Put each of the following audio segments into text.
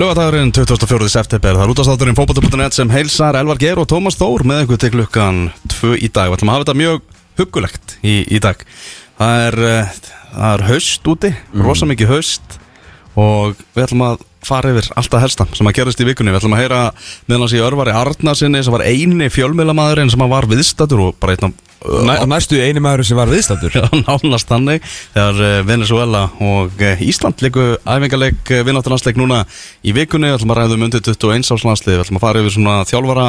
Laugadagurinn 24. september, það er útastátturinn fókbóta.net sem heilsar Elvar Geir og Tómas Þór með einhver til klukkan 2 í dag. Við ætlum að hafa þetta mjög huggulegt í, í dag. Það er, uh, það er haust úti, mm. rosa mikið haust og við ætlum að fara yfir alltaf helsta sem að gerast í vikunni. Við ætlum að heyra meðan hans í örvari Arnarsinni sem var eini fjölmiðlamadurinn sem að var viðstatur og bara einn Næ, næstu eini maður sem var viðstættur nánast þannig þegar uh, Venezuela og uh, Ísland leiku æfingarleik uh, vinnáttarlandsleik núna í vikunni við ætlum að ræða um undir 21 áslandslið við ætlum að fara yfir svona þjálfara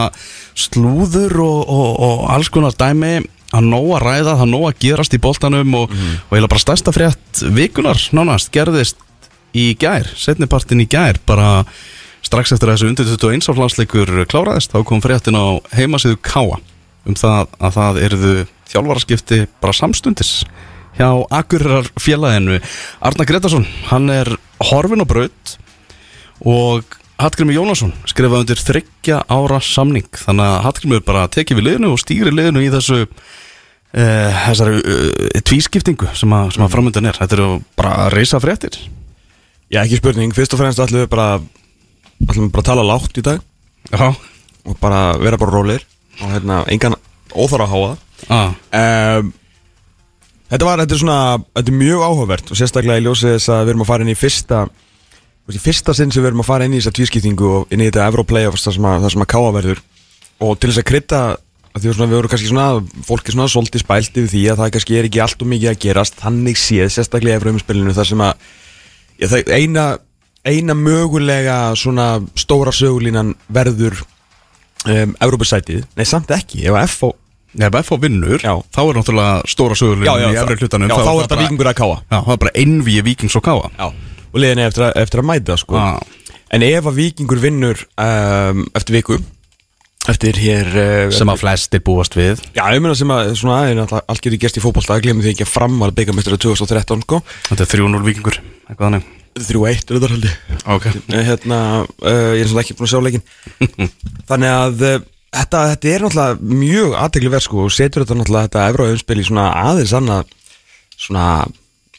slúður og, og, og alls konar dæmi að nóa ræða, það nóa gerast í boltanum og, mm. og heila bara stærsta frétt vikunar nánast gerðist í gær, setnipartin í gær bara strax eftir að þessu undir 21 áslandsleikur kláraðist þá kom fréttin á heimasíðu Káa um það að það eruðu þjálfaraskipti bara samstundis hjá Akureyrar félaginu Arna Gretarsson, hann er horfin og braut og Hallgrimur Jónasson skrifaði undir þryggja ára samning. Þannig að Hallgrimur bara tekið við liðinu og stýri liðinu í þessu uh, þessari uh, tvískiptingu sem að, að framöndan er. Þetta eru bara reysa fréttir Já, ekki spurning, fyrst og fremst ætlum við bara ætlum við bara að tala lágt í dag. Já. og bara vera bara rólir og hérna, engan óþára að háa. Ah. um, Þetta var, þetta er svona þetta er mjög áhugavert. Og sérstaklega í ljósið þess að við erum að fara inn í fyrsta í fyrsta sinn sem við erum að fara inn í þessa tvískiptingu og inn í þetta Europlayoffs þar sem að, að káa verður. Og til þess að krytta að því að við vorum kannski svona fólki svona svolítið spælt yfir því að það kannski er ekki allt og mikið að gerast. Þannig séð sérstaklega í Evróumspilinu þar sem að eina, eina mögulega svona stóra sögulínan verður um, Európa-sætið, nei samt ekki. Ef að FO ef FO vinnur, Já. þá er náttúrulega stóra já, í efri hlutanum. já, þá er þetta Víkingur að káa Já, það er bara einvíi vikings og káa Já, og liðin er eftir, að- eftir að mæta sko. En ef að Víkingur vinnur um, eftir viku eftir hér uh, sem að flestir búast við. Já, ég meina sem að svona, alltaf- allt getur gerst í fótballtag glemum því ekki að fram var byggamestara 2013 sko. Þetta er 3-0 vikingur, eitthvað þannig. 3-1 er þetta haldi Ok. Hérna, uh, ég er svona ekki búin að sjá leikin Þannig að uh, þetta, þetta er náttúrulega mjög aðtegli verð sko, og setur þetta náttúrulega þetta Evróumspil í svona aðeins annað svona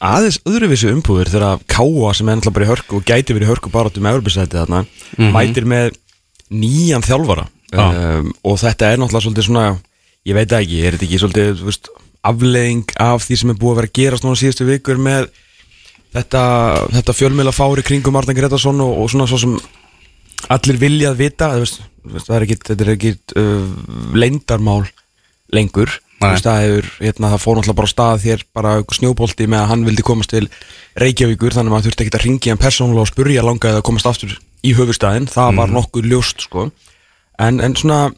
aðeins öðruvísi umbúður þegar Káa sem er náttúrulega bara í hörku og gæti verið í hörku bara um mætir með nýjan þjálfara. Já. Um, og þetta er náttúrulega svolítið svona ég veit ekki, er þetta ekki svolítið veist, afleðing af því sem er búið að vera að gerast núna síðustu vikur með þetta, þetta fjölmiðla fári kringum Arna Gretarsson og, og svona svo sem allir viljað vita þú veist, það er ekki, þetta er ekki uh, leindarmál lengur. Það, hefur, hérna, það fór náttúrulega bara stað þér bara snjóbolti með að hann vildi komast til Reykjavíkur þannig að maður þurfti ekki að ringja hann persónulega og spurja langaði að komast aftur í höfustæðin það var nokkuð ljóst sko en, en svona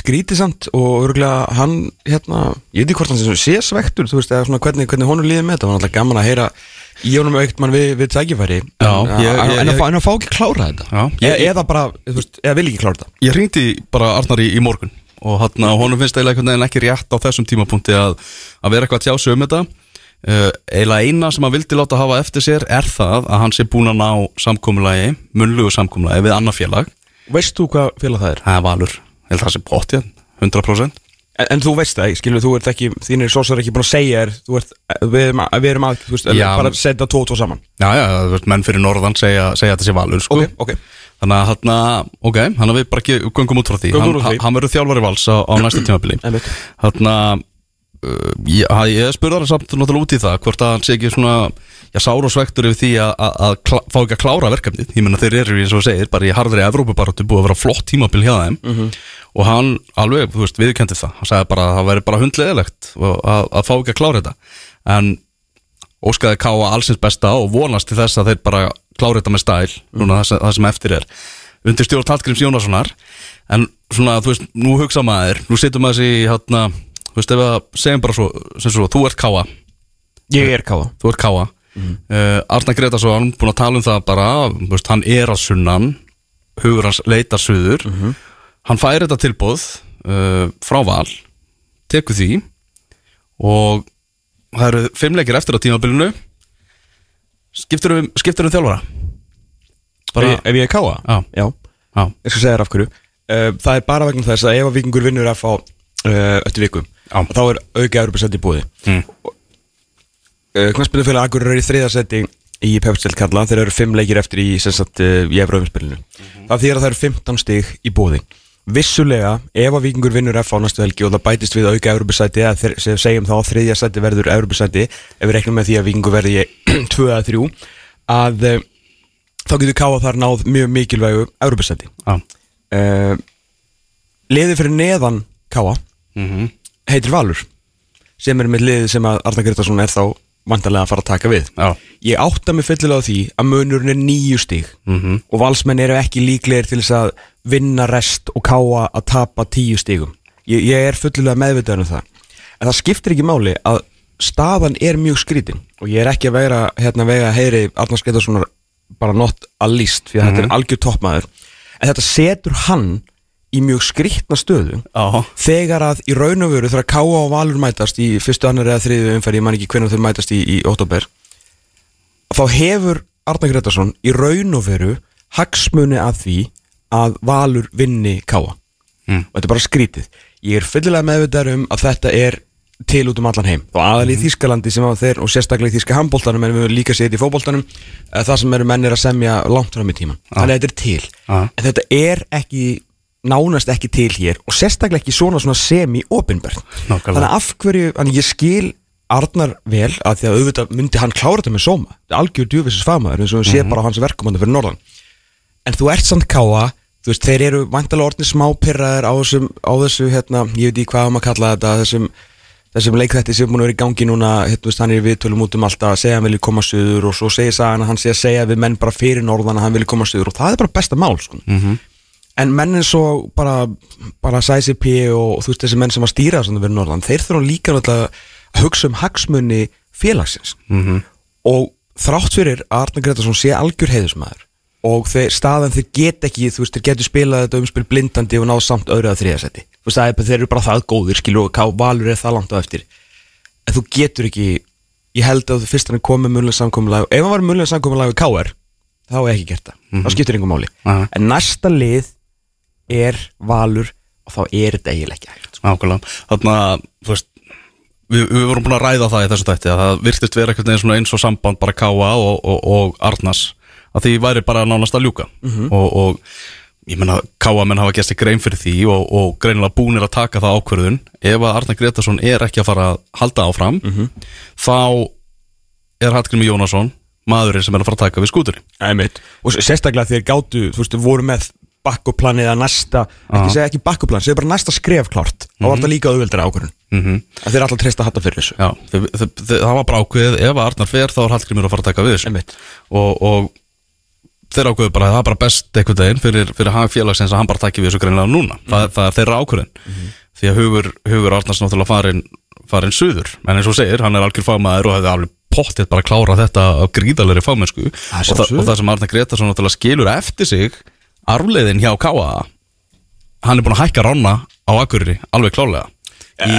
skrítið samt og örgulega hann hérna, ég veit ekki hvort hann sé- sé svektur þú veist, eða svona hvernig, hvernig honum líði með þetta. Það var náttúrulega gaman að heyra í honum aukt mann við, við tækifæri. Já, en, ég- en, ég- en, að ég- en að fá ekki klára þetta. Já, e, eða bara, þú veist, eða vil ekki klára þetta. Ég hringdi bara Arnar í, í morgun og hann, honum finnst eiginlega ekki rétt á þessum tímapunkti að, að vera eitthvað að tjá sig um þetta. Uh, eiginlega eina sem hann vildi láta hafa eftir sér er það að hann sé búin að ná samkomulagi, munlugu samkomulagi við annað félag, veist þú hvað félag það er? það er valur ég held það sé bóttið, 100% En, en þú veist það, skilur, þú ert ekki, þínir sósar ekki búin að segja þér, þú ert, við erum að, við erum að, þú veist, Já. bara að setja tvo og tvo saman. Já, já, þú veist, menn fyrir norðan segja, segja að þetta sé valur sko. Ok, ok. Þannig að hann, ok, hann að við bara ekki göngum út frá því Göngum Hann, út frá því. hann verður þjálfari vals á, á næsta tímabili Einmitt. Þannig að uh, ég, ég spurði hann samt náttúrulega út í það hvort að hann sé ekki svona já, sár og svektur yfir því að, að, að fá ekki að klára verkefnið. Ég menna þeir eru eins og segir bara í harðri Evrópubaróttu búið að vera flott tímabil hjá þeim. Mhm. og hann alveg, þú veist, viðkendi það. Hann sagði bara að það væri bara hundleðilegt að, að fá ekki að klára þetta. En óskaði káa allsins besta og vonast til þess að þeir bara klára þetta með stæl núna það, sem, það sem eftir er. Undir stjórn Hallgríms Jónassonar. En svona, þú veist, nú hugsa maður nú situm maður þessi, hérna þú veist, ef að segjum bara svo, svo þú ert káa, Ég er káða. þú ert káa uh, Arna Gretarsson, búin að tala um það bara, veist, hann er að sunnan hugur hans leitar suður hann fær þetta tilbúð uh, frá val tekur því og það eru fimm leikir eftir á tímabilinu skiptur um, skiptur um þjálfara Ef ég- ef ég er káða? Já. Já. Já, Ég skal segja þér af hverju. Uh, það er bara vegna þess að ef að vikingur vinnur að fá uh, eftir viku, Já. þá er auka Európa-sett í búði. Mm. Uh, Knarsbyrðufélag Akur er í þriðasetti í Pepstel Karla þeir eru 5 leikir eftir í, sem sagt, uh, í Efraumspilinu það þýr að það eru 15 stig í bóði vissulega, ef að vikingur vinnur F á næstu helgi og það bætist við auka Európusæti eða segjum þá að þriðja sæti verður Európusæti ef við reiknum með því að vikingur verði 2 eða 3 að uh, þá getur Káa þar náð mjög mikilvægu Európusæti Já, uh, liðið fyrir neðan Káa mhm, heitir Valur sem er með liðið sem að Arna Gretarsson er þá vantarlega að fara að taka við. Já, ég átta mig fyllilega á því að munurinn er nýju stíg mhm, og valsmenn eru ekki líklegir til þess að vinna rest og káa að tapa tíu stígum ég, ég er fullilega meðvitaður um það. En það skiptir ekki máli að staðan er mjög skrítin og ég er ekki að vera hérna vega heyri Arnars Gretarssonar bara not að líst því að þetta er algjör toppmaður. En þetta setur hann í mjög skrítna stöðu já, þegar að í raun og veru þegar Káa og Valur mætast í fyrstu annar eða þriðu umferð, ég man ekki hvernig þau mætast í, í óttóber þá hefur Arnar Gretarsson í raun og veru hagsmuni að því að Valur vinni Káa Mm. og þetta er bara skrítið ég er fyllilega meðvitaður um að þetta er til út um allan heim. Og aðal í Þískalandi sem að þeir og sérstaklega í Þíska handbóltanum en við höfum líka séð í fótbóltanum eh, það sem eru mennir að semja langt fram í tíman þannig að þetta er til. Já. en þetta er ekki nánast ekki til hér og sérstaklega ekki svona, svona semi-opinbert Nákvæmlega. þannig að af hverju, þannig ég skil Arnar vel að því að auðvitað myndi hann klára þetta með sóma, þetta er algjör djúfisins fagmaður eins og hann sé bara á hans verkumandi fyrir norðan. En þú ert samt káa þú veist, þeir eru vantalega orðin smápirraðir á á þessu, hérna, ég veit ekki hvað maður kalla þetta, þessum þessum leikþætti sem er búin að vera í gangi núna hérna, hann er í viðtölum út um alltaf að segja að hann vilji koma söður og svo segir sagan að hann sé að segja við menn bara fyrir norðan að hann vilji koma söður og það er bara besta mál sko. mhm, en menn eins og bara, bara Sæsi P og þú veist þessi menn sem að stýra þessum fyrir norðan, þeir þurfa líka náttúrulega að hugsa um hagsmunni félagsins. Mhm, og þrátt fyrir að Arnar Gretarsson sé algjör heiðusmaður og þeir, staðan þeir get ekki þú veist, þeir getur spilað þetta umspil blindandi og náð samt öðru að þriðasetti þú veist, það er þeir eru bara það góðir, skilur og Ká Valur er það langt á eftir. En þú getur ekki, ég held að fyrst hann komið munnlega samkomulag ef hann var munnlega samkomulag við KR þá er ekki gert það, þá skiptir einhver máli. Aha. en næsta lið er Valur og þá er þetta eiginlega ekki hægt sko. nákvæmlega. Þannig að, þú veist Við, við vorum búin að ræða það í þessu tætti að það virtist vera eitthvað eins og samband bara Káa og, og, og Arnars. Að því væri bara nánast að ljúka. Og, og ég menna Káa menn hafa gert sig grein fyrir því og, og greinilega búnir að taka það ákvörðun. Ef að Arnar Gretarsson er ekki að fara að halda áfram þá er Hallgrimur Jónasson maðurinn sem er að fara að taka við skúturinn Æmitt. og sérstaklega þegar gátu þú veist, voru með bakkuplanið að næsta ekki segja ekki bakkuplan, segja bara næsta skref klárt þá var þetta líka auðveldra ákvörðun. Mm -hmm. að þeir alltaf treysta hatta fyrir þessu. Já, þau, þau, þau, það var bara ákveðið ef að Arnar fer þá er Hallgrimur að fara að taka við þessu. Og, og þeir ákveðu bara að það er bara best einhvern veginn fyrir, fyrir félagsins að hann bara taki við þessu greinlega núna. Það, það er þeirra ákveðin því að hugur, hugur Arnars náttúrulega farin, farin suður, en eins og segir, hann er algjör fagmaður og hefði alveg pottið bara að klára þetta af gríðalegri fagmennsku. Og, það, og það sem Arnar Gretarsson náttúrulega skilur eftir sig arfleiðin hjá Káa hann er búin að hækka rána á Akureyri alveg klálega í,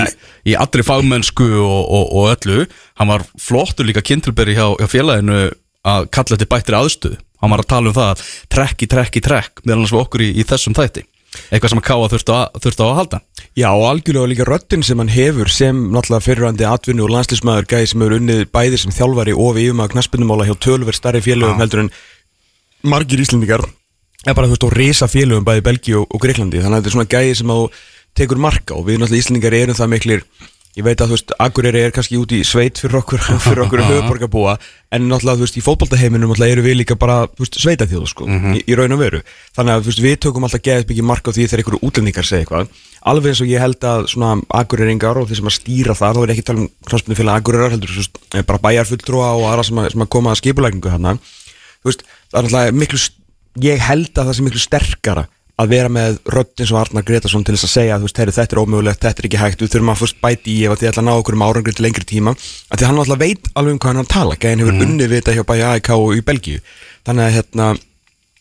í allri fagmennsku og, og, og öllu. Hann var flottur líka kynntilberi hjá, hjá félaginu að kalla þetta bættri aðstöðu. Hann var að tala um það að trekk í trekk í trekk meðal hans við okkur í, í þessum þætti. Eitthvað sem að Káa þurfti að, þurfti á að halda. Já og algjörlega líka röddinn sem hann hefur sem náttúrulega fyrirvændi atvinnu og landslýsmaður gæði sem hefur unnið bæði sem þjálfari og við yfirmaður knaspinnumála hjá tölver starri félögum heldur en margir íslendingar er bara þú veist og risa félögum bæði Belgíu og, Greiklandi þannig að þetta er svona gæði sem þú tekur marka og við náttúrulega íslendingar erum það miklir ég veit að þú veist, Akureyri er kannski út í sveit fyrir okkur, fyrir okkur höfuborgarbúa en náttúrulega þú veist, í fótboltaheiminum náttúrulega eru við líka bara, þú veist, sveitaþjóð sko, í, í raun og veru, þannig að þú veist, við tökum alltaf geðið mikið marka á því þegar einhverju útlendingar segja eitthvað, alveg eins og ég held að svona Akureyringar og þeir sem að stýra þar þá er ekki tala um knastbundu félag Akureyrar heldur veist, eh, bara bæjarfulltrúa og aðra sem að, sem að koma að skipulækningu hérna þú veist, það er ég held að það sé miklu sterkara að vera með rödd eins og Arnar Gretarsson til þess að segja, þú veist, heyri, þetta er ómögulegt, þetta er ekki hægt, við þurfum að fyrst bæti í ef að þið ætla að ná okkur um árangri til lengri tíma. Að því hann alltaf veit alveg um hvað hann að tala. Gæðin hefur unnið við þetta hjá bæja AIK og í Belgíu. Þannig að hérna,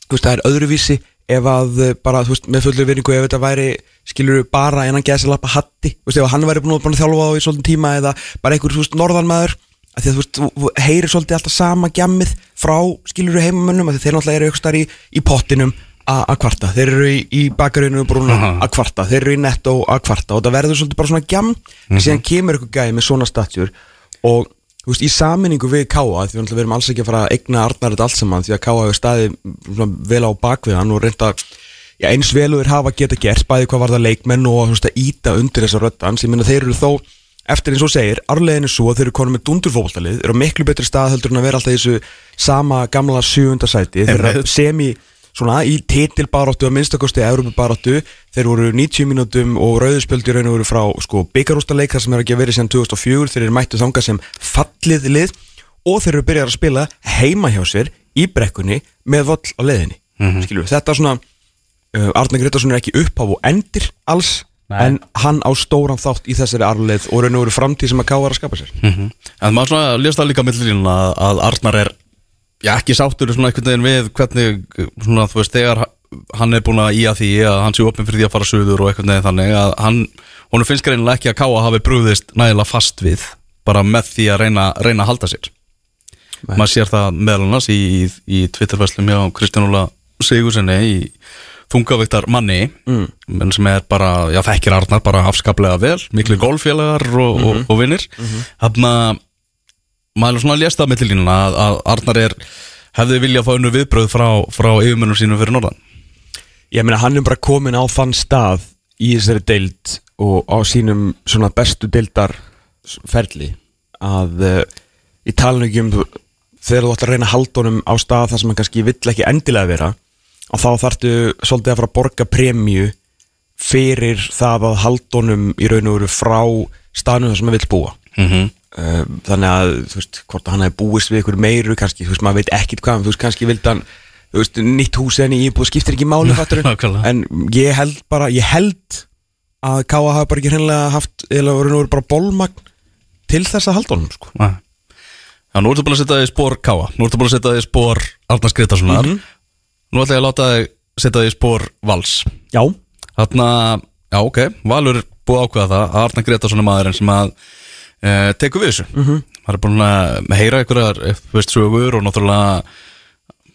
veist, það er öðruvísi ef að eh, bara, veist, með fullu virðingu ef þetta væri, skilur bara innan gæðis að lappa hatti, ef hann væri búin að, að þjálfa á í svolítið tíma eða bara einhver, norðanmaður að því að þú veist, þú- heyrir svolítið alltaf sama gjammið frá skiluru heimamönnum að þeir náttúrulega eru ykkur starf í, í pottinum a- að kvarta, þeir eru í, í bakarinu brúna að kvarta, þeir eru í netto að kvarta. Og það verður svolítið bara svona gjam. En síðan kemur ykkur gæði með svona statjur og þú veist, í saminningu við Káa því við verum alls ekki að fara að eigna Arnar þetta allt saman því að Káa hefur staðið svona, vel á bakvið hann og reynda eins veluður hafa geta gert bæði hvað var það leikmenn og að íta undir þessa röddans ég minna þeir eru þó eftir eins og segir, arlegin er svo að þeir eru konum með dundurfókbaltalið, eru á miklu betri stað heldur en að vera alltaf í þessu sama gamla sjöunda sæti, þeir eru Einmitt. semi svona í titilbaráttu að minnstakosti Európa-baráttu, þeir voru 90 mínútum og rauðspöldi raun og veru frá sko, byggarústaleik þar sem er ekki að vera síðan 2004 þeir eru mættu þangað sem fallið lið og þeir eru byrjað að spila heima hjá sér í brekkunni með voll á leiðinni. Mm -hmm. þetta er svona uh, Arne Gretarsson er ekki upphaf og endir alls Nei. en hann á stóran þátt í þessari arleið og raun og veru framtíð sem að ká að skapa sér En maður svona lést það líka millir lína að, að Arnar er já, ekki sáttur svona einhvern veginn við hvernig svona þú veist þegar hann er búin að í að því að hann sé opinn fyrir því að fara söður og einhvern veginn þannig að hann honum finnst greinilega ekki að Káa hafi brúðist nægilega fast við bara með því að reyna, reyna að halda sér Nei. maður sér það meðal annars í, í, í Twitterfæslum þungavíktar manni Mm. sem er bara, já þekkir Arnar bara afskaplega vel, miklu golffélagar og, Mhm. og, og vinnir þarna maður er svona að lesta með til línuna að, að Arnar er hefði viljað fá unnu viðbröð frá, frá yfirmönnum sínum fyrir norðan Ég meina hann er bara komin á þann stað í þessari deild og á sínum svona bestu deildarferli að uh, í talinu ekki um þegar þú ætlar að reyna að halda honum á stað þar sem hann kannski vill ekki endilega vera og þá þarftu svolítið að fara að borga premju fyrir það að halda honum í raun og veru frá staðnum þar sem hann vill búa. Mm -hmm. þannig að þú veist hvort að hann hefði búist við ykkur meiru kannski, þú veist maður veit ekkit hvað þú veist kannski vildi hann þú veist, nýtt hús en í íbúð skiptir ekki máli fattur en ég held bara, ég held að Káa hafi bara ekki hreinlega haft eða voru nú bara bólmagn til þess að halda honum sko. Já, nú ertu búin að setja þig spór Káa Nú ertu búin að setja þig spór Arnars Gretarssonar Nú ætla ég að láta þig setja þig í spór Vals. Já, Þarna, já ok, Valur búið ákveða það að Arnar Gretarsson er maðurinn sem að e, tekur við þessu. Mm -hmm. Það er búin að heyra einhverjar eh, sögur og náttúrulega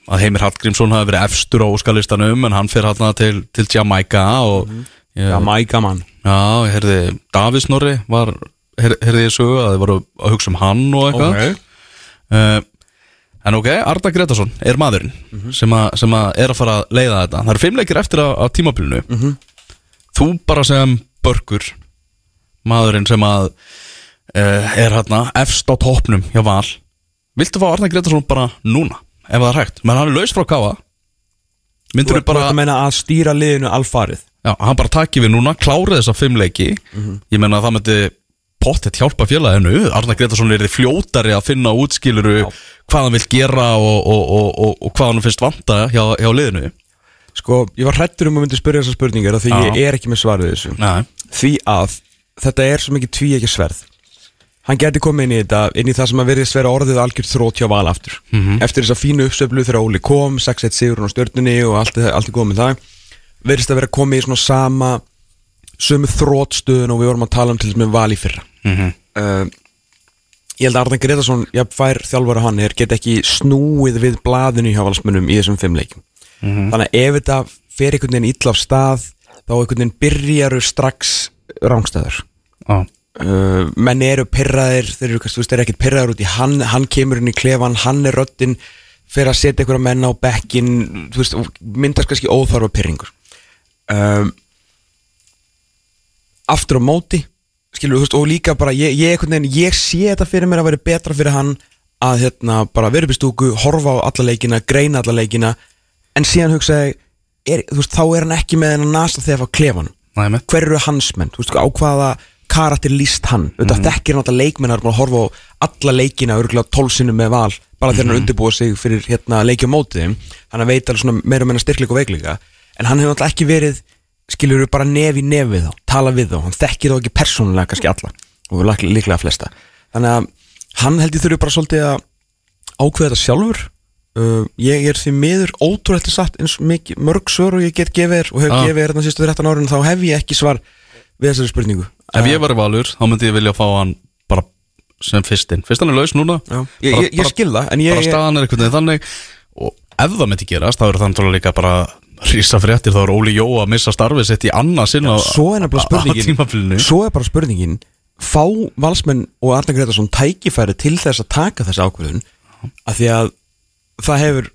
að Heimir Hallgrímsson hafi verið efstur á óskalistanum en hann fyrir hérna til, til Jamaica og ég, já, mæga mann. Já, ég heyrði Davís Snorri var, heyr, heyrði ég sögu að þið voru að hugsa um hann og eitthvað. Ok. uh, En ok, Arda Gretarsson er maðurinn sem, a, sem a er að fara að leiða þetta. Það eru fimm leikir eftir á, á tímabilinu. Þú bara sem börkur maðurinn sem að uh, er hérna efst á toppnum hjá Val. Viltu fá Arda Gretarsson bara núna ef það er hægt, menn hann er laus frá Þú Myndur ert bara að meina að stýra liðinu alfarið? Já, hann bara taki við núna, klárið þessa fimm leiki. Ég meina að það myndi pottet hjálpa félaginu. Arnar Gretarsson er því fljótari að finna útskiluru hvað hann vil gera og, og, og, og, og hvað hann finnst vanta hjá, hjá liðinu? Sko, ég var hrættur um að myndi spyrja þessar spurningar því ég er ekki með svar við þessu. Nei, Því að þetta er svo mikið tví ekki sverð. Hann geti komið inn í þetta inn í það sem að verðist vera orðið algjört þrótt hjá val aftur. Eftir þessa fínu uppsöflu þegar Óli kom 6-1 sigurinn á stjörnunni og allt, allt er með það verðist að vera komið í svona sama sömu þróttstöðun og við vorum að tala um til þess með val í fyrra. Mhm. uh, Ég held að Arðan Gretarsson, ég fær þjálfara hann er get ekki snúið við blaðinu hjá valsmönnum í þessum fimm leikjum. Þannig að ef þetta fer einhvern veginn illa af stað þá einhvern veginn byrjaru strax rángstæður á, uh, menn eru pyrraðir þeir eru, kannski, þeir eru ekkert pyrraðir út í hann hann kemur inn í klefan, hann er röddin fyrir að setja einhverja menn á bekkin þú veist, myndast kannski óþarfa pyrringur um, aftur á móti skilur, veist, og líka bara ég, ég, veginn, ég sé þetta fyrir mér að vera betra fyrir hann að hérna, bara vera upp í stúku horfa á alla leikina, greina alla leikina. En síðan hugsaði þá er hann ekki með hennar nasta þegar klefanum næ með hver eru hans menn, veist, á hvaða karakter líst hann, mm. þekkir náttúrulega leikmennar búin að horfa á alla leikina örgulega tólsinu með val, bara þegar hann undirbúa sig fyrir hérna leiki á móti þeim. Hann að veit alveg meira meina styrkleik og veikleika. En hann hefur náttúrulega ekki verið skilur bara nef í nef við þá, tala við þá hann þekkir þá ekki persónulega kannski alla og líklega, flesta. Þannig að hann held ég þurfi bara svolítið að ákveða þetta sjálfur. Uh, ég er því miður ótrúlega satt eins mikið, mörg svör og ég get gefið þér og hef Ah. gefið þér þarna sístu 13 árin þá hef ég ekki svar við þessari spurningu. Ef ég var í valur, þá myndi ég vilja fá hann bara sem fyrstinn. Fyrst hann er laus núna. Ég, bara, ég, ég skil það en ég, bara ég, staðan er veginn þannig og ef það myndi gerast, þá eru það náttúrulega líka bara rísa fréttir, þá er Óli Jó að missa starfið sitt í annað sinn á, tímabilinu. svo er bara spurningin fá valsmenn og Arne Gretarsson tækifæri til þess að taka þessa ákvörðun? Af því að það hefur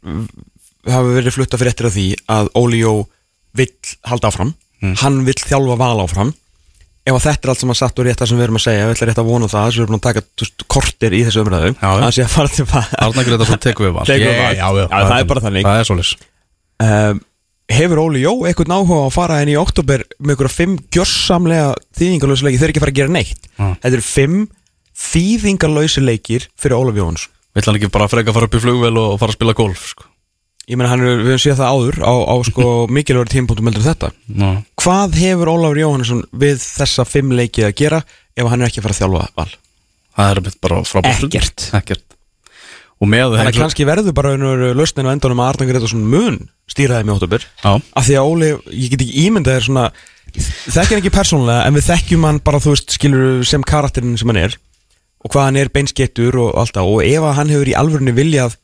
hafa verið flutta fyrir eftir að því að Óli Jó vill halda áfram. Hann vill þjálfa val áfram. Ef að þetta er allt sem að satt og rétt það sem við erum að segja við ætlum rétt að vona það, þess að við erum að taka veist, kortir í þessu umræðu. Já. að að að það er bara þannig. Hefur Óli Jó eitthvað náhuga að fara inn í oktober með einhverja fimm gjörsamlega þýðingarlösi leiki, þeir ekki að fara að gera neitt Mm. þetta eru fimm þýðingarlösi leikir fyrir Ólaf Jóns Vill hann ekki bara freka fara upp í flugvél og fara að spila golf sko. ég meina hann er, við höfum séð það áður á, á sko mikilvægur tímpúntum heldur þetta Já. hvað hefur Ólafur Jóhannesson við þessa fimm leiki að gera ef hann er ekki að fara að þjálfa val Það er bara frábært Ekkert. Ekkert þannig að kannski verður bara einhver lausnin á endanum að Arna Gretarsson mun stýra þeim í oktober Já, af því að Óli, ég get ekki ímyndað þér svona þekkja hann ekki persónulega en við þekkjum hann bara þú veist skilur sem karakterin sem hann er og hvað hann er beinskettur og allt það. Og ef að hann hefur í alvörunni viljað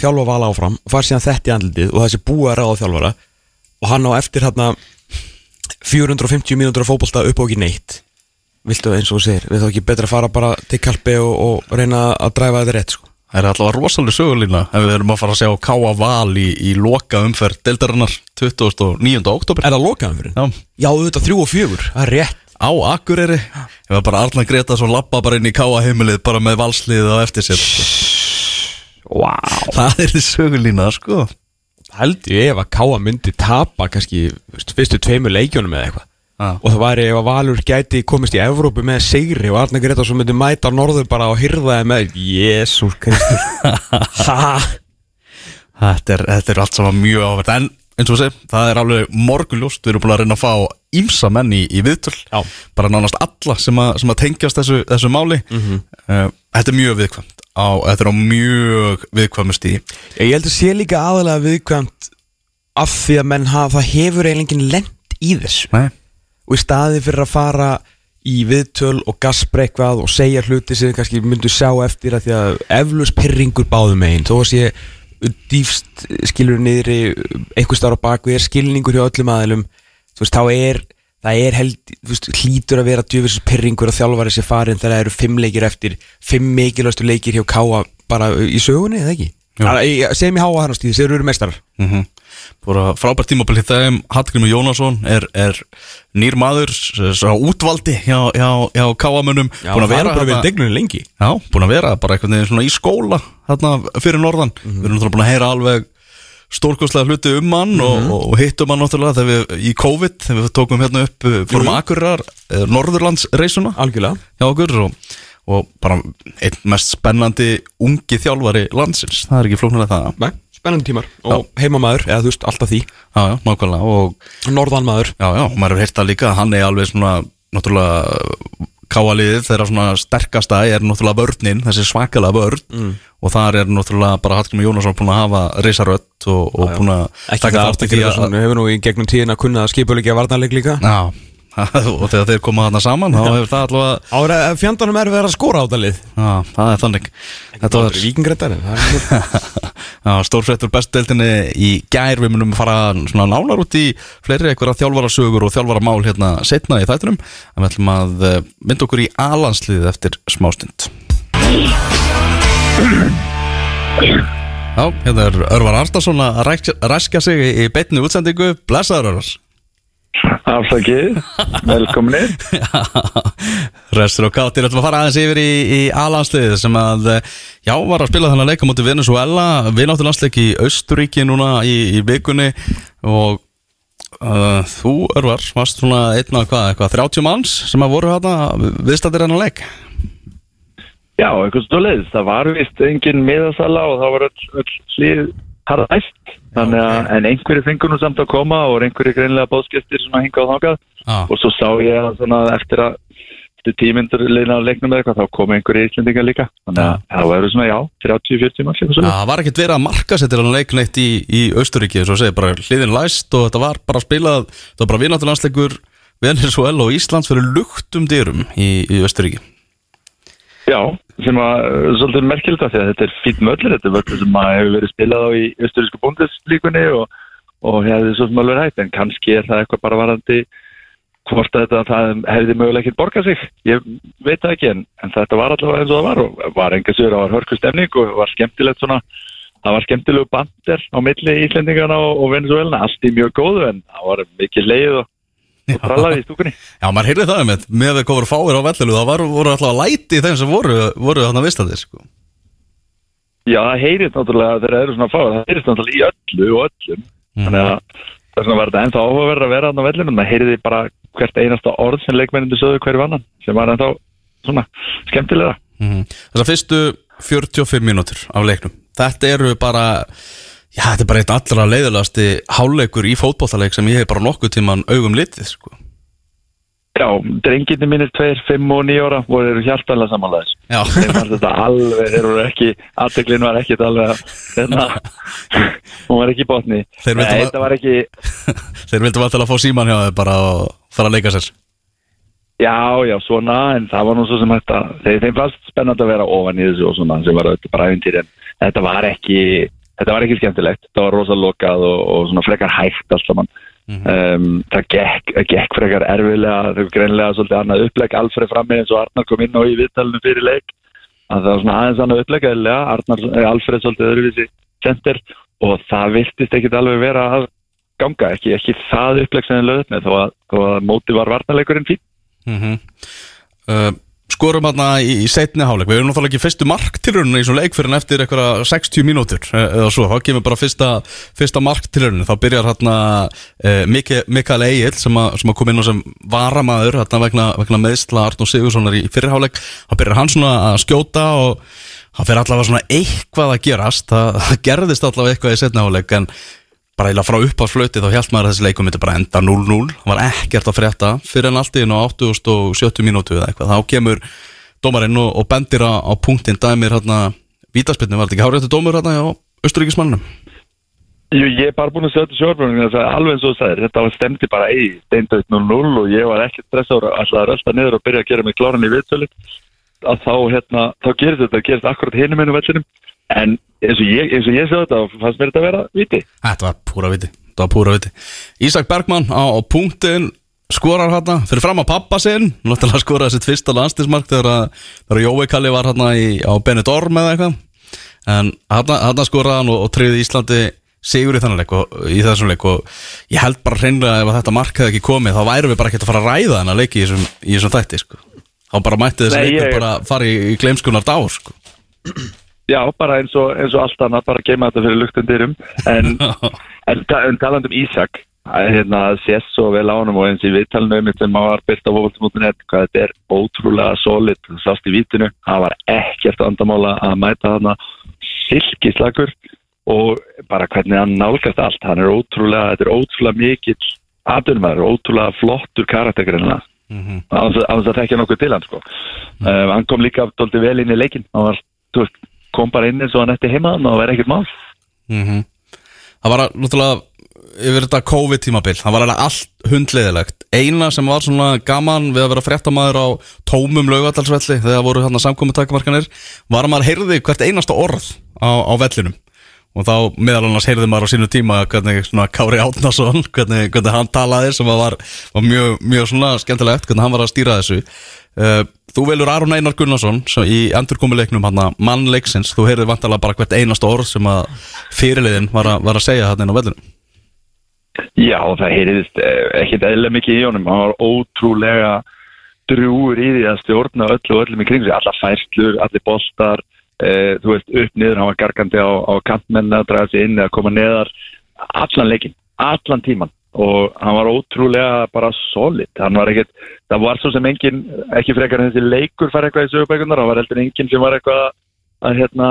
þjálfa vala áfram og fara síðan þetta í andlitið og þessi búið að ráða þjálfara og hann á eftir hérna 450 mínútur af fótbolta upp og ekki neitt viltu eins og þú segir, við þá ekki betra fara bara til kalpi og, og reyna að dræfa þetta rétt sko. Það er alltaf rosalega sögulína ef við erum að fara að sjá Káa Val í, í loka umferð deildarinnar 29. oktober Er það lokaðum fyrir? Já, Já, auðvitað þrjú og fjögur, það er rétt á Akureyri Ef að bara Arna Gretarsson lappa bara inn í Káa heimilið bara með valsliðið á eftir sér. Wow. Það er sögulína sko held ég ef að Káa myndi tapa kannski fyrstu tveimur leikjónum eða eitthvað Já. og það væri ef að Valur gæti komist í Evrópu með sigri og Arna Gretarsson myndi mæta norður bara og hyrðaði með Jésús Kristur. Ha? Þetta er, þetta er allt saman mjög áverð En eins og segi, það er alveg morgunljóst. Við erum búin að reyna að fá ímsa menn í, í viðtöl. Já. Bara nánast alla sem að, sem að tengjast þessu, þessu máli. Mhm. uh, Þetta er mjög viðkvæmt á, Þetta er á mjög viðkvæmu stíð Ég held að sé líka aðalega viðkvæmt af því að menn hafa, það hefur eiginlega lent í þessu. Nei, og í staði fyrir að fara í viðtöl og gaspra eitthvað og segja hluti sem þið kannski myndu sjá eftir að því að eflust pyrringur báðum einn þó að sé dýfst skilur niðri einhver starf á bakvið er skilningur hjá öllum aðilum þú veist þá er það er held, veist, hlýtur að vera djöfisins pyrringur og þjálfari sér farin þegar það eru fimm leikir eftir fimm mikilvægstu leikir hjá Káa bara í sögunni, eða ekki? Jú. Að- í- háa hann á stíði, þeir eru meistarar mm Bara frábært tímabili þeim. Hallgrimur Jónasson er, er nýr maður Svo útvaldi hjá, hjá, hjá káamönnum við degnunni lengi. Já, búin að vera bara einhvern veginn svona í skóla þarna fyrir norðan. Við erum náttúrulega búin að heyra alveg stórkostlega hluti um hann og, og hittum hann náttúrulega þegar við í COVID þegar við tókum hérna upp, uh, fórum Jú, jú. akkurar Norðurlandsreisuna Algjörlega. hjá okkur og, og bara einn mest spennandi ungi þjálfari landsins, það er ekki flóknulega það. Nei, spennandi tímar. Og heimamaður, eða þú veist, alltaf því. Já, já, nákvæmlega og Norðanmaður. Já, já, og maður hefur heyrt það líka að hann er alveg svona, náttúrulega káaliðið þeirra svona sterkasta er náttúrulega vörninn, þessi svakalega vörn. Mm. og þar er náttúrulega bara Hallgrimur Jónasson búin að hafa reysarött og, og búin að Ekki það aftur því að hefur nú í gegnum tíðin að kunna að skipuleikja varnarleik líka? Já, og þegar þeir koma þarna saman þá hefur það allavega Ára, fjandanum er verið að skora á það lið. Já, það er þannig. Þetta var vikingrættar Já, stórfréttur bestdeildinni í gær Við munum fara nálar út í fleiri einhverja þjálfarasögur og þjálfaramál hérna setna í þættinum En við ætlum að eh, mynda okkur í alansliðið eftir smástund. Já, hérna er Örvar Arnarsson að rækja- sig í- beinni útsendingu. Blessaður Örvar Afsakið, velkominir Restur og kátir, ætlum að fara aðeins yfir í, í A-landsliðið sem að, eh, já, var að spila þannig að leika mútið Venezuela, vináttu landsleik í Austuríki núna í, í vikunni. Og uh, þú, Örvar, varst svona einn af hvað, eitthvað 30 manns sem að voru hérna viðstættir hennar leik? Já, eitthvað leiðis, það var vist engin miðasala og það var öll, öll hlið að, en einhverju fengur nú samt að koma og einhverju greinlega bóðskestir sem að hinga á þangað. Ah. og svo sá ég að svona eftir að eftir tímyndur leina á leiknum eða eitthvað þá komu einhverju íslendingar líka. Þannig að það var svona, já, 30-40 manns eitthvað svo Það var ekkert verið að marka settir hennar leik neitt í, í Austuríki, svo að segja, bara hliðin læst og þetta var bara spilað, þetta var bara vináttu landsleikur Venezuela og Íslands fyrir luktum dyrum í, í Austuríki Já, sem að uh, svolítið að því að þetta er fýtt möllir, þetta er völdur sem að hefur verið spilað á í austurísku búndeslíkunni og, og hefði svo sem alveg hægt, en kannski er það eitthvað bara varandi hvort að þetta það hefði mögulega ekki borgað sig. Ég veit það ekki en, en þetta var allavega eins og það var og var enga sögur, það var hörku stemning og var skemmtilegt svona það var skemmtilegu bandir á milli Íslendingana og, og Venezuela, allt í mjög góðu en það var mikið leið og, og trallaði í stúkunni. Já, maður heyrði það með, með að kofur fáir á vellinu það var, voru alltaf að læti þeim sem voru voru þarna vistandir sko. Já, það heyrist náttúrulega þegar það eru svona fáið, það heyrist náttúrulega í öllu og öllum. Þannig að þess vegna var þetta ennþá áhugaverð að vera þarna á vellinu, maður heyrði bara hvert einasta orð sem leikmennindu sögðu hverju annan sem var ennþá svona skemmtilega mm Þessar fyrstu 45 mínútur af leiknum. Þetta eru bara Já, þetta er bara einn allra leiðilegasti háleikur í fótbollaleik sem ég hef bara nokkuð tíman augum litið sko. Já, drenginni mínir 2, 5 og 9 ára voru hjartanlega samanlegaðis Já, þeim fannst þetta alveg, þeir voru ekki aðteklinn var ekkit alveg hérna, hún var ekki í botni. Þeir vildu Nei, að- þetta var ekki þeir vildu alltaf að fá síman hjá þeir bara og fara að leika sér. Já, já, svona, en það var nú svo sem þetta, þeir, þeim fannst spennandi að vera ofan í þessu og svona, sem var bara æfintýri en þetta var ekki þetta var ekki skemmtilegt, þetta var rosa lokað og, og svona frekar hægt allt saman. Um, það gekk, gekk frekar erfilega, þau greinlega svolítið annað upplegg. Alfred frammi eins og Arnar kom inn á í viðtalinu fyrir leik. Að það var svona aðeins annað eðlilega, Arnar, eh, Alfred svolítið öðruvísi center. Og það virtist ekkit alveg vera að ganga, ekki, ekki það upplegg sem þið lögðum með þó að, þó að móti var varnarleikurinn fín mm uh, Skorum hérna í, í setni háleik Við erum náttúrulega ekki fyrstu marktilrunni í svona leik fyrir en eftir eitthvað 60 mínútur eh, eða svo, þá kemur bara fyrsta, fyrsta marktilrunni, þá byrjar hérna uh, Mikael Egil sem, að- sem að kom inn á sem varamaður hérna vegna, vegna meðsla Arnur Sigurssonar í fyrir háleik, þá byrjar hann svona að skjóta og það fyrir allavega svona eitthvað að gerast, það, það gerðist allavega eitthvað í setni háleik en bara eiginlega frá uppáðsflöti þá held maður að þessi leikum myndi bara enda 0-0 það var ekkert að frétta fyrir en allt í inn á 80 og 70 mínútu eða eitthvað. Þá kemur dómarinn og, bendir á, á punktin dæmir hérna vítaspilni var þetta ekki háréttu dómur hérna á Östuríkismannum Jú, ég er bara búin að sjá þetta að alveg eins og þú sagðir, þetta stemdi bara í steindauð 0-0 og ég var ekki stressaður alltaf að rölda niður og byrja að gera mig kláran í viðtölu að þá, hérna, þá gerist þetta, gerist akkurat hinum einu vellinum en eins og ég, eins og ég sé þetta fannst mér þetta að vera viti. Þetta var púra viti, þetta var púra viti. Ísak Bergmann á, á punktin skorar hérna, fyrir fram á pappa sinn. Náttúrulega skoraði sitt fyrsta landstismark þegar, þegar Jói Kalli var hérna á Benidorm eða eitthvað. En hérna, skoraði hann og, og treyði Íslandi sigur í þennan leik og í þessum leik. Og ég held bara hreinlega ef þetta mark hefði ekki komið þá værum við bara ekkert að fara að ræða þennan leiki í þessum, í þessum þætti sko. þá bara mætti þessi leikur bara fara í, í gleimskunar dár sko. Já, bara eins og, eins og allt annað, bara geima þetta fyrir luktundirum en, en, en talandi um Ísak að, hérna, sést svo vel á honum og eins í viðtalinu um sem að var byrst á fólksmótunett hvað þetta er ótrúlega solid. Það sást í vítinu, það var ekkert andamála að mæta þarna. Silkislagur og bara hvernig hann nálgast allt, hann er ótrúlega þetta er ótrúlega mikill aðunmaður, ótrúlega flottur karaktergrinna á þess að- á þess að þekkja nokkuð til hann sko. um, hann kom líka doldið vel inn í leikin hann var, kom bara inn eins og hann eftir heima og það var ekkert mál. Mm Það var að, náttúrulega yfir þetta COVID-tímabil, það var alveg allt hundleiðilegt. Eina sem var svona gaman við að vera fréttamaður á tómum laugadalsvelli þegar voru hérna samkomið takmarkanir var að maður heyrði hvert einasta orð á, á vellinum. Og þá meðal annars heyrði maður á sínu tíma hvernig svona Kári Átnason hvernig, hvernig hann talaði sem að var, var mjög, mjög svona skemmtilegt hvernig hann var að stýra þessu uh, Þú velur Aron Einar Gunnarsson í endurkomuleiknum hann mann leiksins, þú heyrði vantarlega bara hvert einasta orð sem að fyrirliðin var að, var að segja hann inn á vellinu Já, það heyriðist eh, ekkert eðlilega mikið í honum. Hann var ótrúlega drúur í því að stjórna öllu og öllum í kring sig. Alla færslur, allir boltar eh, þú veist, upp niður, hann var gargandi á, á kantmenn að draga sig inn eða koma neðar. Allan leikin, allan tíman og hann var ótrúlega bara solid, hann var ekkert það var svo sem engin, ekki frekar en þessi leikur fær eitthvað í sögubækunar, það var heldur engin sem var eitthvað að hérna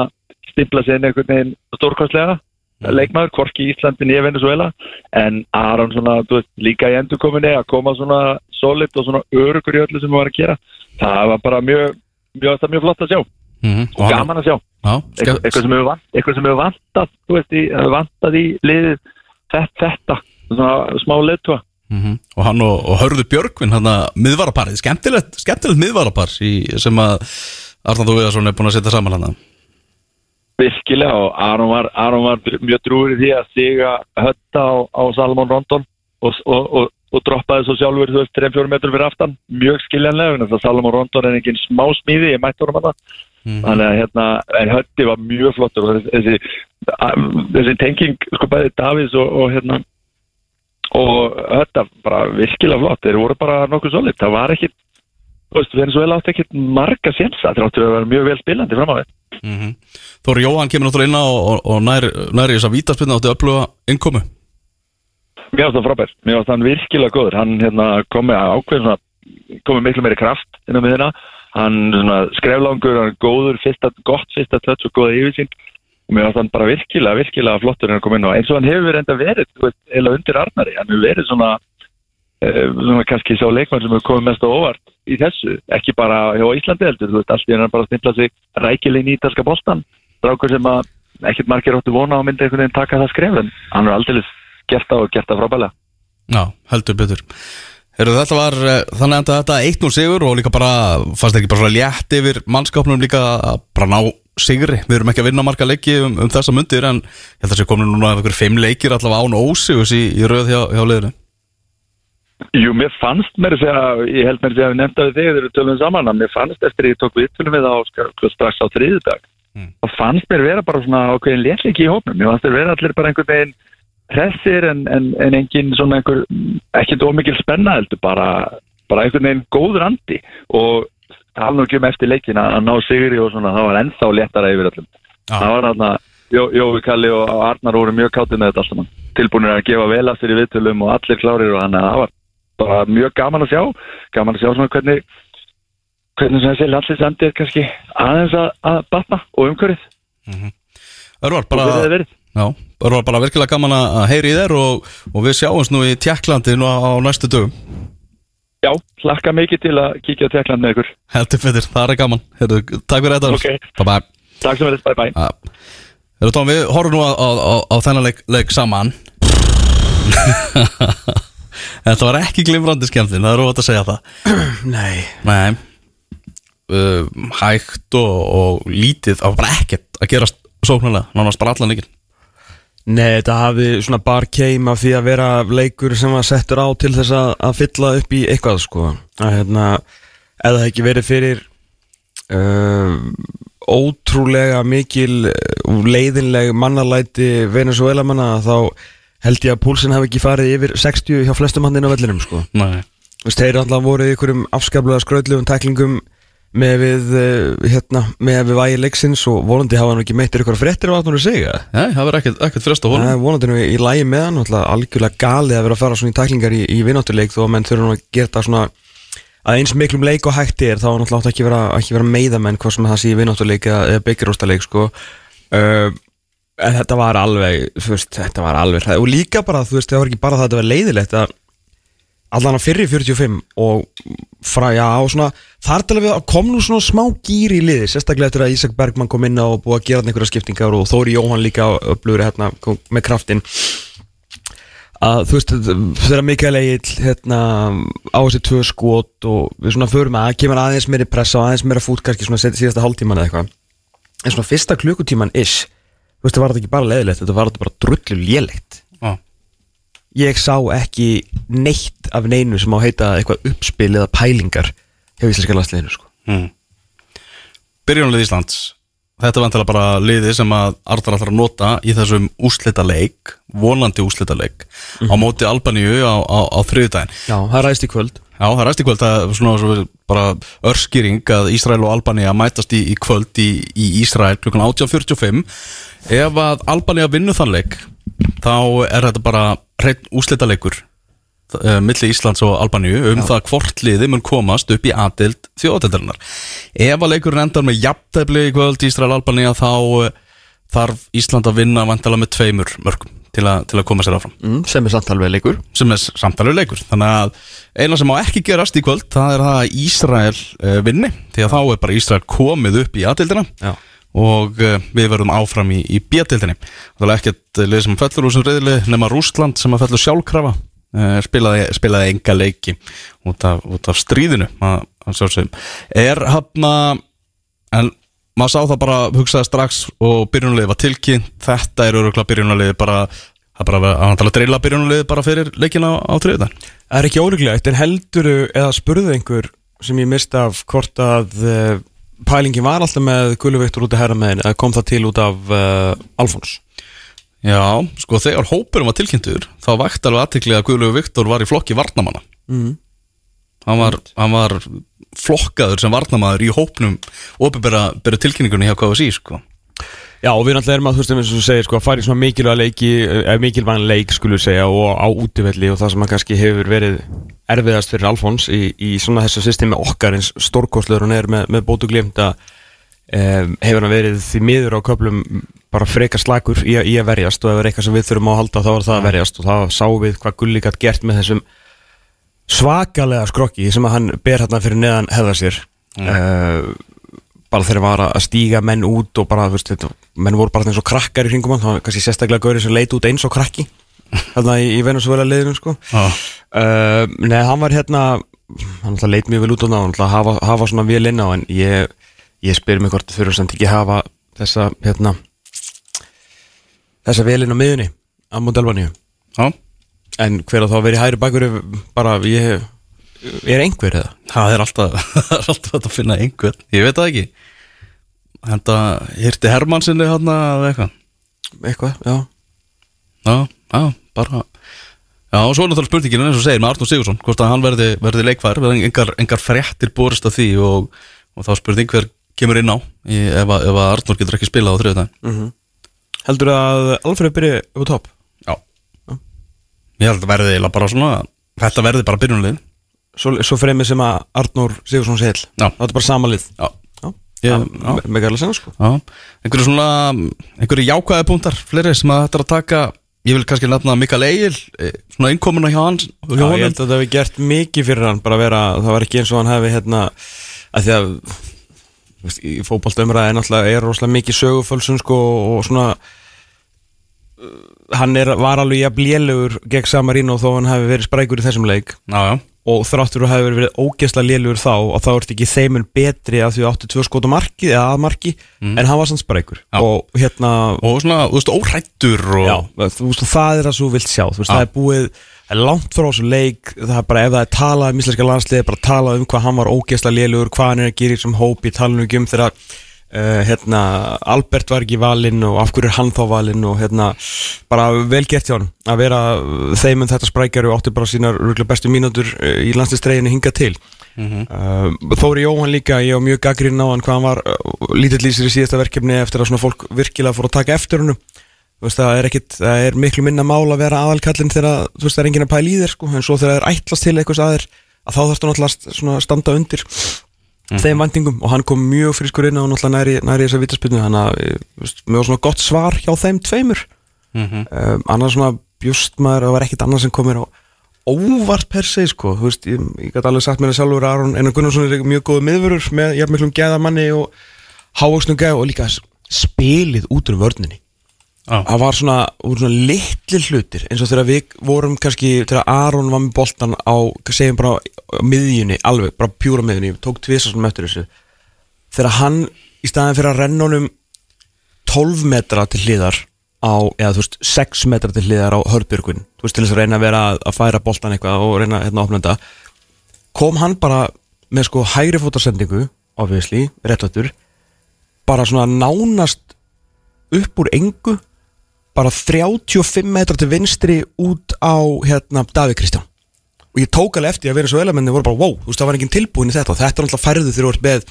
stimpla sig inn einhvern veginn stórkostlega leikmaður, hvorki í Íslandi nýja Venezuela en Aron svona, þú veist, líka í endurkominni að koma svona solid og svona örugur í öllu sem við varum að gera það var bara mjög, mjög, var mjög flott að sjá. Mm -hmm. og gaman að sjá. Já, eitthvað, sem hefur vant, vantað þú veist, vantað í liðið þetta svona smá leitva mm og hann og, og hörðu Björgvin hann að miðvaraparið, skemmtilegt, skemmtilegt miðvarapar í, sem að Arnar Þú Viðarsson er búin að setja saman hann virkilega og Aron var, Aron var mjög drúur í því að stiga hötta á, á Salomon Rondon og, og, og, og droppaði svo sjálfur þú veist 3-4 metrur fyrir aftan. Mjög skiljanlega þannig að Salomon Rondon er engin smá smíði ég mætti honum að Mhm. þannig að hérna en höndi var mjög flottur og þessi, þessi tenging sko bæði Davís og, og hérna og þetta bara virkilega flott. Þeir voru bara nokkuð solid. Það var ekkit þú veist, Venezuela átti ekkit marga sénsa. Þráttur að vera mjög vel spilandi fram á við. Mhm. Þóri Jóhann kemur náttúrulega inn á og, og, og nær, nær í þess að vítaspilna áttu öfluga innkomu. Mér finnst það frábær, mér finnst hann virkilega góður. Hann hérna, kom með ákveðin svona, kom með miklu meiri kraft inn á miðina hann skreflangur, hann er góður fyrsta, gott fyrsta touch og góða yfirsýn og mér finnst hann bara virkilega, virkilega flottur en að koma inn á, eins og hann hefur enda verið veist, eða undir Arnari, hann hefur verið svona eh, svona kannski sá leikmann sem hefur komið mest á óvart í þessu. Ekki bara hjá Íslandi heldur, þú veist, allt í hann bara stimpla sig rækilegin í ítalska boltan drákur sem að ekkert margir áttu vona á myndi einhvern veginn taka það skref en hann er aldrei gert það og gert það frábælega Já, heldur betur. Heru, Þetta var eh, þannig að þetta 1-0 sigur og líka bara, fannst ekki bara svona létt yfir mannskapnum líka bara ná sigri, við erum ekki að vinna marga leiki um, um þessa mundir en ég held að sé komin núna einhver fimm leikir allavega án ósigus í, í röð hjá, hjá liðinu. Jú, mér fannst mér að segja, ég held mér að segja að við nefndaði þig þegar við tölum saman að mér fannst eftir að ég tók viðtölum við á strax á þriðudag Mm. og fannst mér vera bara svona ákveðin létleiki í hópnum, mér fannst mér vera allir bara einhvern veginn hressir en, en, en engin svona einhver, ekkert ómikil spenna heldur, bara, bara einhvern veginn góður andi. Og tala nú ekki um eftir leikin að ná sigri og svona, það var ennþá léttara yfir öllum. Já. það var þarna, Jó, Jói Kalli og Arnar voru mjög káttið með þetta allt saman. Tilbúinir að gefa vel aftur í viðtölum og allir klárir og hann að það var bara mjög gaman að sjá. Gaman að sjá svona hvernig hvernig sem þessi landslýsandi er kannski aðeins að, að batna og bara, erum verið. Já, Örvar, bara virkilega gaman að að heyri í þér og, og við sjáumst nú í Tjekklandi nú á, á næstu dögum Já, hlakka mikið til að kíkja á tekland með ykkur. Heldur betur, það er gaman. Heru, Takk fyrir þetta. Ok. Bye bye Takk sem verðist, bye bye Ja. Heyrðu, Tom, við horfum nú á, á, á, á þennan leik, leik saman. Þetta var ekki glimrandi skemmtin, það er óvægt að segja það. Nei. Nei. Uh, Hægt og, og lítið Það var bara ekkert að gerast sóknarlega Nánast bara allan leikin Nei, þetta hafi svona bar keim af því að vera leikur sem var settur á til þess að, að fylla upp í eitthvað sko. Að hérna, eða það ekki verið fyrir uh, ótrúlega mikil uh, leiðinleg mannalæti Venezuela manna þá held ég að púlsinn hafi ekki farið yfir 60 hjá flestum handinn á vellinum sko. Nei. Þú veist, þeir alltaf voru í einhverjum afskaplega skröðlugum tæklingum með við, uh, hérna, með við vægi leiksins og volandi hafa hann ekki meittir ykkur fréttir á að hann segja Nei, það verður ekkert, ekkert frest að Það hóla er nú í lægi með hann alltaf algjörlega galið að vera að fara svona í tæklingar í, í vináttuleik þó að menn þurfa nú að gera það svona að eins miklum leik og hægt er þá náttúrulega átt ekki vera, ekki vera meiðamenn hvað sem það sé í vináttuleik eða, byggiróstaleik sko. Uh, en þetta var alveg þú veist, þetta var alveg og líka bara þú veist, það var ekki bara það að þetta var leiðilegt að allan að fyrri 45 og já, og svona þar til að við kom nú svona smá gýr í liði sérstaklega eftir að Ísak Bergman kom inn á og búið að gera einhverja skiptingar og Þóri Jóhann líka upplöfur hérna með kraftin að þú veist þegar Mikael Egil hérna á þessi tvö skot og við svona förum að kemur aðeins meiri pressa og aðeins meira fút kannski svona síðasta hálftíman eða eitthvað. En svona fyrsta klukkutíman ish þú veist það var þetta ekki bara leðilegt þetta var þetta bara drullu lélegt ég sá ekki neitt af neinu sem á að heita eitthvað uppspil eða pælingar hjá íslenska landsliðinu sko. mm. Byrjunlið Íslands. Þetta er vantilega bara liði sem að Arnar ætlar að nota í þessum úslita leik vonandi úslita leik á móti Albaníu á, á, á þriðdægin Já, það ræðist í kvöld. Já, það ræst í kvöld. Það er svona svo bara örskýring að Ísrael og Albanía mætast í, í kvöld í, í Ísrael klukkan 18.45 ef að Albanía vinnu þann leik þá er þetta bara úslitaleikur uh, milli Íslands og Albaníu um það hvort liði mun komast upp í aðild þjóðatildarinnar ef að leikurinn endar með jafntefli í kvöld Ísrael-Albanía þá uh, þarf Ísland að vinna vantala með tveimur mörgum til, a, til að koma sér áfram. Mm, sem er samt alveg leikur. Sem er samtalið leikur. Þannig að eina sem má ekki gerast í kvöld það er það að Ísrael uh, vinni. Því að þá er bara Ísrael komið upp í aðtildina Já. Og uh, við verðum áfram í, í B-tildinni það er ekkert lið sem fellur úr sem reyðli nema Rústland sem að fellur sjálfkrafa. Uh, spilaði, spilaði enga leiki út af, út af stríðinu að, að er hafna en maður sá það bara hugsaði strax og byrjunarliði var tilkynnt. Þetta er öruglega byrjunarliði bara er bara að að dreila byrjunulið bara fyrir leikina á, þriðudag Það er ekki ólíklegt, en helduru eða spurðu einhver sem ég misti af hvort að pælingin var alltaf með Gulluviktur út af herrameðin eða kom það til út af uh, Alfons Já, sko þegar hópurum var tilkynntur þá vakti alveg aðtekli að Guðlegu Viktor var í flokki varnamanna mm. hann var, hann var flokkaður sem varnamaður í hópnum opinbera tilkynningunni hjá KSI sko. Já og við náttúrulega erum að þú veist eins og þú segir sko að fara í svona mikilvæg leiki eða mikilvæg leik skulum segja og á útivelli og það sem að kannski hefur verið erfiðast fyrir Alfons í, í svona þessu systemi okkar eins stórkostlegur hann er með, með bótu glimt að um, hefur hann verið því miður á köplum bara freka slagur í, í að verjast og ef það er eitthvað sem við þurfum að halda þá er það að verjast og þá sá við hvað Gulli gætt gert með þessum svakalega skrokki sem að hann ber hérna fyrir neðan hefða sér mm. Bara þegar var að stíga menn út og bara, þú veist, þetta, menn voru bara eins og krakkar í hringum hann, það var kannski sérstaklega gaurið sem leit út eins og krakki hérna í, í Venezuela liðinu sko. Já. uh, Nei, hann var hérna hann alltaf leit mjög vel út á það hann alltaf hafa, hafa svona vel inn á en ég, ég spyr mig hvort þau þurfum samt ekki hafa þessa, hérna þessa vel inn á miðunni á Mondelvaníu Já, en hver að þá verið hægri bakur bara, ég er einhver eða? Það er alltaf, alltaf að finna einhvern. Ég veit það ekki. Henda, hirti Hermann sinni hann eða eitthvað. Eitthvað, já. Já, já, bara Já, og svo er náttúrulega spurningin eins og segir með Arnur Sigursson hvort að hann verði, verði leikfær verði engar, engar fréttir borist af því og, og þá spurning hver kemur inn á í, ef, að, ef að Arnur getur ekki spilað á þriðutæðin heldur að Alfred byrja upp á topp? Já. Ég held að verði bara svona Þetta verði bara byrjunlið svo, svo fremið sem að Arnur Sigursson segil það er bara sama lið. Já, já, Ég- Það- já. me- mega alveg senna sko. Einhverju svona, einhverju jákvæði punktar fleiri sem að þetta er að taka. Ég vil kannski nefna Mikael Egil eh, svona innkomuna hjá hans Já, ég held að það hefði gert mikið fyrir hann bara að vera, það var ekki eins og hann hefði hérna, að því að veist, í fótboltaumræði er náttúrulega rosalega mikið sögufölsun sko og svona uh, hann er, var alveg jafn lélugur gegn Samarino þó hann hefði verið sprækur í þessum leik. Já, já, og þráttur að hefði verið ógeðslega lélugur þá og þá ertu ekki þeimun betri að því áttu tvö skot á marki eða að marki en hann var sann sprækur Já. og hérna og svona, þú veist, óhrættur og Já, þú veist, það er það þú vilt sjá þú veist, Já. það er búið, það er langt frá þessu leik það er bara, ef það er talað um íslenska landsliði bara talað um hvað hann var ógeðslega lélugur hvað hann er að gera í þessum hóp, ég tala nú ekki um þegar uh, hérna, Albert var ekki valinn og af hverju er hann þá valinn og hérna, bara vel gert hjá hann að vera þeim en þetta sprækjar og átti bara sínar bestu mínútur uh, í landsliðstreginu hinga til. Uh, Þóri Jóhann líka, ég var mjög gaggrinn á hann hvað hann var uh, lítill í sér í síðasta verkefni eftir að svona fólk virkilega fór að taka eftir veist, það er ekkit, það er miklu minna mál að vera aðalkallinn þegar, það er enginn að pæla í þér, sko, en svo þegar það er ætlast til eitthvað aðeir, að þá þarfst st- svona að standa undir þeim vendingum og hann kom mjög frískur inn á næri, næri þessa vítaspilnu, hann að, eh, veist, mjög svona gott svar hjá þeim tveimur, Mhm. um, annars svona bjúst maður, það var ekkit annað sem komir á óvart per se, sko, þú veist, ég, ég gæti alveg sagt mér að sjálfur að Aron Einar Gunnarsson er mjög góð miðvörur með jafn miklum gæðamanni og hávöxnum gæð og líka spilið út úr vörninni. Já. það var svona, svona litli hlutir eins og þegar við vorum kannski þegar Aron var með boltan á segjum bara miðjunni, alveg, bara pjúra miðjunni tók svona eftir þessu. Þegar hann í staðin fyrir að renna honum 12 metra til hliðar á, eða þú veist, 6 metra til hliðar á hörðbjörgun, þú veist, til þess að reyna að vera að, færa boltan eitthvað og reyna hérna þetta kom hann bara með sko hægri fótarsendingu obviously, réttvættur bara svona nánast upp úr engu bara 35 metra til vinstri út á hérna Davíð Kristján og ég tók alveg eftir að vera svo elemenni voru bara wow, þú veist það var enginn tilbúin í þetta. Og þetta er alltaf færðu þegar þú ert með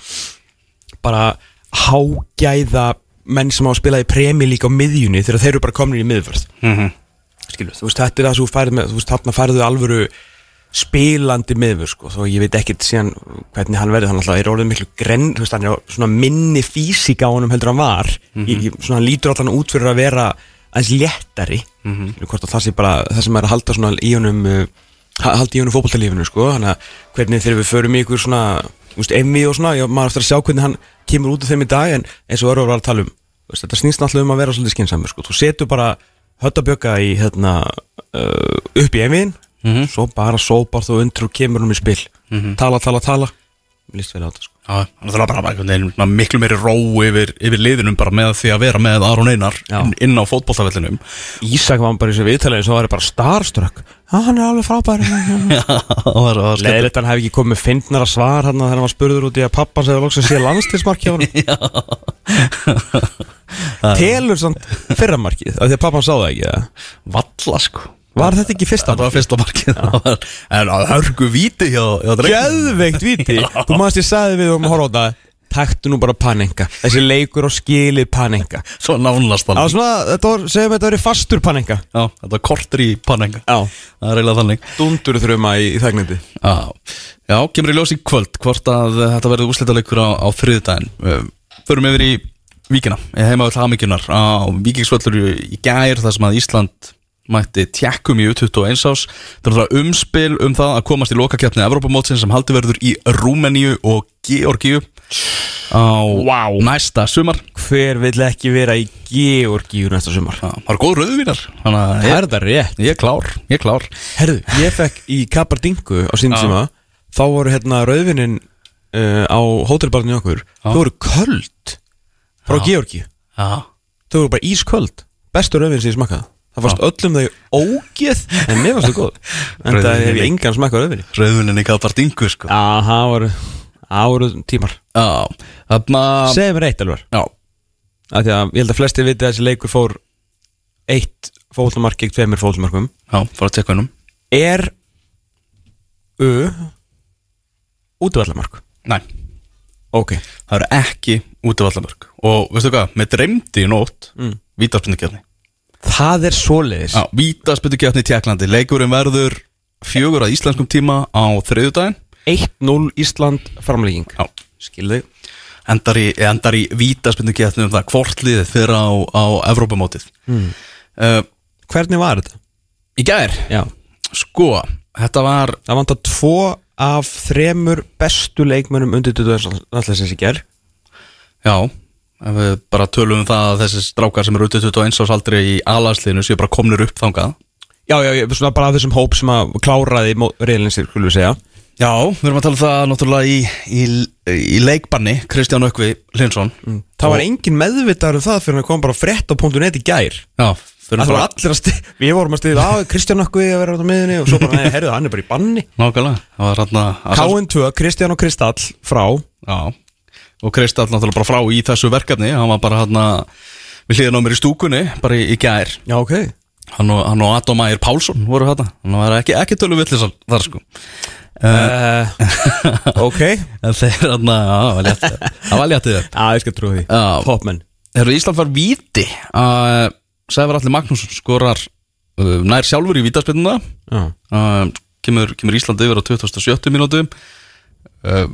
bara hágæða menn sem á að spila í premi líka á miðjunni þegar þeir eru bara komin í miðvörð. Mhm. skilur, þú veist, þetta er það sem þú færð með þú veist, þarna færðu alvöru spilandi miðvör, sko, þó ég veit ekkert síðan hvernig hann verður, hann alltaf er orðið miklu grenn, þú veist, hann er svona minni físík á honum heldur hann var. Ég, ég, svona hann lítur alltaf út fyrir að vera aðeins léttari. Mm -hmm. að það sé bara, það sem er að halda svona í honum ha- halda í honum fótboltalífinu, sko þannig að hvernig þegar við förum í ykkur svona þú veist, emmi og svona, já, maður eftir að sjá hvernig hann kemur út af þeim í dag, en eins og Örvar var að tala um veist, þetta snýst alltaf um að vera svolítið skinsamur, sko, þú setur bara höttabjöka í, hérna uh, upp í emmiðin svo bara sópar þú undir og kemur um í spil. Tala, tala, tala. Líst vel á þetta sko þannig að það er bara, einhvern veginn miklu meiri ró yfir, yfir liðinum bara með því að vera með Aron Einar inn, inn á fótbolltafellinum Ísak var bara í þessu viðtalið svo var það bara starstruck. Já, hann er alveg frábær. Leðilegt hann hefði ekki komið með fyndnara svar hann þegar hann var spurður út í að pappan segði loks að sé landslismark hjá hann Telur samt fyrramarkið af því að pappan sá það ekki? Valla sko Var þetta ekki fyrsta Það var fyrsta markið. Það En að hörgu víti hjá. Geðveikt viti Þú maður ég sagði við um það Taktu nú bara panenga Þessi leikur á skilið panenga Svo nánast Það þannig þetta var, segjum þetta verið fastur panenga Já, þetta var kortur í panenga Já. Það er eiginlega þannig. Dundur þrjuma í, í þagnindi Já, já kemur í ljós í kvöld Hvort að þetta verður úrslitaleikur á, á þriðdæðin Förum yfir í víkina Heima öll hamingjunar Á víkingsvöllur í, í gær þar sem að Ísland mætti tjekkum í U21 ás. Það er það umspil um það að komast í lokakefni Evrópamótsin sem haldi verður í Rúmeníu og Georgíu á Vá. næsta sumar. Hver vill ekki vera í Georgíu næsta sumar? Það er góð rauðvínar Það er það rétt? ég er klár, ég klár. Herðu, ég fekk í Kapardingu á sín tíma Þá voru hérna rauðvinnin uh, á hótelbarni okkur. Þau voru köld Frá. Georgíu. Þau voru bara ísköld. Bestu rauðvinn sem ég smakkaði Það fannst öllum þau ógeð En mér fannst þau góð. En það hef ég engan smakkað rauðvinni rauðvínin í Kapardingu sko. Já, það voru Það voru tímar. Já, þarna Segðu mér eitt alvar Já, Því að ég held að flesti viti að þessi leikur fór Eitt fótlumark gegn tveimur fótlumarkum já, fara að tekka hennum Er U Útvallamark Nei, Ok. Það eru ekki útivallamörk Og veistu hvað, með dreymdi í nótt mm. Vítaspindukefni Það er svoleiðis. Já, vítaspindukefni í Tjekklandi Leikurinn verður fjögur að íslenskum tíma á þriðjudaginn. 1-0 Ísland framlegging. Já, Skilðu endar í, endar í vítaspindukefni um það hvort liðið fyrir á, á Evrópamótið mm. uh, Hvernig var þetta? Í gær, Já. Sko, þetta var Það vantar tvo af þremur bestu leikmönnum undir 20. landslæsins í ger Já, ef við bara tölum um það að þessi strákar sem eru út 21 ás aldrei í alagsliðinu séu bara komnir upp þangað. Já, já, já, svona bara þessum hóp sem að kláraði reyðlinsir, skulum við segja. Já, við erum að tala um það náttúrulega í, í, í leikbanni Kristján Ökvi Linsson mm. Það var engin meðvitaður um það fyrir hann kom bara frétt á .net í gær. Já, fyrir var allir að stið, við vorum að stiða að Kristján okkur að vera á miðunni og svo bara, nei, herðu, hann er bara í banni. Nákvæmlega, það var hérna KN2, Kristján og Kristall frá. Já, og Kristall náttúrulega bara frá í þessu verkefni. Hann var bara hérna við hliðin á mér í stúkunni, bara í, í gær. Já, ok. Hann og, hann og Adam Ægir Pálsson voru hérna Hann var ekki, ekki tölu villisar þar sko. Uh, Ok. Já, En þeir hérna, já, það var léttið upp ég skal trúi því. Já. Topmenn. Þegar Ísland var víti að Sævar Alli Magnússon skorar uh, nær sjálfur í vítaspilnuna Já. Uh, kemur, kemur Ísland yfir á 2070 mínútu. Uh,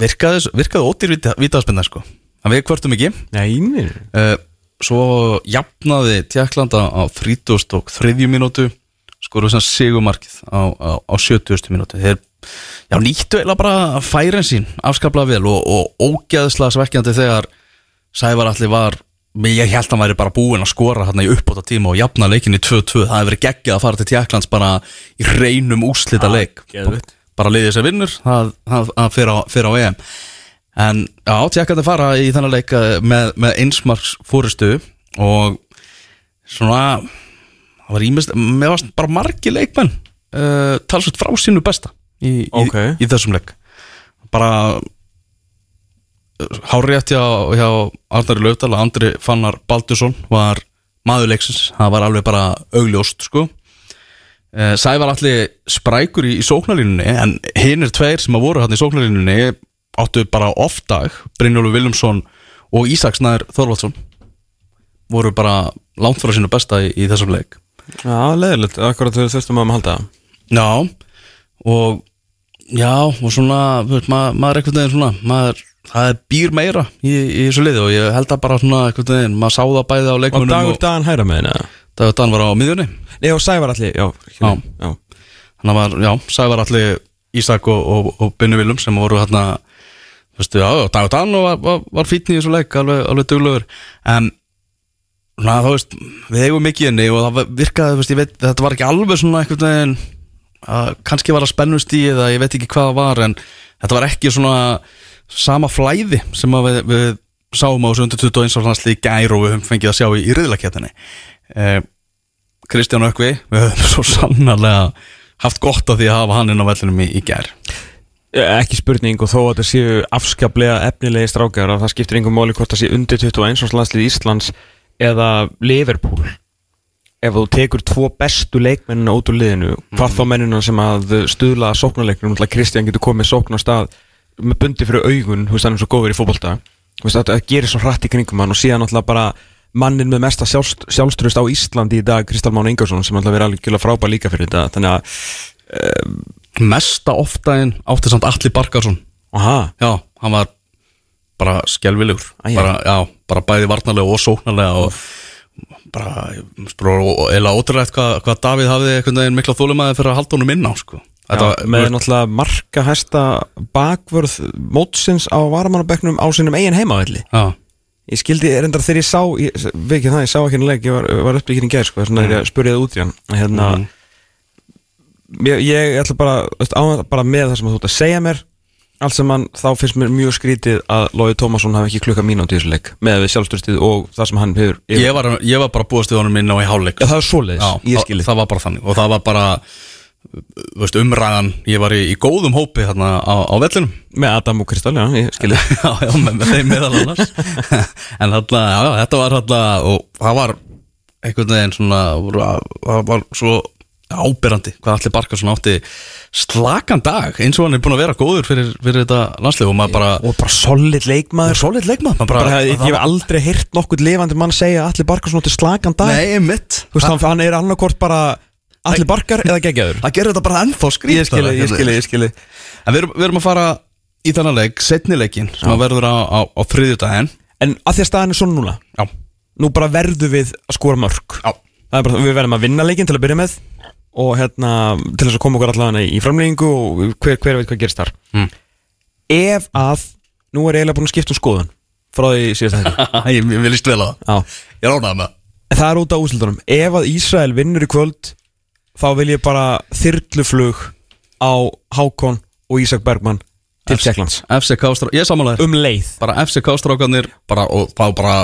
virkaði, virkaði ódýr vítaspilna sko hann við kvörtum ekki Nei, uh, svo jafnaði Tjekklanda á 33. mínútu skoruðu sem sigumarkið á, á, á 70. mínútu þeir já, nýttu eiginlega bara færin sín afskaplega vel og, og ógeðslega svekkjandi þegar Sævar allir var ég held að hann væri bara búinn að skora hérna í uppbóta tíma og jafna leikinni 2-2 það hefði verið geggjað að fara til Tjekklands bara í reynum úslita leik geðveikt. Bara liðið sér vinnur það, það, það fyrir, á, fyrir á EM. En já, Tjekkandi fara í þennan leik eh, með, með einsmarks fórustu og svona það var ímest, með varst bara margi leikmenn uh, talsveit frá sínu besta í, Ok. í, í þessum leik. Bara hárétt hjá, hjá Arnari Laufdal Andri Fannar Baldursson var maður leiksins, það var alveg bara augljóst sko. Eh, Sævar allir sprækur í, í sóknarlínunni en hinn er tveir sem að voru hann í sóknarlínunni áttu bara oft dag Brynjólu Vilumsson og Ísaksnær Þorvaldsson voru bara langt frá sínu besta í, í þessum leik Já, leðilegt, akkurat þau þurftum að halda Já og já og svona þú veist, maður, maður er einhvern veginn svona maður, það er býr meira í, í þessu liði og ég held að bara svona einhvern veginn maður sá það bæði á Og leikmunum dagur dagan hæra með henni eða? Dagur Dan var á miðjunni. Nei, og Sævar allir, já. Þannig var, já, Sævar allir Ísak og, og, og Binni Vilum sem voru hérna Dagur Dan var, var, var fítni í þessu leik alveg, alveg duglegur. En na, þá veist, við eigum mikið inni og það virkaði, veist, veit, þetta var ekki alveg svona einhvern veginn að kannski var að spennust í eða ég veit ekki hvað það var en þetta var ekki svona sama flæði sem við, við sáum á þessu undir 21 árs landslið í gær og við höfum fengið að sjá í, í riðlakettinni Kristján Ökvi við höfum svo sannarlega haft gott af því að hafa hann inn á vellinum í, í gær. Ekki spurning og þó að þetta séu afskaplega efnilegi strákjar og það skiptir einhver máli hvort það sé undir 21 árs landslið Íslands eða Liverpool. Ef þú tekur tvo bestu leikmennina út úr liðinu hvað þá mennina sem að stuðla sóknarleiknum, Kristján getur komið sókn á stað með bundi fyrir augun hann er svo góður í fókbalta þetta gerir svo hratt í kringum hann og síðan náttúrulega bara mannin með mesta sjálfst, sjálfströst á Íslandi í dag Kristall Mána Ingarsson sem alltaf verið alveg frábær líka fyrir þetta. Þannig að um, mesta ofta en átti samt Alli Barkarsson aha, já, hann var bara já. bara, já, bara bæði varnarlega og sóknarlega og bara, eða ótrúlegt hvað, hvað Davíð hafði einhvern veginn mikla þólumæði fyrir að halda honum inn á sko. já, með náttúrulega marka hæsta bakvörð mótsins á varamannabeknum á sinum eigin heimavelli. Já, ég skildi reyndar þegar ég sá við ekki það, ég sá ekki henni leik, ég var, var uppbyggin í gæð sko, þess vegna er ég að spurja það út í hann hérna, Mm. ég, ég ætla bara, veist, á, bara með það sem þú ert að segja mér allt sem hann, þá finnst mér mjög skrítið að Lói Tómasson hafi ekki klukka mínúti í þessu leik með við sjálfstyrstið og það sem hann hefur ég var, ég var bara búast við honum inn á í hálfleik Já, það er svoleiðis, Já, ég það, skilði það var bara þannig og það var bara veist, umræðan, ég var í, í góðum hópi hérna á, á vellinum. Með Adam og Kristall, já, ég skilði já, já, með, með þeim meðal annars. En þarna, já, þetta var þarna og það var einhvern veginn svona, það var svo ábyrrandi hvað allir Barkarsson átti slakan dag eins og hann er búin að vera góður fyrir, fyrir þetta landslið og maður bara og bara solid leikmaður. Solid leikmað maður bara, bara, ég, hef aldrei heyrt nokkuð lifandi mann segja allir Barkarsson átti slagan dag. Nei, mitt Þú veist, hann, hann er annarkort bara allir barkar eða geggjaður? Það gerir þetta bara ennþá skrýt Ég skilji, ég skilji, ég skilji. En við erum, við erum að fara í þennan leik setni leikin sem að verður á, á, á þriðjudaginn. En að því að staðan er svona núna? Já, Nú bara verðum við að skora mörg já, Það er bara, við verðum að vinna leikin til að byrja með Og hérna, til þess að koma okkur allavega í framleggingu Og hver, hver veit hvað gerist þar. Mm. Ef að, nú er eiginlega búin að skipta um skoðun Frá því síðast ég, ég ég að Þá vil ég bara þyrluflug Á Hákon og Ísak Bergmann Til Tjekklands ég samanlega Um leið. Bara FCK strákarnir bara, og þá bara,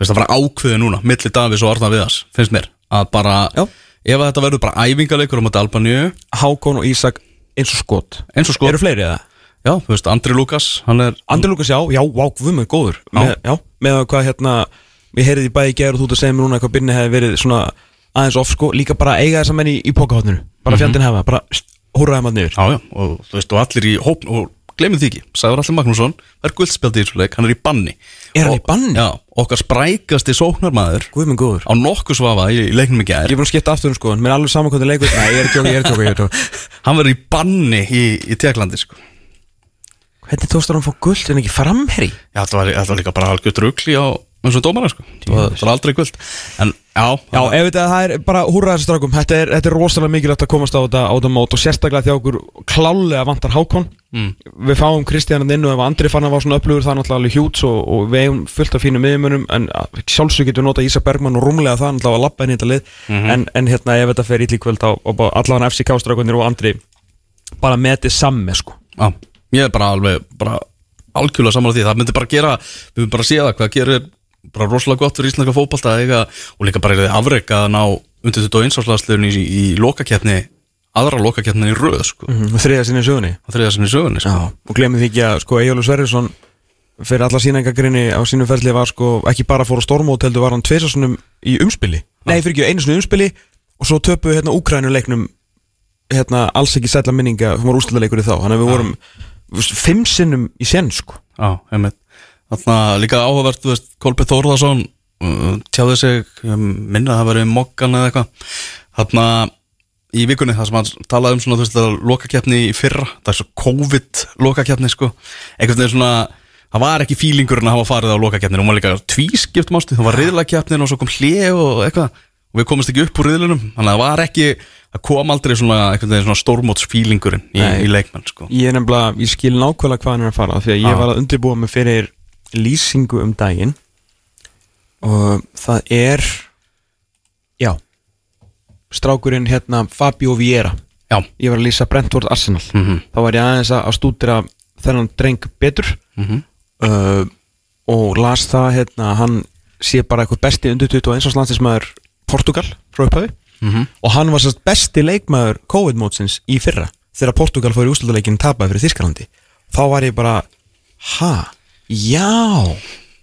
veist það bara ákveði núna milli Davís og Arna Viðars, finnst mér að bara, Já. ef að þetta verður bara æfingarleikur um þetta Albaníu, Hákon og Ísak eins og skot. Eins og sko Eru fleiri eða? já, þú veist, Andri Lukas, hann er Andri Lukas, já, já, vá, við með góður. Með, já, með að hvað hérna Við heyrið í bæði gæður og þú ert að segja mér núna Hvað byrni hefði verið svona aðeins off sko Líka bara eiga þessa menn í, í pokahotninu Bara fjandinn hefa, bara húrraði maður niður já, já, og þú veist, og allir í hóp og glemum því ekki, Sæður Allir Magnússon er guldspjaldi í þessu leik, hann er í banni. Er hann í banni? Já, okkar sprækasti sóknarmaður Guð með góður. á nokkuð svafa í, í leiknum í gær. Ég er búin að skipta aftur um sko Mér er alveg saman hvað það leikur. Nei, ég er að tjóka, ég er að tjóka, ég er að tjóka hann verður í banni í, í Tjekklandi sko. Hvernig tókstar hann að fá guld en ekki framherri? Já, þetta var, þetta var líka bara algjör drugli á eins og dómara sko. það var aldrei guld en já, Já, ef þetta það er bara húrraði þessu strákum. Þetta er, þetta er rosalega mikilvægt að komast á þetta, á þetta mót og sérstaklega því okkur klálega vantar Hákon. Mm. Við fáum Kristján inn og ef Andri fann að var svona upplöfur það er náttúrulega alveg hjúts og, og við hefum fullt af fínum miðjumunum en sjálfsög getum við nota Ísa Bergmann og rúmlega það náttúrulega að lappa í þetta lið. En, en hérna ef þetta fer ítli kvöld á, á allavega FCK strákunir og Andri bara samme sko. Er bara á rosalega gott fyrir íslenska eiga og líka bara er þið afreik að ná undir 21 áslagsliðun í, í lokakeppni aðra lokakeppnin í röð sko, mm -hmm. þriða sinni á þriða sinni í sögunni sko. og glemir því ekki að sko Egilur Sverrisson fyrir alla sínengagrinni á sínum ferli var sko ekki bara fór á stormót heldur var hann tveisasunum í umspili. Nei fyrir ekki einu í umspili og svo töpuðu hérna Úkrænuleiknum hérna alls ekki sætla minninga hún var úrslutaleikur í þá. Þannig að við vorum fimm sinnum í senn sko. Já, einmitt Þarna líka áhugavert, þú veist, Kolbjörn Þórðarsson uh, tjáði sig, ég minna að það verið mokkan eða eitthvað. Þarna í vikunni það sem hann talaði um svona, þú veist, að lokakeppni í fyrra það er svo COVID-lokakeppni, sko. Einhvern veginn svona, það var ekki fílingurinn að hafa farið á lokakeppni, hún var líka tvískipt mástu, það var riðlakeppnin og svo kom hlið og eitthvað, og við komumst ekki upp úr riðlunum, þannig að það var ekki það kom aldrei svona, einhvern veginn svona stórmótsfílingurinn í, í leikmenn, sko. Ég er nefnilega, ég skil nákvæmlega hvað hann er að fara því að ég var að undirbúa mig fyrir lýsingu um daginn og það er já strákurinn hérna Fabio Vieira. Já, ég var að lýsa Brentford Arsenal. Mhm. þá var ég aðeins að stúdira þennan dreng betur. Uh, og las það hérna, hann sé bara eitthvað besti undir 21 árs landslismæður Portugal frá upphafi. Og hann var sérst besti leikmaður COVID-mótsins í fyrra þegar Portugal fór í úslutuleikin tapaði fyrir Þískalandi þá var ég bara ha, já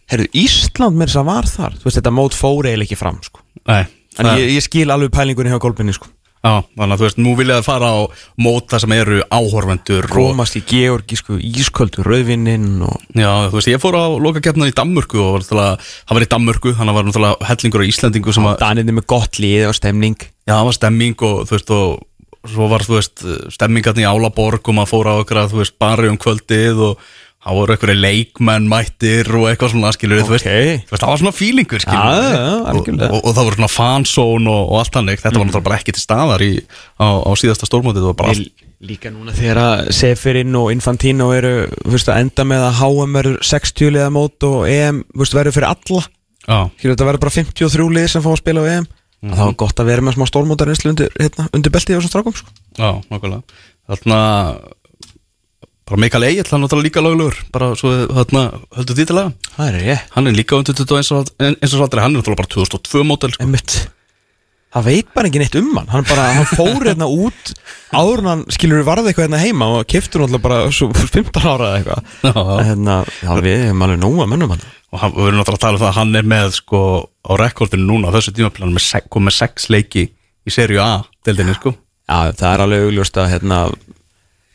herru, Ísland með þess að var þar þú veist, þetta mót fór eiginlega ekki fram sko. Nei, en það- ég, ég skil alveg pælingunni hjá golfinni sko. Já, þannig að þú veist, nú vilja það fara á móta sem eru áhorfendur og, komast í georgísku ísköldu rauðvinninn og Já, þú veist, ég fór á lokakeppna í Danmörku og það var í Danmörku þannig að var náttúrulega hellingur og Íslandingu sem að, Danirni með gott lið og stemning já, það var stemming og þú veist, og svo var, þú veist, stemmingarni í Álaborg og maður fór á okkur að, þú veist, bari um kvöldið og það voru einhverju leikmenn mættir og eitthvað svona, skilur, þú veist, Ok. þú veist, það var svona feelingur, skilur já, já, og, og, og það voru svona fansón og, og allt hannig, þetta var náttúrulega bara ekki til staðar í, á, á síðasta stórmótið, það var bara allt Lí- Líka núna þegar að Seferin og Infantino eru þú veist, að enda með að HM verður 60 liða mót og EM þú veist, verður fyrir alla. Já, Skilur, þetta verður bara 53 lið sem fá að spila á EM mm Það var gott að vera með smá stórmótar undir, hérna, undir beltið á þessum strákum sko. Já, nákvæmlega. Þarna bara Mikael Egil, hann er líka löglegur bara svo þarna höldu því til að Það er ég hann er líka undir 21 eins og aldrei, hann er bara 2002 mótel sko. Það veit bara ekki neitt um hann. Hann, bara, hann fór hérna út áður en hann skilur varði eitthvað hérna heima og keftur náttúrulega bara svo 15 ára eða eitthvað. Hérna, Já, við hefum alveg nóga mönnum hann. Og hann, við erum náttúrulega að tala um það að hann er með sko á rekordinu núna á þessu tímaplan með, se- kom með 6 leiki í serju A deildinni sko. Já, það er alveg augljóst að hérna,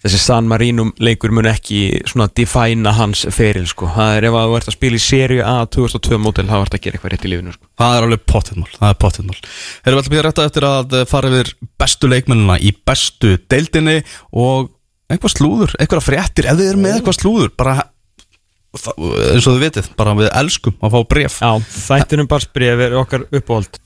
þessi San Marino leikur mun ekki svona defæna hans feril sko. það er ef að þú ert að spila í seríu A 2002 mótil, þá ert að gera eitthvað rétt í lífinu sko. Það er alveg pottiðmál Erum við alltaf býða rétta eftir að fara yfir bestu leikmennina í bestu deildinni og eitthvað slúður, eitthvað fréttir, ef þið eru með eitthvað slúður bara, eins og þið vitið bara við elskum að fá bref Já, þættinum bara spref er okkar uppáhald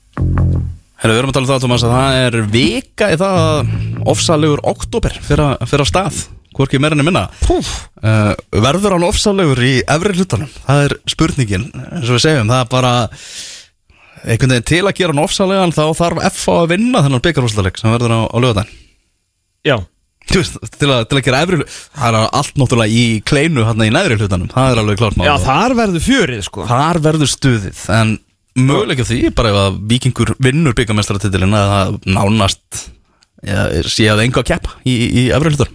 Herra, við erum að tala um það, Thomas, að það er vika í það að ofsalegur oktober fyrir að, stað, hvorki meirinni minna. Púf. Uh, Verður hann ofsalegur í efri hlutanum? Það er spurningin, eins og við segjum, það er bara einhvern veginn til að gera hann ofsalegan þá þarf F að vinna þennan byggarhúsleik sem verður á, á lögadaginn Já, til, að, til að gera efri hlut það er allt náttúrulega í kleinu hann í neðri hlutanum, það er alveg klart Já þar verður fjörið sko. þar verður stuðið en möguleika því bara ef að vikingur vinnur byggamestaratitilin að það nánast ja, sé að enga að keppa í, í efri hlutar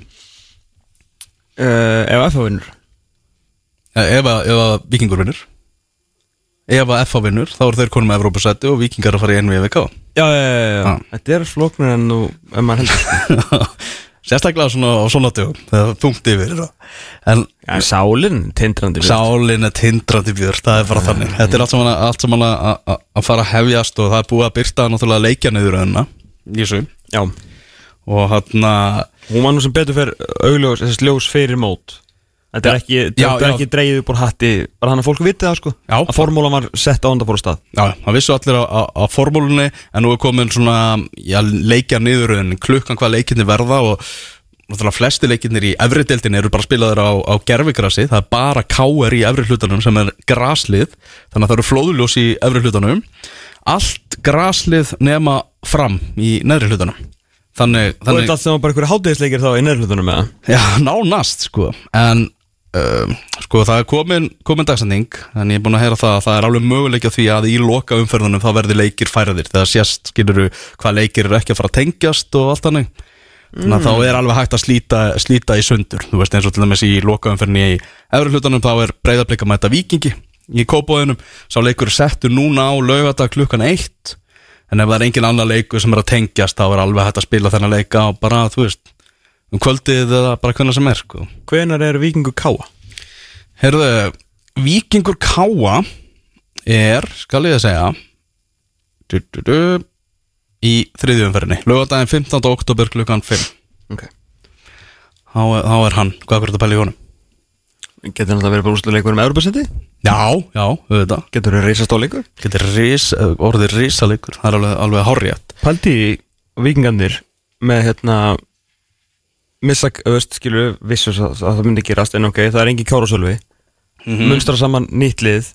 uh, Ef FH vinnur ef, að- vikingur vinnur ef að FA vinnur þá eru þeir konum með Evrópusæti og vikingar að fara í NVVK Já, já, já, já. Já. Þetta er flóknur en nú, ef maður heldur. sérstaklega svona á svona dögum það er þungt yfir en Já, sálinn, tindrandi við. sálin er tindrandi björn það er bara þannig, þetta er allt saman, allt saman að, að, að fara að hefjast og það er búið að byrta náttúrulega leikja niður í þessu Já, og hann að hún var nú sem betur fyrir augljós, þessi ljós fyrir mót Þetta er ekki, Já, þetta er já. ekki dreigð upp úr hatti bara hann að fólk viti það sko. Já. að formúlan var sett á undan fór stað. Já, það vissu allir á, formúlunni en nú er komin svona já, leikja niður en klukkan hvað leikinni verða og náttúrulega flesti leikinnir í efri deildinni eru bara spilaður á, á gerfigrassi það er bara káer í efri hlutanum sem er graslið, þannig að það eru flóðuljós í efri hlutanum. Allt graslið nema fram í neðri hlutanum. Þannig, Og þannig þetta allt sem var bara einhverju hátegisleikir þá í nærhlutunum með það Já, nánast sko. En uh, sko það er komin, komin dagsending En ég er búin að heyra það að það er alveg möguleik á því að í loka umferðunum þá verði leikir færðir. Þegar sést skiluru hvað leikir eru ekki að fara að tengjast og allt þannig. Þannig að þá er alveg hægt að slíta, slíta í sundur. Þú veist eins og til dæmis í loka umferðinni í efri hlutanum þá er breyðablika mæta vikingi í kópóðinum Sá leikur settur núna á laugardag klukkan eitt. En ef það er engin annar leikur sem er að tengjast þá er alveg hægt að spila þennan leika og bara, þú veist, um kvöldið eða bara hvernig sem er, sko. Hvenar er vikingu káa? Herðu, Víkingur Káa er, skal ég að segja, du, du, du, í þriðjumferðinni, lögadaginn 15. oktober klukkan 5. Ok Þá, þá er hann, hvað er þetta að pæla í honum? Getur hann að vera bara úrsluleikur um Európa-setti? Já, já, auðvitað. Getur það reysast á leikur? Getur ris, orðið risalegur, það er alveg, alveg hárjætt. Paldi vikingarnir með hérna missa, öðvist, skilur vissus að, að það myndi gerast en ok, það er engin kárasölvi. Mm munstra saman nýtt lið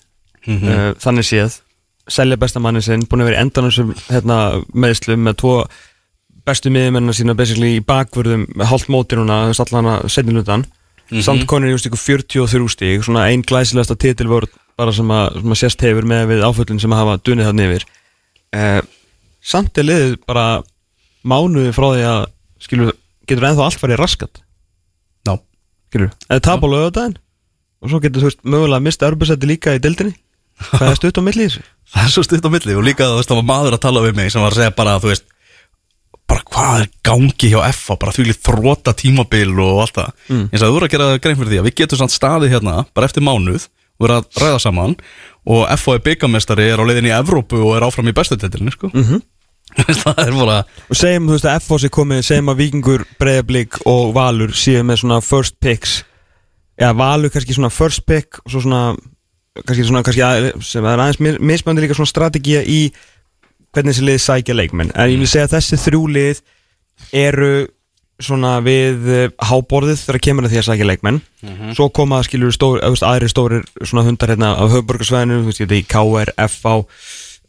uh, þannig séð. Selja besta manni sinn, búin að vera sem hérna, meðslum með tvo bestu miðumennina sína basically í bakvörðum hálft móti núna, allan að setja hlutan mm. samt konur í ykkur 43 stík svona einn glæsilegasta titilvörð bara sem að, sem að sérst hefur með við áföllin sem að hafa dunið þarna yfir. Uh, samt er liðið bara mánuði frá því að skilur, getur ennþá allt farið raskat. Já. skilur, eða tap á lögadaginn og svo getur þú veist mögulega að mista örbursætti líka í dildinni hvað er stutt á milli þessu? Það er svo stutt á milli. Og líka þú veist það var maður að tala við mig sem var að segja bara þú veist bara hvað er gangi hjá FA bara því líkt þróta tímabil og allt það. Mm. eins að þú eru að gera grein fyrir því að við getum samt staðið hérna bara eftir mánuð og vera að ræða saman. Og FA er byggamestari er á leiðin í Evrópu og er áfram í bestutillinni sko. Mhm. það er bara og segjum þú veist að FOS er komið segjum að Víkingur, Breiðablík og Valur séu með svona first picks. Eða Valur kannski svona first pick og svo svona kannski svona kannski að, sem er aðeins mis- mismöndi líka svona strategía í hvernig þessi lið sækja leikmenn. En ég vil segja að þessi þrjú lið eru svona við uh, háborðið þegar kemur að því að sækja leikmenn. Svo koma skilur stór, eða, þú veist, aðri stórir svona hundar hérna á höfuborgarsvæðinu þú veist, ég veit, í KR, uh,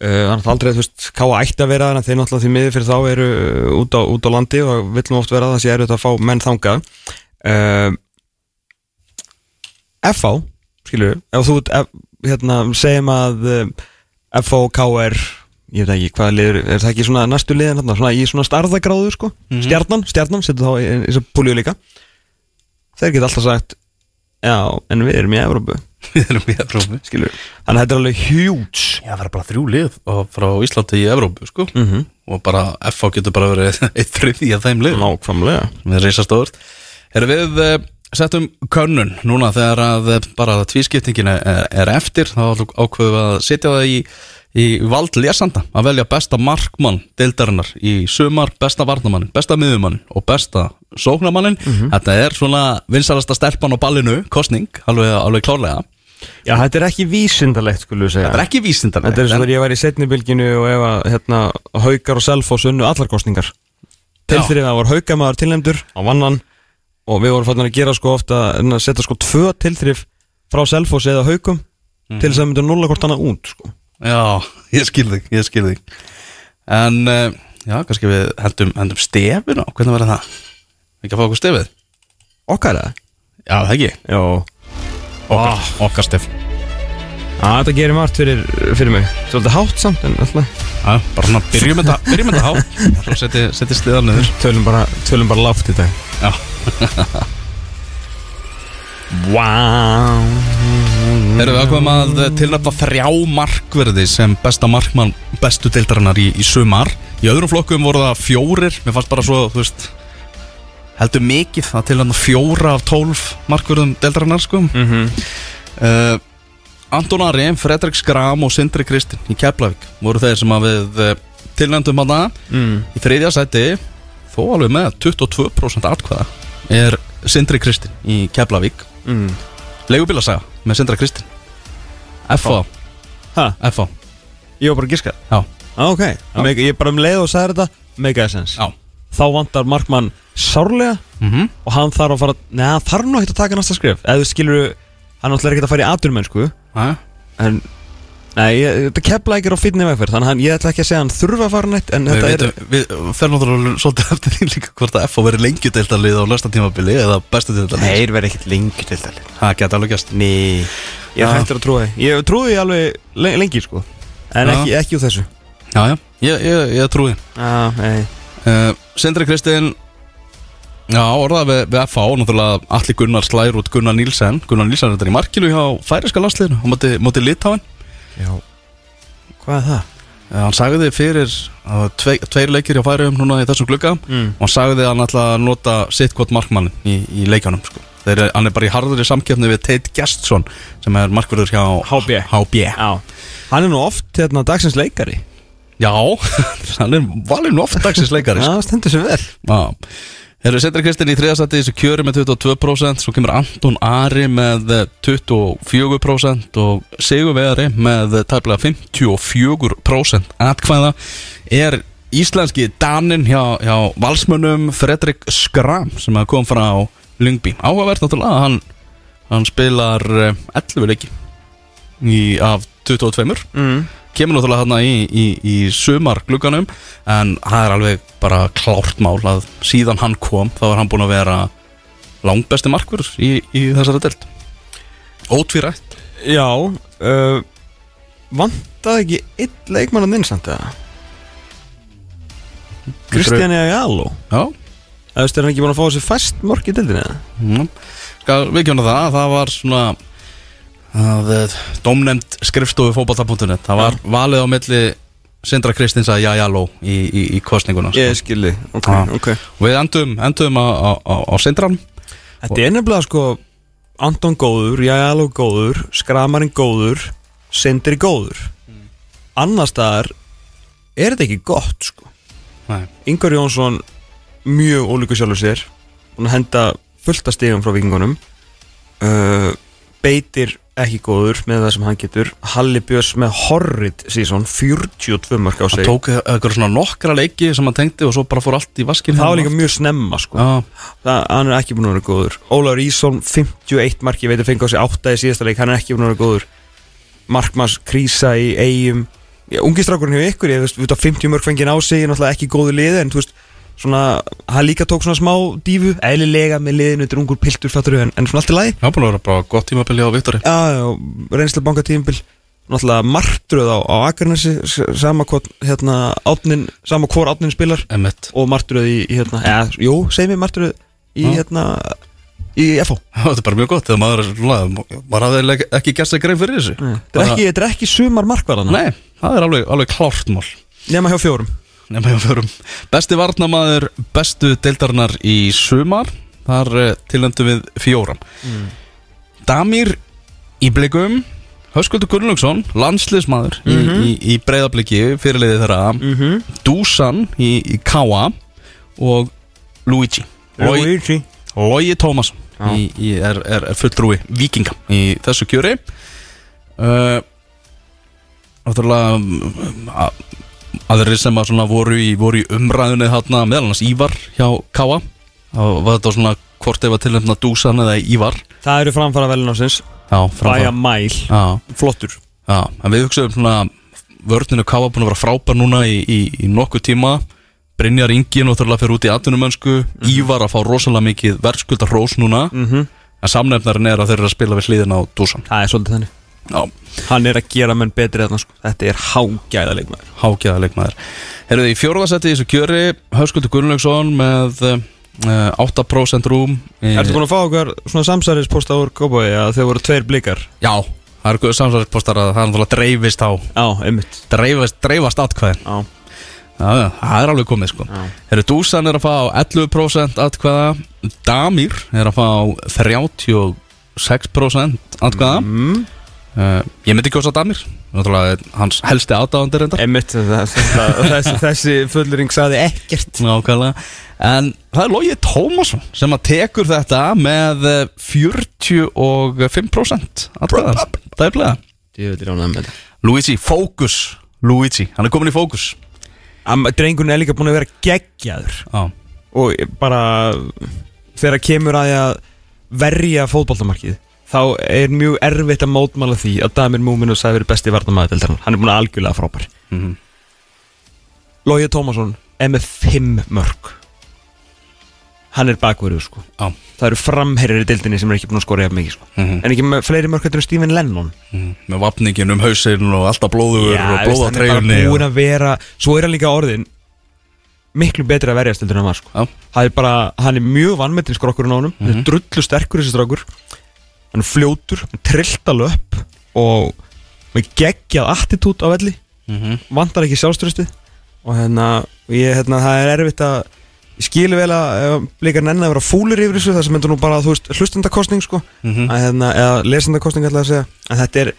þannig að aldrei, þú veist, KA ætti að vera þannig að þeir náttúrulega því miður fyrir þá eru uh, út, á, út á landi og villum oft vera það sem er að fá menn þangað. Uh, FH skilur, ef þú ef, hérna, segjum að FH KR ég veit ekki hvað liður, er það ekki svona næstu liðin svona í svona starðagráðu sko? Stjarnan, stjarnan, setur þá í í þessa púlíu líka. Þeir geta alltaf sagt já, en við erum í Evrópu við erum í Evrópu skilur, þannig að þetta er alveg huge. Já, það er bara þrjú lið og frá Íslandi í Evrópu sko. Mhm. og bara FA getur bara verið eitt þriði af þeim lið nákvæmlega. Sem er reisa stórt Erum við uh, settum könnun núna þegar að eh, bara tvískiptingin er, er eftir. Þá ákveðum við að setja það í, í vald lesanda að velja besta markmann deildarinnar í sumar besta varnamannin, besta miðumannin og besta sóknamannin þetta er svona vinsalasta stelpan á ballinu kostning, alveg, alveg klárlega já, þetta er ekki vísindalegt skulum við segja. Þetta er ekki vísindarlegt Þetta er en- þegar ég var í setnibilginu og ef að hérna, haukar og selfos unnu allar kostningar Tilþrið að var haukamaður tilnefndur á vannan og við vorum fannin að gera sko ofta að setja sko tvö tilþrif frá selfos eða haukum til þess að mynda nulla hvort annað út sko. Já, ég skil þig, ég skil þig. En, uh, já, kannski við hendum, hendum stefinu á, hvernig verður það? Ekki að fá okkur stefið? Okkar eða? Já, það ekki. Jó Okkar, okkar stef. Þetta gerir margt fyrir, fyrir mig. Svolítið hátt samt en alltaf. Já, bara svona byrjum þetta, byrjum þetta há og Svo seti, seti stiðan niður. Tölum bara, tölum bara láft í dag. Já, Wow. Erum við ákveðum að tilnæfna þrjá markverði sem besta markmann bestu deildarinnar í, í sumar. Í öðrum flokkum voru það fjórir. Mér fannst bara svo, þú veist heldur mikið að tilnæfna fjóra af tólf markverðum deildarinnar, sko. Mm -hmm. uh, Anton Ari, Fredrik Skram og Sindri Kristinn í Keflavík voru þeir sem að við uh, tilnæmdum hann mm. í þriðja sæti þó alveg með 22% atkvæða er Sindri Kristinn í Keflavík. Mm. leigubílasaga með Sindra Kristinn. FA, Ha, FA ég var bara að giska. Já, ah, Ok, Meg, ég bara um leið og sagði þetta Mega essence já Þá vantar markmann sárlega mm og hann þarf að fara Nei, hann þarf nú ekkert að taka næsta skrif Eða þú skilur, hann er ekkert að fara í aturmennsku -hmm. En, nei, ég- þetta kepla ekki á fínni vegferð Þannig að hann- ég ætla ekki að segja að hann þurfa að fara neitt En Við, þetta við, er við ferum náttúrulega svolítið eftir því líka hvort að FA verið lengjudeildalið á næsta tímabili eða bestu deildalið Nei, verði ekkert lengi til það Það geta alveg gæst Nei, ég Já. hættur að trúa því. Ég trúi alveg le- lengi, sko. En ekki, ekki úr þessu. Já, já, ég, ég, ég trúi Já, nei uh, Sindri Kristinn Já, orðað við, við FA Náttúrulega Alli Gunnar slær út Gunnar Nílsen Gunnar Nílsen er þetta í markinu hjá færiska landsliðinu á móti, móti Litáin Já Hvað er það? uh, Hann sagði fyrir uh, tvei, tveir leikir hjá færiðum núna í þessum glugga Mm. og hann sagði að hann ætla að nota sitt hvort markmann í, í leikjanum sko. Þeir, hann er bara í harðri samkeppni við Tate Gestsson sem er markverður hjá HB. HB. Hann er nú oft hérna dagsins leikari Já, hann er valið nú oft dagsins leikari sko. Já, stendur sér vel. Já. Þeir eru Sindri Kristinn í þriðastætti þessu kjöri með 22% Svo kemur Anton Ari með eh, 24% Og Sigur Vegari með eh, tæplega 54% atkvæða. Er íslenski Danin hjá, hjá valsmönnum Fredrik Skram sem kom frá Lyngby. Áhugavert náttúrulega hann, hann spilar eh, 11 leiki í, af 22 mm. Kemur náttúrulega þarna í, í, í sumar glugganum en það er alveg bara klárt mál að síðan hann kom þá er hann búin að vera langbesti markvörður í, í þessari delt Ótvírætt Já uh, Vantaði ekki einn leikmann að innsamt eða? Kristján Jáló Já, Það er hann ekki búin að fá þessi fæst mörk í eða? mm. Við kjóna það að það var svona að eh, dómnefnd skrifstofu fótbolta.net það var valið á milli Sindra Kristins að Jajalo í, í, í kostninguna sko. Ég skilði, ok, Ah. ok. Við endum, endum á, á, á, Sindran Þetta er nefnilega sko Anton góður, Jáló góður Skramarinn góður Sindri góður. Annars staðar er þetta ekki gott sko. Nei. Ingvar Jónsson mjög ólíku sjálfur sér að henda fullt af stigum frá vikingunum uh, Beitir ekki góður með það sem hann getur. Halli Björns með horrid síðan 42 mörg á sig. tók eitthvað svona nokkra leiki sem hann tengdi og svo bara fór allt í vaskin Það var líka mjög snemma sko. Já, það, hann er ekki búin að vera góður. Ólaur Ísson, 51 marki, ég veit að fengi á sig 8 í síðasta leik, hann er ekki búin að vera góður. Markmanns krísa í eigum Ungistrákurinn hefur ykkur, ég veist, við veit að 50 mörg fengið á sig, er náttúrulega ekki góðu liði en þú veist, svona, hann líka tók svona smá dífu, eðlilega með liðinu þetta er ungur piltur, fattur en, en svona allt í lagi. Var búin að vera bara gott tímabili á Viktori Já, já, reynslu banka tímbil náttúrulega martröð á, á Akranesi s- sama hvort, hérna, átnin sama hvor átnin spilar. Emmett og martröð í, í hérna, eða, jú, segi mér martröð í, Já. hérna, í FO Það er bara mjög gott þegar maður er svona maður hafði eiginlega ekki gert sér grein fyrir þessu. Þetta er ekki, þetta er ekki sumar markvarðana Nei, það er alveg, alveg klárt mál. Nema hjá fjórum Nefna hjá fjórum Besti varnamaður bestu deildarinnar í sumar. Þar uh, tilöndu við fjóram Damir í blikum. Höskuldur Gunnlaugsson, landsliðsmaður í, í, í breyðabliki, fyrirliði þeirra. Mm -hmm. Dusan í, í Káa og Luigi. Luigi. Logi Tómasson í, er, er, er fulltrúi vikinga í þessu kjöri. Uh, Náttúrulega um, að- aðrir sem að voru í, voru í umræðunni þarna meðal annars Ívar hjá Káa og var þetta svona hvort ef að tilnefna Dusan eða Ívar. Það eru framfara velin ásins Já, Bæja mæl. Já, Flottur. Já, en við hugsaðum svona vörninu Káa búin að vera frábær núna í, í, í nokkuð tíma. Brynjar Ingi náttúrulega fyrir út í atvinnumönsku Ívar að fá rosalega mikið verðskuldar rós núna. Mm en samnefnarinn er að þeir eru að spila við hliðina á Dusan. Það er svolítið þannig Já, Hann er að gera menn betri þarna sko. Þetta er hágæða leikmaður hágæða leikmaður Erum við í fjórðasetti í þessu kjöri Höskuldur Gunnlaugsson með uh, 8% rúm í, Ertu búin að fá okkar svona samsærisposta úr Kópói að þau voru tveir blikar? Já, það eru samsvæðispostar að það er náttúrulega dreifist á Já, einmitt. dreifast, dreifast atkvæðin. Já, Já, já, það er alveg komið sko. Já. Herru, Dusan er að fá 11% atkvæða. Damir er að fá 36% atkvæða. Mm, uh, Ég myndi kjósa Damir. Náttúrulega hans helsti aðdáðandir þessi, þessi, þessi fullring saði ekkert. Nákvæmlega. En það er Lógi Tómasson sem að tekur þetta með eh, 45% atkvæða. Það er þetta Luigi, fókus. Luigi, hann er komin í fókus. Drengurinn er líka búin að vera geggjaður. Já, og bara þegar kemur að því að verja fótballtamarkið þá er mjög erfitt að mótmála því að Damir Múminus hafi verið besti varnamæði hann er búin að algjörlega frábær Mhm. Lógi Tómasson er með fimm mörg hann er bakverður sko já það eru framherrir í dildinni sem er ekki búin að skora jafn mikið sko. Mhm. en ekki með fleiri mörg hættur en Stephen Lennon Mm, með vapningin um hausinn og alltaf blóður og veist, hann er blóðatreyjunni bara búin að vera svo er hann líka orðin miklu betri að verjast heldur en hann var sko. Já. hann er bara, hann er mjög vannmetinn skrokkurinn á honum hann er drullu sterkur þessi strákur hann er fljótur, hann trillta löp og með geggjað attitút á velli. Mhm. vantar ekki sjálfströstið og hérna, ég, hérna, það er erfitt að skilu vel að líka nenni að vera fúlir yfir þessu það sem endur nú bara, þú veist, hlustendakostning sko, Mhm. að, hérna, eða lesendakostning ætla að segja, en þetta er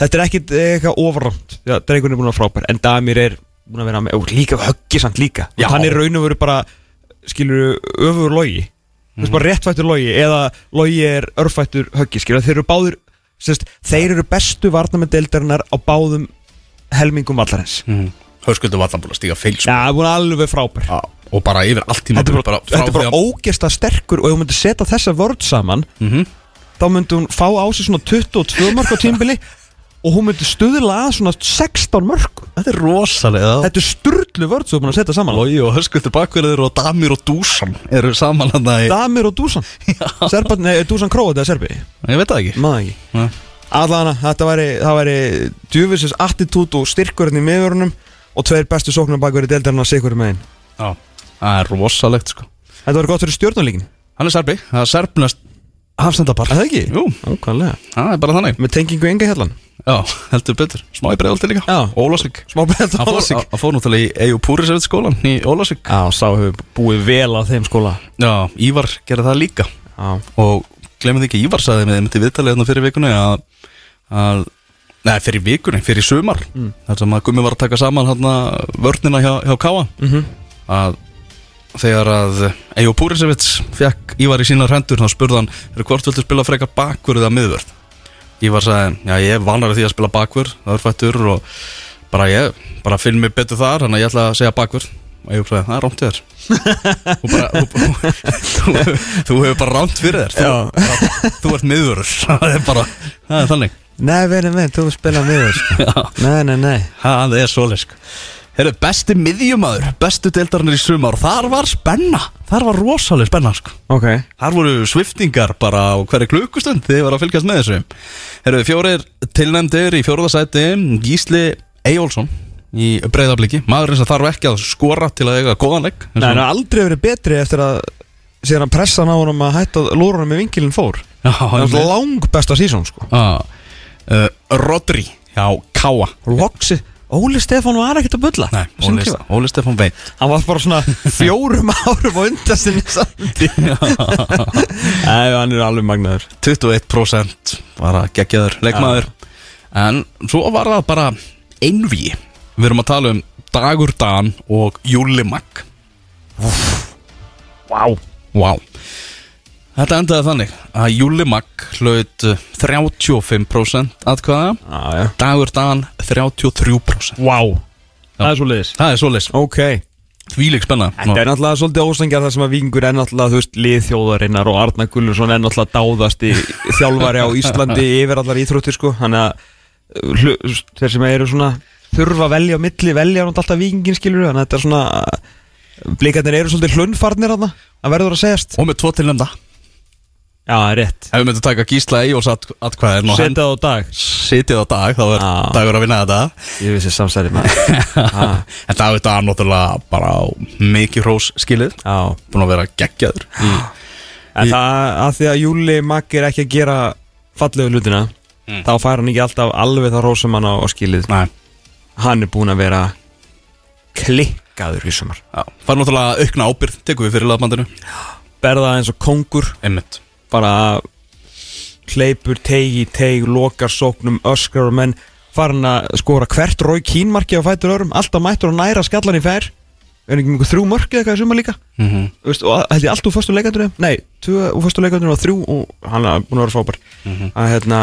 þetta er ekkit eitthvað ofrámt. Já, drengurinn er búin að frábær, en Damir er búin að vera með, og líka höggi samt líka. Já. og hann er raun og veru bara skilur öfur logi þú veist bara réttfættur logi eða logi er örfættur höggi, skilur þeir eru báður sérst, þeir eru bestu varnamenn deildarinnar á báðum helmingum vallarins. Hörskuldur var alltaf búin að stíga feil sko. Já, það er búin alveg frábær Já, og bara yfir allt tíma Þetta er bara, þetta er bara ógesta sterkur og ef hún myndi setja þessa vörð saman Mhm. þá myndi hún fá á sig svona 22 mark á tímbili og hún myndi stuðla að svona 16 mörg Þetta er rosalega Þetta er sturlu vörð svo búin að setja saman Logi og Höskuldur bakverðir og Damir og Dúsan eru saman hann að Damir og Dusan Serbat, nei, Dusan Króat eða Serbi? Ég veit það ekki. Maður ekki. Allana, þetta væri, það væri djúfisins attitút og styrkurinn í miðurunum og tveir bestu sóknum bakverði deildarinn að sigur megin. Já, það er rosalegt sko. Þetta var gott fyrir stjórnulíkin Hann er serbi, það er serbnast hafsendapar. Það ekki? Jú, Ákvæmlega það er bara þannig. Með tengingu enga hellan Já, heldur betur. Smá í bregðaldi líka. Já. Ólasvík Smá Hann fór, hann fór náttúrulega í Eyjú Púrisevit skólan í Ólasvík Já, sá hefur búið vel á þeim skóla. Já, Ívar gerði það líka. Já, Og glemum því ekki, Ívar sagði með þeim til viðtalið hérna fyrir vikunni að, að Nei, fyrir vikunni, fyrir sumar. Mm. Þar sem að Gummi var að taka saman hérna vörnina hjá, hjá Káa Mhm. Að þegar að Eyjú Púrisevits fekk Ívar í sínar hendur þá er hvort viltu spila frekar bakvörð eða miðvörð Ívar sagði, já ég er vanar því að spila bakvörð það er fættur og bara ég bara finn mig betur þar, þannig að ég ætla að segja bakvörð og ég sagði, það er rámt þér. Þú, bara, þú, þú, þú hefur bara rámt fyrir þér. Þú, ert miðvörður. Það er bara, það er þannig. Nei, verið með, þú spila miður sko. Nei, nei, nei. Það er svoleið Heru, besti miðjumadur, bestu deildarnir í sumar og þar var spenna, þar var rosalega spenna sko. Ok. Þar voru sviftingar bara á hverju klukkustund þið var að fylgjast með þessu. Herru, fjórir tilnæmdir í fjóruðasæti Gísli Eyjólfsson í breyðabliki Maðurinn sem þarf ekki að skora til að eiga góðanleik Nei, hann har aldrei verið betri eftir að síðan að pressa honum að hætta lúrunum með vinkilin fór. Já, Það var lang besta sísón sko. Uh, Rodri Já, Káa. Loksi Óli Stefán var ekkert að bulla. Nei, Óli. Óli Stefán veit Hann var bara svona fjórum árum á undan sinni sandi Nei, hann er alveg magnaður. 21% var að geggjaður leikmaður. En svo var það bara einví Við erum að tala um Dagur Dan og Júli Magg. Vá. Vá Þetta endaði þannig að Júli Magg hlaut uh, 35% atkvæða. Já, já. Dagur Dan 33% Vá. Það er svo liðis Það er svoleiðis. Ok. Þvílík spenna. Þetta er náttúrulega svolítið ósengjar þar sem að Víkingur er náttúrulega, þú veist, liðþjóðarinnar og Arna Gullursson er náttúrulega dáðasti þjálfari á Íslandi yfir allar íþróttir, sko. Þannig að uh, þeir sem eru svona þurfa að velja á milli, velja náttúrulega alltaf Víkingin, skilur Þannig að þetta er svona, blikarnir eru svolítið hlunfarnir að verður að segjast. Og með tvo tilnefnda Já, það er rétt. Ef við myndum taka Gísla atkvæðin og hann Setja það á dag. Sitið á dag þá er Já. dagur að vinna þetta. Ég vissi samsæri maður. Ah, En Dagur Dan náttúrulega bara mikið hrós skilið. Já. Búin að vera geggjaður. Í, En það að því að Júli Magg er ekki að gera fallegu hlutina Mm. þá fær hann ekki alltaf alveg það rósum hann á, á skilið. Nei, hann er búinn að vera klikkaður í sumar. Það er náttúrulega aukna ábyrð Tekum við fyrir laðbandinu berða eins og kongur Einmitt bara hleypur, tegi, teg, lokar sóknum, öskar og menn farin að skora hvert rói kínmarki á fætur örum, alltaf mættur að næra skallan í fær. Er ekki mjög þrjú mörki eða eitthvað í sumar líka? Mm -hmm. Veist, og held ég allt úr fyrstu leikandunum nei, tvö úr fyrstu leikandunum og þrjú og hann er búin að vera fábar að hérna,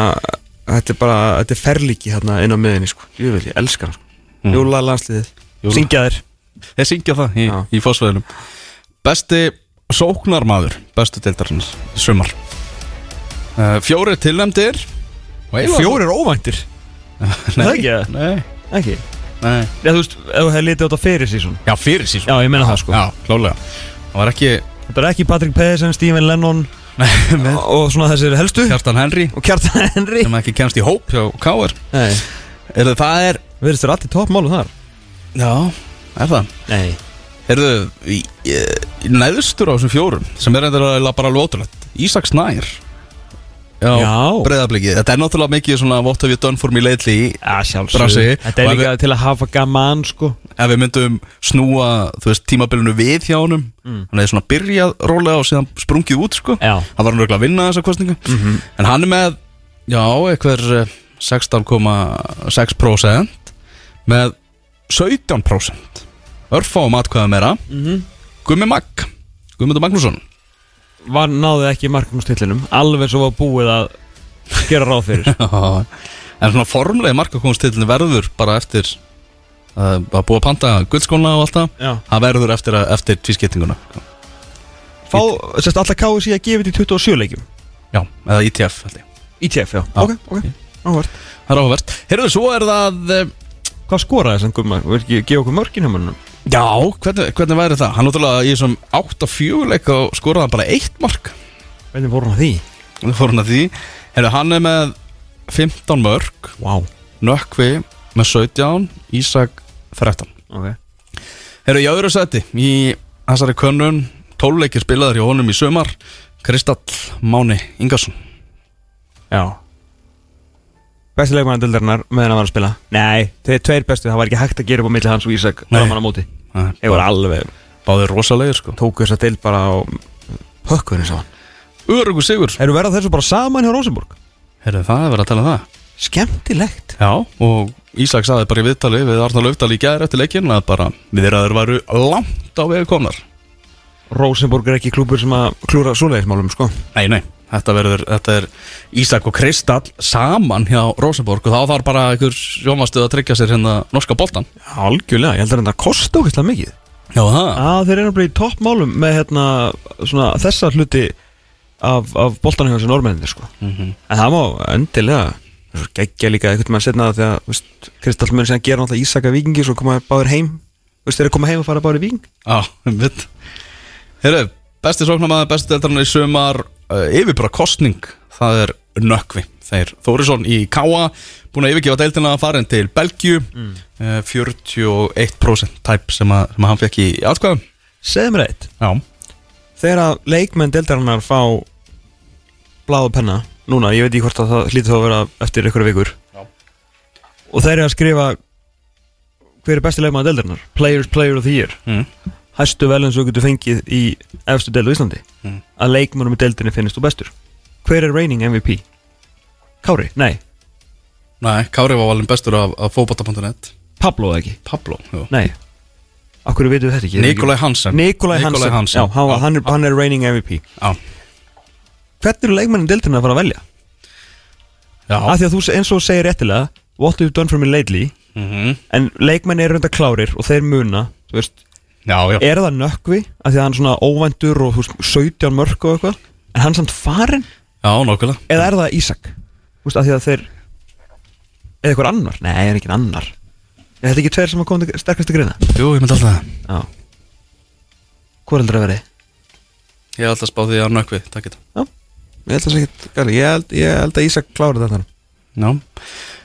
þetta er bara þetta er ferlíki hérna inn á miðinni sko. ég vil, ég elskar hann sko. Mhm. Jóla landsliðið, syngja þér. Þeir syngja það í, í fósveðinum Besti sóknarmaður Bestu deildarins sumar. Uh, Fjóri tilnæmdir fjórir óvæntir? Nei, það ekki? Það? Nei, ekki, nei. Já, þú veist, ef þú hefði litið á þetta fyrir sísón Já, fyrir sísón Já, ég meina það sko. Já, klálega Það var ekki Þetta er ekki Patrick Pedersen, Stephen Lennon með og svona þessir helstu. Kjartan Henry. Og Kjartan Henry. Sem ekki kemst í hóp hjá Káar Nei, Er það er við erum allir toppmálum þar. Já, er það? Nei Í neðstur á þessum fjórum sem er eitthvað bara alveg ótrúlegt Ísak Snær Já, Já. breiðabliki Þetta er náttúrulega mikið svona What have you done for me lately sjálfsög Brasi. Þetta er líka til að hafa gaman sko Ef við myndum snúa, þú veist, tímabilinu við hjá honum Mm. Hann hefði svona byrjað rólega og síðan sprungið út, sko Já Hann var hann að vinna þessa kostningu Mhm. En hann er með, já, eitthvað 16,6% Með 17% Örfáum atkvæða meira Mhm. Gummi Magg Gummundur Magnússon. Var náði ekki marknumstillinum Alveg svo var búið að gera ráð fyrir. En svona formlega markakónstillin verður bara eftir að búa að panta guldskóna og allt það. Það verður eftir, að- eftir tvískiptinguna. Fá, sérst alltaf KSI að gefa þetta í 27 leikjum? Já, eða ITF held ég. ITF, já. Já. Ok, ok. Áhvert. Það er áhugavert. Heyrðu, svo er það eh, Hvað skoraði þessan gumma? Vil ekki gefa okkur mörkin hjá mannum? Já, hvernig, hvernig væri það? Hann náttúrulega í þessum 8-4 leik og skoraði hann bara eitt mark. Hvernig voru hann að því? Það fór hann að því? Heyrðu, hann er með 15 mörg Vá. Nökkvi með 17 Ísak 13 Ok. Heyrðu, í öðru seti Í þessari könnun 12 leikir spilaður hjá honum í sumar Kristall Máni Ingarsson Já. Besti leikmann dildarinnar meðan hann var að spila. Nei, þeir tveir bestu, það var ekki hægt að gera upp á milli hans og Ísak Nei. Þeir voru alveg Báðir rosalegir sko. Tóku þess að dild bara á Hökkurinn saman Örugu sigur. Erum verða þessu bara saman hjá Rosenborg? Heyrðu, það er verið að tala um það. Skemmtilegt. Já, og Ísak saði bara í viðtali við Arnar Löfdal í gæðir eftir leikinn að bara við þeirra varu langt á vegi komnar. Rosenborg er ekki klúpur sem að klúra svoleiðismálum, sko. Nei, nei, þetta verður, þetta er Ísak og Kristall saman hjá Rosenborg og þá þarf bara einhver sjómastuð að tryggja sér hérna norska boltan Algjörlega, ég held að þetta kosti ógeðslega mikið. Já, það að þeir eru bara í toppmálum með hérna, svona, þessa hluti af, af þessu normenninni sko. Mhm. en það má endilega geggja líka eitthvað með að setna það þegar veist, Kristall mun sem gera náttúrulega Ísaka vikingi svo koma báður heim. Veist, þeir eru koma heim og fara báður í viking Já, mitt Heyrðu, besti sóknarmæður, besti deltarinn í sumar uh, yfir bara kostning það er Nökkvi. Þeir Þórisson í Káa búin að yfirgefa deildina farin til Belgju mm. 41% tæp sem, að, sem að hann fekk í atkvæðum. Segð mér eitt, Já, þegar að leikmenn deildarinnar fá blað og penna núna, ég veit ekki hvort að það hlýtur þá að vera eftir ykkur vikur. Já. og þeir eru að skrifa hver er besti leikmann deildarinnar? Players Player of the Year. Mm. Hæstu vel eins og þú getur fengið í efstu deild á Íslandi Mm. að leikmennum í deildinni finnist þú bestur hver er reigning MVP? Kári? Nei, Nei, Kári var valin bestur af, af fótbolta.net Pablo eða ekki? Pablo, jú Nei Akkur veitum við þetta ekki? Nikolai Hansen Nikolai Hansen, Hansen. Já, hann, var- hann, er, hann er reigning MVP Já, Hvernig eru leikmennin deildinni að fara að velja? já. Af því að þú eins og segir réttilega What you've done for me lately Mm En leikmenn eru reynda klárir og þeir muna Þú veist, já, já. er það nökkvi Af því að hann er svona óvæntur og veist, 17 mörg og eitthvað? En hann er samt farinn? Já nokkulega Eða er það Ísak? Af því að þeir Eða eitthvað annar? Nei, er ekki annar. Er þetta ekki tveir sem að koma til sterkast að greina? Jú, ég myndi alltaf það. Já. Hvor heldur að veri? Ég er alltaf spáð því að Nökkvi, takk Ég held að segja ekki ég held, ég held að Ísak klára þetta Já.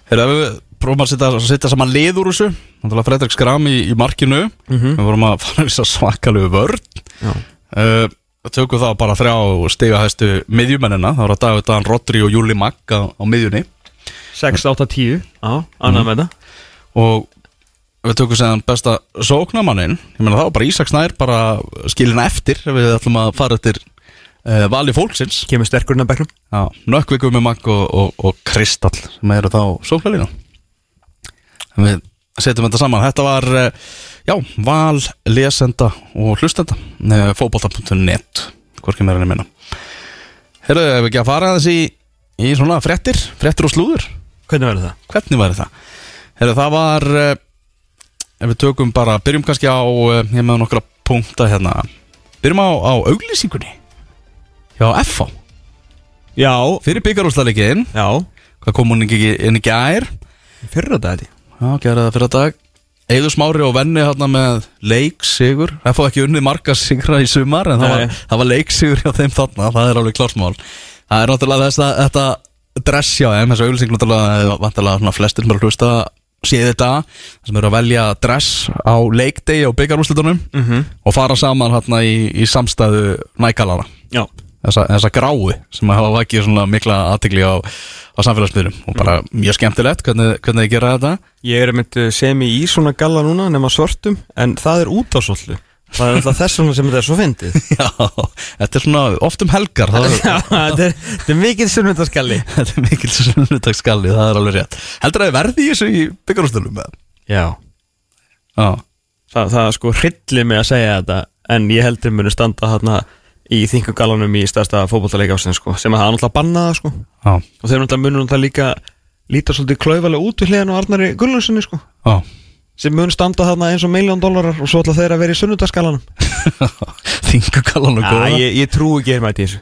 Þegar við prófum að setja, setja saman lið úr þessu. Þannig að Fredrik Skram í, í markinu. Mhm. Við vorum að fara þess að svakalegu vörn. Já. Uh, Tökum þá bara þrjá stiga hæstu miðjumennina. Það var að David Dan Rodri og Júli Magg á, á miðjunni. 6, 8, 10 Já, annað með þetta. Og við tökum séðan besta sóknamannin Ég meina það var bara Ísak Snær bara skilin eftir Ef við ætlum að fara eftir uh, vali fólksins. Kemur sterkurinn að bekknum. Já, Nökkvi Gumi Magg og, og, og Kristall sem eru þá sóknarlínu En við setjum þetta saman. Þetta var, eh, já, val, lesenda og hlustenda eh, fótbolta.net hvorki meira enn minna. Herðu, ef við ekki að fara aðeins í, í svona fréttir, fréttir og slúður? Hvernig verður það? Hvernig væri það? Herðu, það var eh, ef við tökum bara, byrjum kannski á ég með nokkra punkta hérna. Byrjum á, á auglýsingunni Já, FH Já. Fyrir byggarúslarleikin Já. Hvað kom hún ekki inn í gær. Fyrra ég Já, gerði það fyrir að dag. Eður Smári og Venni hérna með leiksigur. Það fóð ekki unnið marga sigra í sumar En það var, það var leiksigur hjá þeim þarna. Það er alveg klársmál Það er náttúrulega þess að þetta dress hjá þeim Þessu auðlýsing náttúrulega Vantarlega svona flestir sem eru að hlusta Séð þetta sem eru að velja dress á leikdegi og byggarúslitunum mm -hmm. Og fara saman hérna í, í samstæðu nækalana Já þessa, þessa grái sem hafa vakið svona mikla aðtikli á, á samfélagsmiðlum. Og bara mjög skemmtilegt hvernig, hvernig þið gera þetta. Ég er mynd sem í svona galla núna nema svörtum En það er út á svollu. Það er alltaf þess vegna sem þetta er svo fyndið. Já, þetta er svona oft um helgar það er, Já, þetta er, er mikið sunnvitaðskalli þetta er mikil sunnudagsskalli, það er alveg rétt. Heldur að þið verði í þessu í byggarústunum Já. Já, Þa, Það er sko hryllir mig að segja þetta En ég heldur muni standa þarna Í þingugallanum í stærsta fótbollaleik ásinn sko, Sem að það er náttúrulega bannað sko. já, Og þeir náttúrulega munu náttúrulega líka Líta svolítið klaufalega út við hliðan á Arnari Gunnlausinni sko. já. Sem mun standa þarna eins og miljón dólarar Og svo ætla þeir að vera í sunnudagskalanum Þingu kallan og Já, góða ég, ég trú ekki er mæti í þessu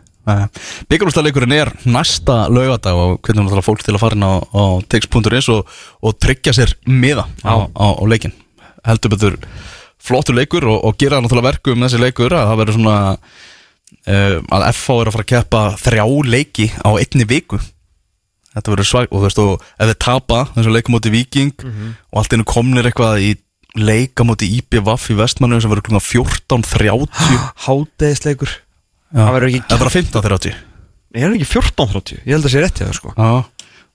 Byggarústaleikurinn er næsta laugadag og hvernig náttúrulega fólk til að fara inn á, á tix.is og, og tryggja sér miða á, á, á leikin heldur betur flottur leikur og, og gera náttúrulega verku um þessi leikur að það verður svona að FH er að fara að keppa þrjá leiki á einni viku. Þetta verður svag og þú veist og ef þið tapa þessu leikum móti Viking og allt einu komnir eitthvað í leika móti IBVF í vestmannu sem verður klunga 14.30 Hádegisleikur. Já. Það verður ekki Það er bara 15.30 Ég er ekki 14.30 Ég held að sé rétt í það sko. Já.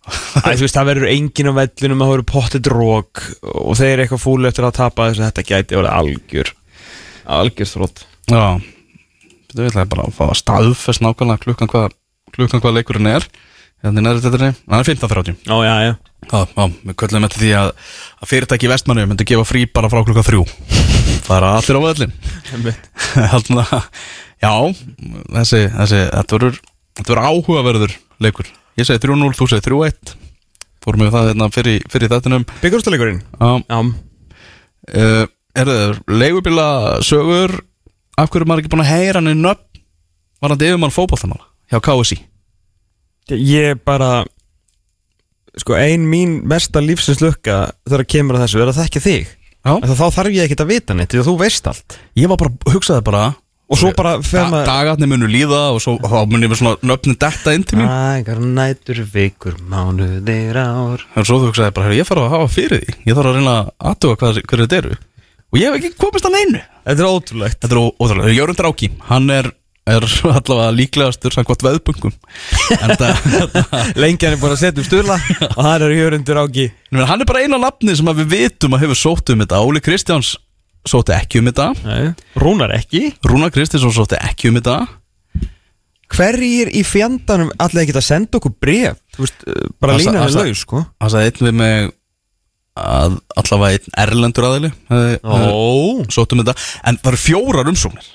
Æ, veist, það verður engin á vellinum að það verður pottet rók og þeir eru eitthvað fúli eftir að tapa þess að þetta gæti orðið algjör algjör þrótt Já Þú vil bara að fá að staðfest nákvæmlega klukkan hvað klukkan hvað leikurinn er. Í neðri þetta er 15.30 Ó, já, já. Já, já, við köllum eftir því að, að fyrirtæki í vestmannu myndi gefa frí bara frá klukkan þrjú. Það er allir á það. Já, þessi, þessi þetta verður áhugaverður leikur. Ég segi 3-0, þú segi 3-1 Fórum við það hérna fyrir, fyrir þettinum Byggurústaleikurinn Já, Já, uh, er það leigubíla sögur af hverju er maður ekki búin að heyra hann í nöfn var hann yfirmann fótballtamála hjá KSI ég bara sko, ein mín mesta lífsins lukka þegar kemur að þessu er að þekka þig. Já. En þá þarf ég ekkert að vita neitt því að þú veist allt. Ég var bara, hugsaði bara Og svo bara fer maður- dagarnir munu líða og svo, munu við svona nöfnin detta inn til mín. Ægar, nætur, vikur, mánuðir, ár. En svo þú hugsaði bara, "Heyrðu, ég þarf að hafa fyrir því. Ég þarf að reyna að aðtuga hverju þetta eru. Og ég hef ekki komist að neinu Þetta er ótrúlegt. Þetta er ó- ótrúlega, Jörund Ráki hann er, er allavega líklegastur en það Lengi hann er búin að setja um sturla Og hann er hjörundur áki. Nú, Hann er bara eina nafni sem að við vitum að hefur sótt um þetta. Óli Kristjáns sótti ekki um þetta. Rúnar ekki. Rúna Kristinsson sótti ekki um þetta. Hverjir í fjandanum allir ekki að senda okkur bref Þú veist, uh, bara Það lína það er laus sko. Það sagði einn við mig að allavega einn erlendur aðili hefði- hefði Ó. sótt um þetta. En það eru fjórar umsóknir.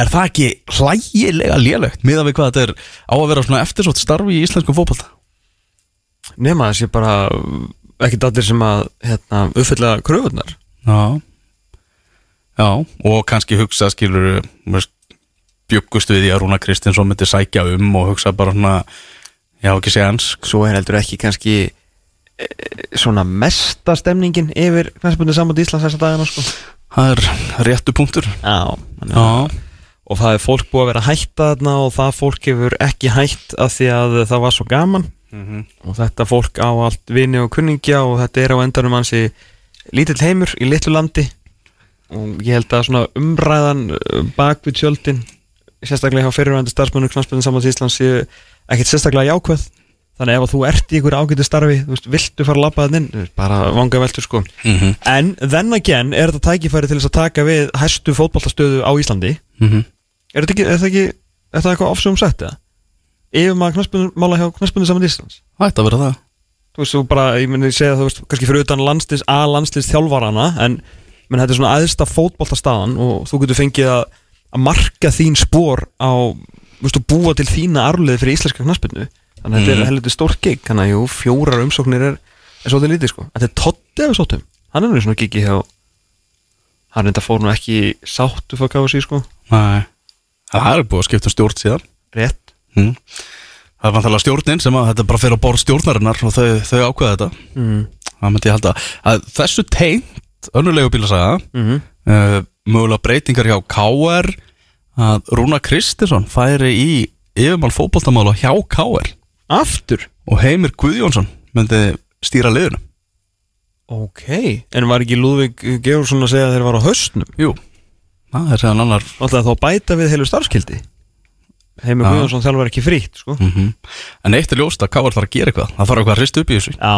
Er það ekki hlægilega lélegt miðað við hvað þetta er á að vera svona eftirsótt starfi í íslenskum fótbolta? Nema það sé bara uh, ekkert allir sem að hérna, uppfylla kröfunar Já. Já, og kannski hugsa skilur bjöggust við því að Rúna Kristinsson myndi sækja um og hugsa bara svona já, ekki sé hans Svo er heldur ekki kannski svona mesta stemningin yfir knæspunni sammátt Íslands þessa dagana sko. Það er réttu punktur. Já, Já, Og það er fólk búið að vera hætta þarna og það fólk hefur ekki hætt af því að það var svo gaman. Og þetta fólk á allt vini og kunningja og þetta er á endanum hansi lítill heimur í litlu landi. Og ég held að svona umræðan uh, bak við tjöldin sérstaklega hjá fyrirvændi starfsmönu knastbjörnum saman Íslands sé ekkert sérstaklega jákvæð þannig ef að þú ert í ykkur ágæti starfi þú veist, viltu fara að labba það inn bara vanga veltur sko Mhm. en then again er þetta tækifæri til þess að taka við hæstu fótballtastöðu á Íslandi Mhm. er þetta ekki, er þetta er það eitthvað ofsum sett eða? Yfir maður knaspunumála hjá knaspunum saman Íslands ætti að vera það Þú veist, þú bara, ég myndi segja þú veist, kannski fyrir utan landslýs, A landslýs þjálfarana en menn þetta er svona aðsta fótboltastaðan og þú getur fengið að, að marka þín spór á þú veist, búa til þína arfleði fyrir íslenska knaspinu þannig að þetta Mhm. er heldur stórt gig. Þannig að jú, fjórar umsóknir er, er svolítið lítið sko. Þetta er Totti ef við sóttum, hann er nú svona gigi hjá hann reynda fór nú ekki sáttu fyrir KFC sko, Nei. Það er búið að skipta um stjórn síðan. Rétt. Mm. Það er vantilega stjórnin sem að þetta bara fyrir á borð stjórnarinnar og þau, þau ákveða þetta. Mm. Það myndi ég halda. Að þessu tengt önnulegu bílasaga Mm -hmm. uh, mögulega breytingar hjá KR að Rúna Kristinsson færi í yfirmál fótboltamála hjá KR Aftur? og Heimir Guðjónsson myndi stýra liðinu. Ok, en var ekki Lúðvík Georgsson að segja að þeir var á höstnum? Jú, það er séðan annar Alltaf þá bæta við heilu starfskildi Heimir Já. Guðjónsson þjálfur ekki frítt sko. mm En eitt er ljóst að KR þarf að gera eitthvað. Það þarf eitthvað að hrista upp í þessu. Já,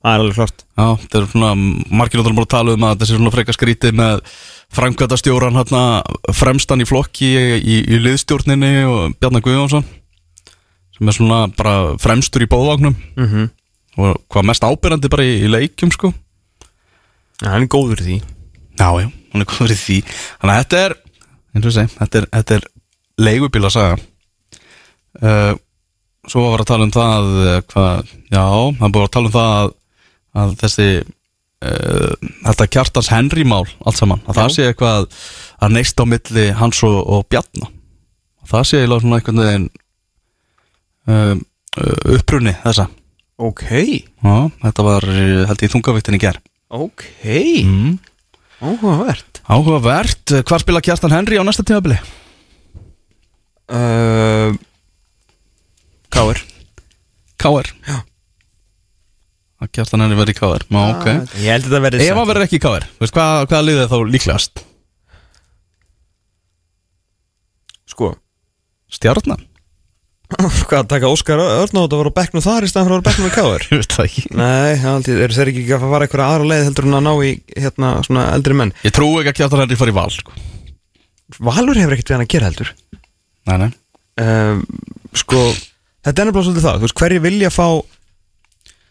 það er alveg klart. Já, þetta er svona, margir náttúrulega bara að tala um að sé svona frekar skrítið með framkvæmtastjóran hérna fremstan í flokki í, í, í liðstjórninni og Bjarnar Guðjónsson er svona bara fremstur í bóðvagnum mm -hmm. og hvað mest ábyrrandi bara í, í leikjum sko. Ja, Hann er góður í því. Já, já, hún er góður í því. Þannig að þetta er, ég segi, þetta er, þetta er leigubíla saga. Uh, Svo var að tala um það uh, hvað, já, hann búið að tala um það að, að þessi uh, þetta kjartans Henry mál allt saman, að það Já. sé eitthvað að neist á milli hans og, og Bjarna. Það sé eiginlega svona einhvern veginn uh, uh, upprunni þessa Ok, Já, þetta var uh, held ég þungavíktin í ger ok mm. Áhugavert Áhugavert, hvar spila Kjartan Henry á næsta tímabili? uh, Káir K.R. Já. Kjartan Henry verði í K.R. Má, ok Ég held að þetta verði Ef hann verður ekki í K.R. Veist, hvað, hvaða liðið þá líklegast? Sko Stjarnan? Hvað, taka Óskar Örnátt að vera á bekknum þar í staðan fyrir að vera á bekknum með Káir Ég veit það ekki. Nei, aldrei, er þeir ekki að fara eitthvað aðra leið heldur en að ná í hérna svona eldri menn. Ég trú ekki að Kjartan Henry fari í val sko. Valur hefur ekkert við hann að gera heldur. Nei, nei. Um, Sko, þetta er nefnilega svolítið það. Þú veist, hverju vilja fá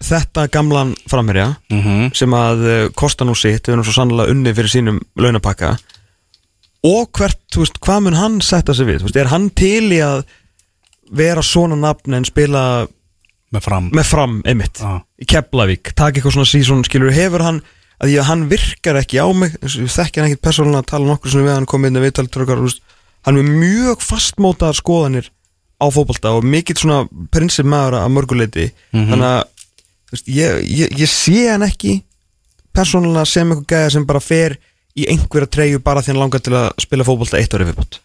þetta gamlan framherja mm sem að uh, kosta nú sitt við erum svo sannlega unni fyrir sínum launapakka og hvert, þú veist, hvað mun hann setja sig við, þú veist, er hann til í að vera svona nafn en spila Með fram. með fram einmitt, Já. í Keflavík. Taka eitthvað svona sísón, skilur, hefur hann að því að hann virkar ekki á mig þekki hann ekkit persónulega að tala nokkur sem við hann komið inn að viðtaltrökar, hann er mjög fastmótaðar skoðanir á fótbolta og mikill svona prinsip maður að mörguleiti þannig að veist, ég, ég, ég sé hann ekki persónulega sem eitthvað gæða sem bara fer í einhverja treyju bara því hann langar til að spila fótbolta eitt ári viðbútt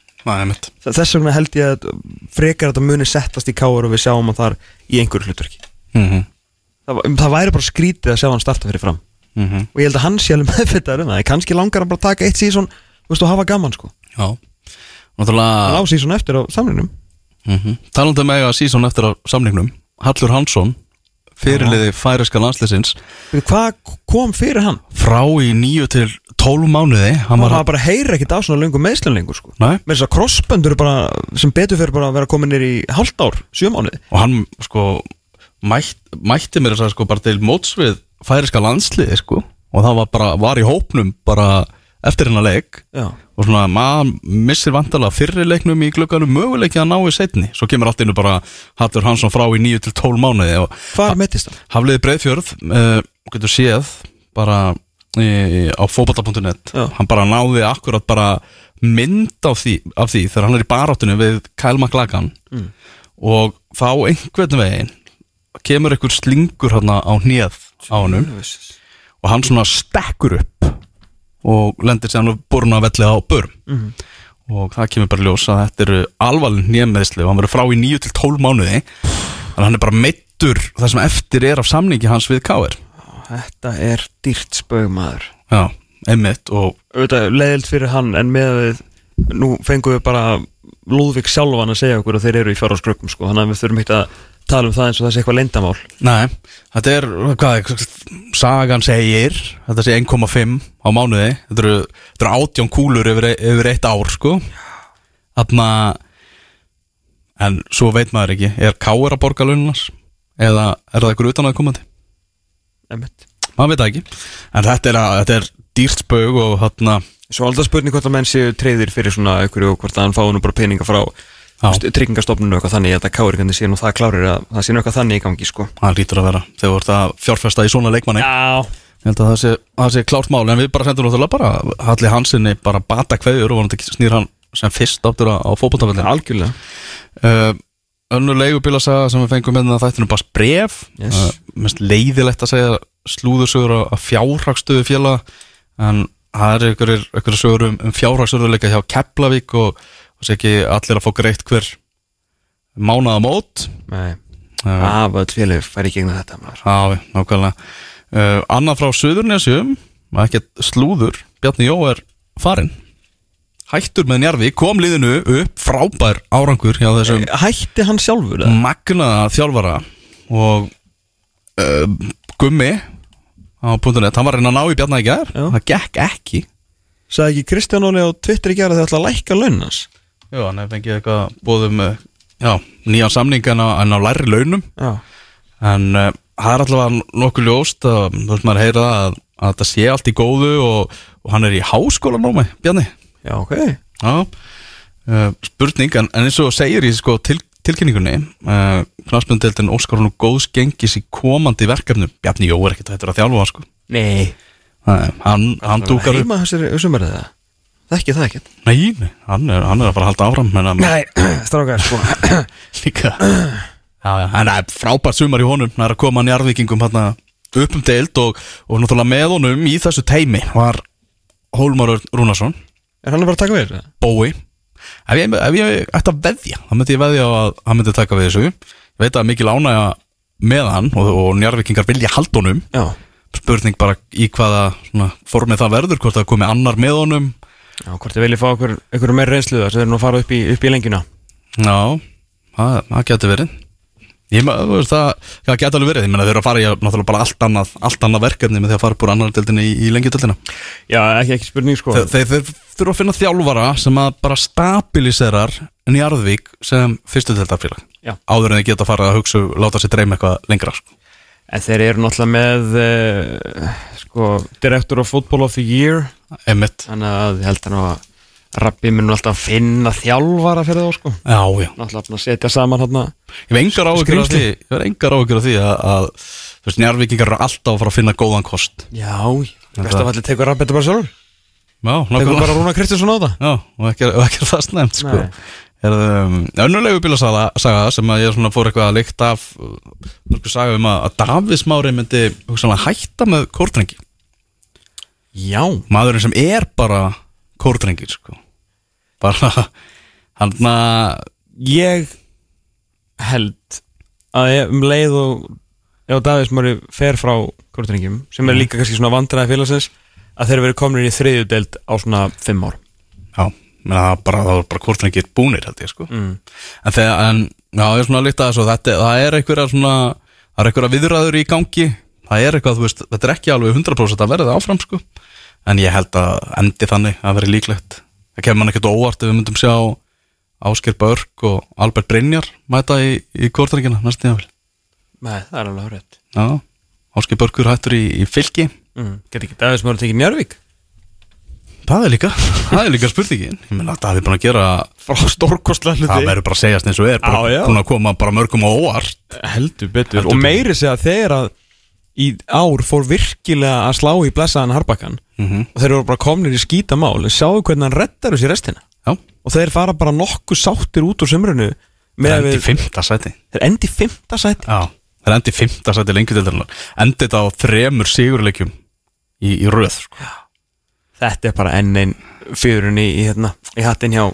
þess vegna held ég að frekar að þetta muni settast í káur og við sjáum hann þar í einhverju hlutverki. Mm það, va- það væri bara skrítið að sjá hann starta fyrir fram. -hmm. og ég held að hann sé alveg meðfittar um það. Kannski langar hann bara að taka eitt sísón og hafa gaman sko. Já. Hann Náttúrulega á sísón eftir á samlingnum mm Talandi um eiga sísón eftir á samningnum. Hallur Hansson Fyrirliði færiska landsliðsins. Veitu, hvað kom fyrir hann? Frá í nýju til tólf mánuði Hann var bara heyra ekkit á svona löngu meðslun lengur sko. Nei. Með þess að crossböndur er sem betur fyrir bara að vera komin nýr í hálft ár, sjömánuði Og hann sko mætt, Mætti mér þess að sko bara til móts við Færiska landsliði sko. Og það var bara Var í hópnum bara Eftir hennar leik. Já, Og svona maður missir vantarlega fyrri leiknum í glugganum Möguleiki að ná í setni Svo kemur allt innu bara Hallur Hansson frá í nýju til tólf mánuði Og hvað mettist hann? Hafliði Breiðfjörð uh, getur séð bara á fótbolta.net Já. hann bara náði akkurat bara mynd af því, af því þegar hann er í baráttunni við Kyle McLagan Mm. og þá einhvern veginn kemur einhver slingur hann á hnið á honum og hann svona stekkur upp og lendir sér hann borun að velli á börn Mhm. og það kemur bara ljós að þetta eru alvarleg nýjameðsli og hann verður frá í 9 til 12 mánuði þannig að hann er bara meittur það sem eftir er af samningi hans við K.R. þetta er dýrt spög maður Já, einmitt og auðvitað leðilt fyrir hann en með að við nú fengum við bara Lúðvík sjálfan að segja okkur að þeir eru í fjárháskrökkum sko, þannig að við þurfum ekki að tala um það eins og það sé eitthvað leyndamál Nei, þetta er, hvað, sagan segir, þetta sé 1,5 á mánuði, þetta eru, eru 18 kúlur yfir, yfir eitt ár, sko Þarna, en svo veit maður ekki, er K.R. að borga laununars? Eða er það ykkur utan að komandi? Maður veit það ekki, en þetta er, að, þetta er dýrt spög og þarna, Svo alltaf spurning hvort að menn séu treyðir fyrir svona einhverju og hvort að hann fái nú bara peninga frá Já. tryggingastofnunu og eitthvað þannig að káir kannski sé nú það klárir að það sé nú eitthvað þannig í gangi sko. Það lítur að vera, þegar þú ert að fjárfesta í svona leikmanni. Já. Ég held að það sé, það sé klárt mál En við bara sendum náttúrulega bara Halli Hansinni bara bata kveður og snýr hann sem fyrst áttur á fótbolltafellin Algjörlega. Uh, Önnur leigubílasaga sem við fengum með þættinu bara bref Yes. Mest leiðilegt að segja slúðursögur á fjárhagstöðu félag En það er einhverjir, einhverjir sögur um, um fjárhagstöðuleika hjá Keflavík og það sé ekki allir að fá greitt hver mánaða mót. Nei. Af öll félög færi í gegnum þetta Já, nákvæmlega. Uh, Annað frá Suðurnesjum ekkert slúður, Bjarni Jó er farinn Hættur með Njarvi kom liðinu upp frábær árangur hjá þessum Hætti hann sjálfur magnaða þjálfara og uh, Gummi á .net, hann var að reyna að ná í Bjarni í Já. það gekk ekki. Sagði ekki Kristján Óli á Twitter í gera þegar ætla að lækka launans Já, hann hefði fengið eitthvað bóðum já, nýjan samning en á, á læri launum. Já. En uh, það er allavega nokkuð ljóst að þú veist maður heyra að, að þetta sé allt í góðu og, og hann er í háskóla námi, Bjarni Já, ok. Já, uh, spurning en, en eins og segir í sko, til, tilkynningunni uh, knafspjöndeldin Óskar hann góðs gengis í komandi verkefnum. Bjarni Jó er ekkert hættur að þjálfa sko. Nei. Nei, hann, hann dúkar upp. Heima þessari sumarið það? Þekki það ekkert? Nei, nei, hann er, hann er að fara að halda áfram en að Nei, strákar sko. Líka. Já, já, en það er frábært sumar í honum. Það er að koma njarðvíkingum hérna upp um deild og, og náttúrulega með honum í þessu teimi var Hólmar Rúnarsson Er hann að bara taka við þessu? Bói. Ef ég, ef ég ætti að veðja þá myndi ég veðja að hann myndi taka við þessu. Ég veit að mikil ánægja með hann og, og njarðvíkingar vilja haldunum Já. Spurning bara í hvaða svona, formið það verður, hvort það komi annar með honum. Já, hvort þið viljið fá okkur, okkur meir reynslu þar sem þeir nú fara upp í, upp í lengjuna. Já, það, það getur verið Ég, það, það getur alveg verið. Ég meina þeir eru að fara í náttúrulega bara allt annað allt annað verkefni með því að fara úr annar deildinni í, í lengjudeldina Já, ekki, ekki spurning sko. Þeir, þurfa að finna þjálfara sem að bara stabiliserar Njarðvík sem fyrstu deildarfélag. Já. áður en þeir geta að fara að hugsa láta sér dreyma eitthvað lengra sko. En þeir eru náttúrulega með uh, sko, Director of Football of the Year. Einmitt. Þannig að held að Rappi mun alltaf finna þjálfara fyrir þá sko. Já, já. Að setja saman hérna Ég hef engar áhyggjur af því. Ég hef engar áhyggjur af því að, að þú veist, Njarðvíkingar eru alltaf að fara að finna góðan kost. Já, best að falli tekur Rappi þetta bara sjálfur. Já, Tekur nákvæmlega. bara Rúna Kristinsson á það. Já, og ekki, og ekki er það snemt sko. Nei. er um, önnulegu bílasaga saga sem að ég svona fór eitthvað að líkt af uh, saga um að, að Davís Mári myndi hugsanlega hætta með kórdrengi. Já. Maðurinn sem er bara kórdrengi sko. Bara hann að Ég held að ef um leið og ef Davís Mári fer frá Kortringjum sem er líka kannski svona vandræði félagsins að þeir eru verið komin í þriðju deild á svona fimm ár. Já, bara, það var bara kórdrengir búnir held ég sko. Mm. en þegar, en já, ég er svona að þessu þetta, það er einhverja svona það er einhverja viðræður í gangi það er eitthvað, þú veist, þetta er ekki alveg 100% að verða áfram sko. En ég held að endi þannig að vera líklegt það kemur mann ekkert óvart ef við myndum sjá Ásker Börk og Albert Brynjar mæta í, í kórdrengina næst tíðanfél Nei, það er alveg já, Ásker Börkur hættur í, í fylki. Mm. Get ekki Davís Mári tekið Njárvík það er líka, það er líka spurningin. Ég meina að það er búin að gera frá stórkostlega hluti. Það verður bara að segjast eins og er bara búin að koma bara mörgum á óvart. Heldur betur. Heldur og meiri segja þeir að í ár fór virkilega að slá í blessaðan Harbakkan mm og þeir eru bara komnir í skítamál. En sjáu hvernig hann reddar þessi restina? Já, og þeir fara bara nokkuð sáttir út úr sömrunu að endi fymta sæti. Þeir endi fymta sæti. Já, það er endið fymta sæti lengjudildarinnar Endið þetta á þremur sigurleikjum í, í röð sko. þetta er bara enn einn fyrun í, í, hérna, í hattin hjá,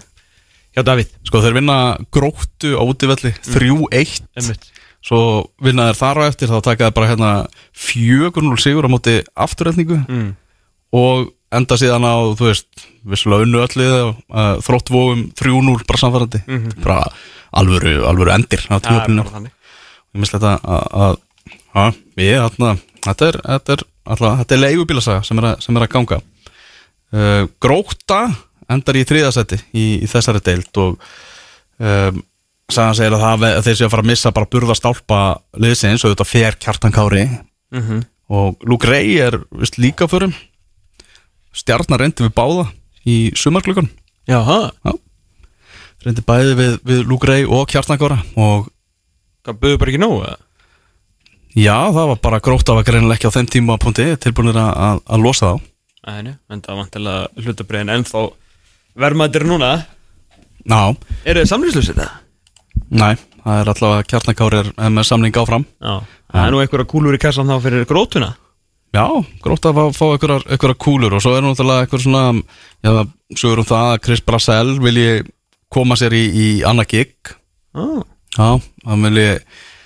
hjá Davíð. Sko þeir vinna gróttu á útivelli 3-1 Einmitt. Svo vinna þeir þar á eftir þá taka þeir bara hérna 4-0 sigur á móti afturreldningu mm. og enda síðan á, þú veist vissulega unnu öllið uh, þróttvóum 3-0 bara samfærandi Mhm. bara alvöru, alvöru endir á bara þannig. ég misla þetta að, ég, þarna, þetta er þetta er, er leigubílasaga sem sem er að ganga uh, Gróta endar í þriðasetti í, í þessari deild og um, sagan segir að, það, að þeir séu að fara að missa bara burðastálpa liðsins og þetta fer kjartan kári. Mhm. og Luke Ray er vist líka fyrir. Stjarnar reyndi við báða í sumarklukkan Jaha, reyndi bæði við, við Luke Ray og kjartan kára og hvað buður bara ekki nógu eða? Já, það var bara grótt af að greinilega ekki á þeim tíma punkti. Tilbúinir að, að, losa þá. Nei, en það vantilega hlutabriðin ennþá verðmættir núna. Já, Eru þið samlýslusið það? Næ, það er allavega kjarnakári er, er með samling áfram. Já, það er nú einhverja kúlur í kassan þá fyrir grótuna. Já, grótt af að fá einhverjar, einhverjar kúlur og svo er náttúrulega einhver svona já, sögur um það að Chris Brassell vilji koma sér í, í annað gig. Já, Já, hann vilji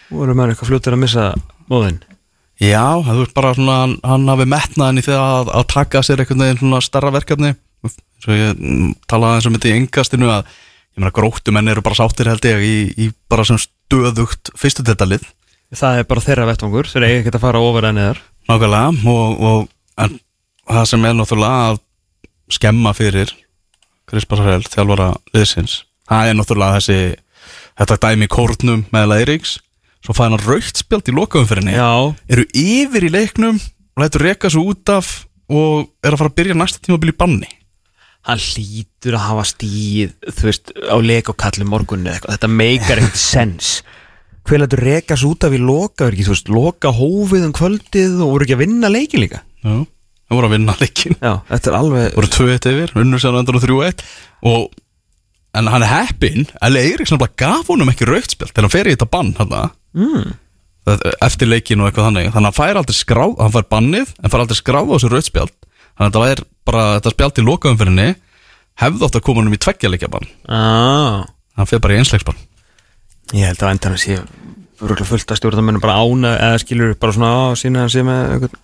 nú erum maður eitthvað fljóttur að missa móðinn Já, það er bara svona hann, hann hafi metnaðin í því að, að taka sér einhvern veginn svona starra verkefni. Svo ég mm, talaði eins og myndi í engastinu að ég meina gróttumenn eru bara sáttir held ég í, í bara sem stöðugt fyrstu deltalið Það er bara þeirra vettvangur, þeir eiga ekki að fara ofar en eðar nákvæmlega og, og það sem er náttúrulega að skemma fyrir Chris Bassarell, þjálfara liðsins það er náttúrulega þessi þetta dæmi kórnum með Leiriks svo fæði hann raukt spjald í lokaumferðinni. Já, eru yfir í leiknum og lætur reka svo út af og er að fara að byrja næsta tímabil í banni hann hlýtur að hafa stíð þú veist, á kalli morgunni eitthvað, þetta meikar ekkert sens. Hver lætur rekas út af í loka er ekki, þú veist, loka hófið um kvöldið og voru ekki að vinna leikin líka? Já, það voru að vinna leikin já, þetta er alveg voru 2-1 yfir, unnur sér endur og 3-1 og en hann er heppinn. Eli Eiríksson bara gaf honum ekki rautspjald þegar hann fer í þetta bann mm. eftir leikin og eitthvað þannig. Þannig að hann fær aldrei skráð, hann fær bannið en fær aldrei skráð á þessu rautspjald þannig að þetta var bara, þetta spjald í lokaumfyrinni hefði átt að koma honum í tveggja leikja bann ah. hann fer bara í einsleiksbann Ég held að endan að sé fullt að stjórnarmennum bara ána eða skilur bara svona á sína að sé með eitthvað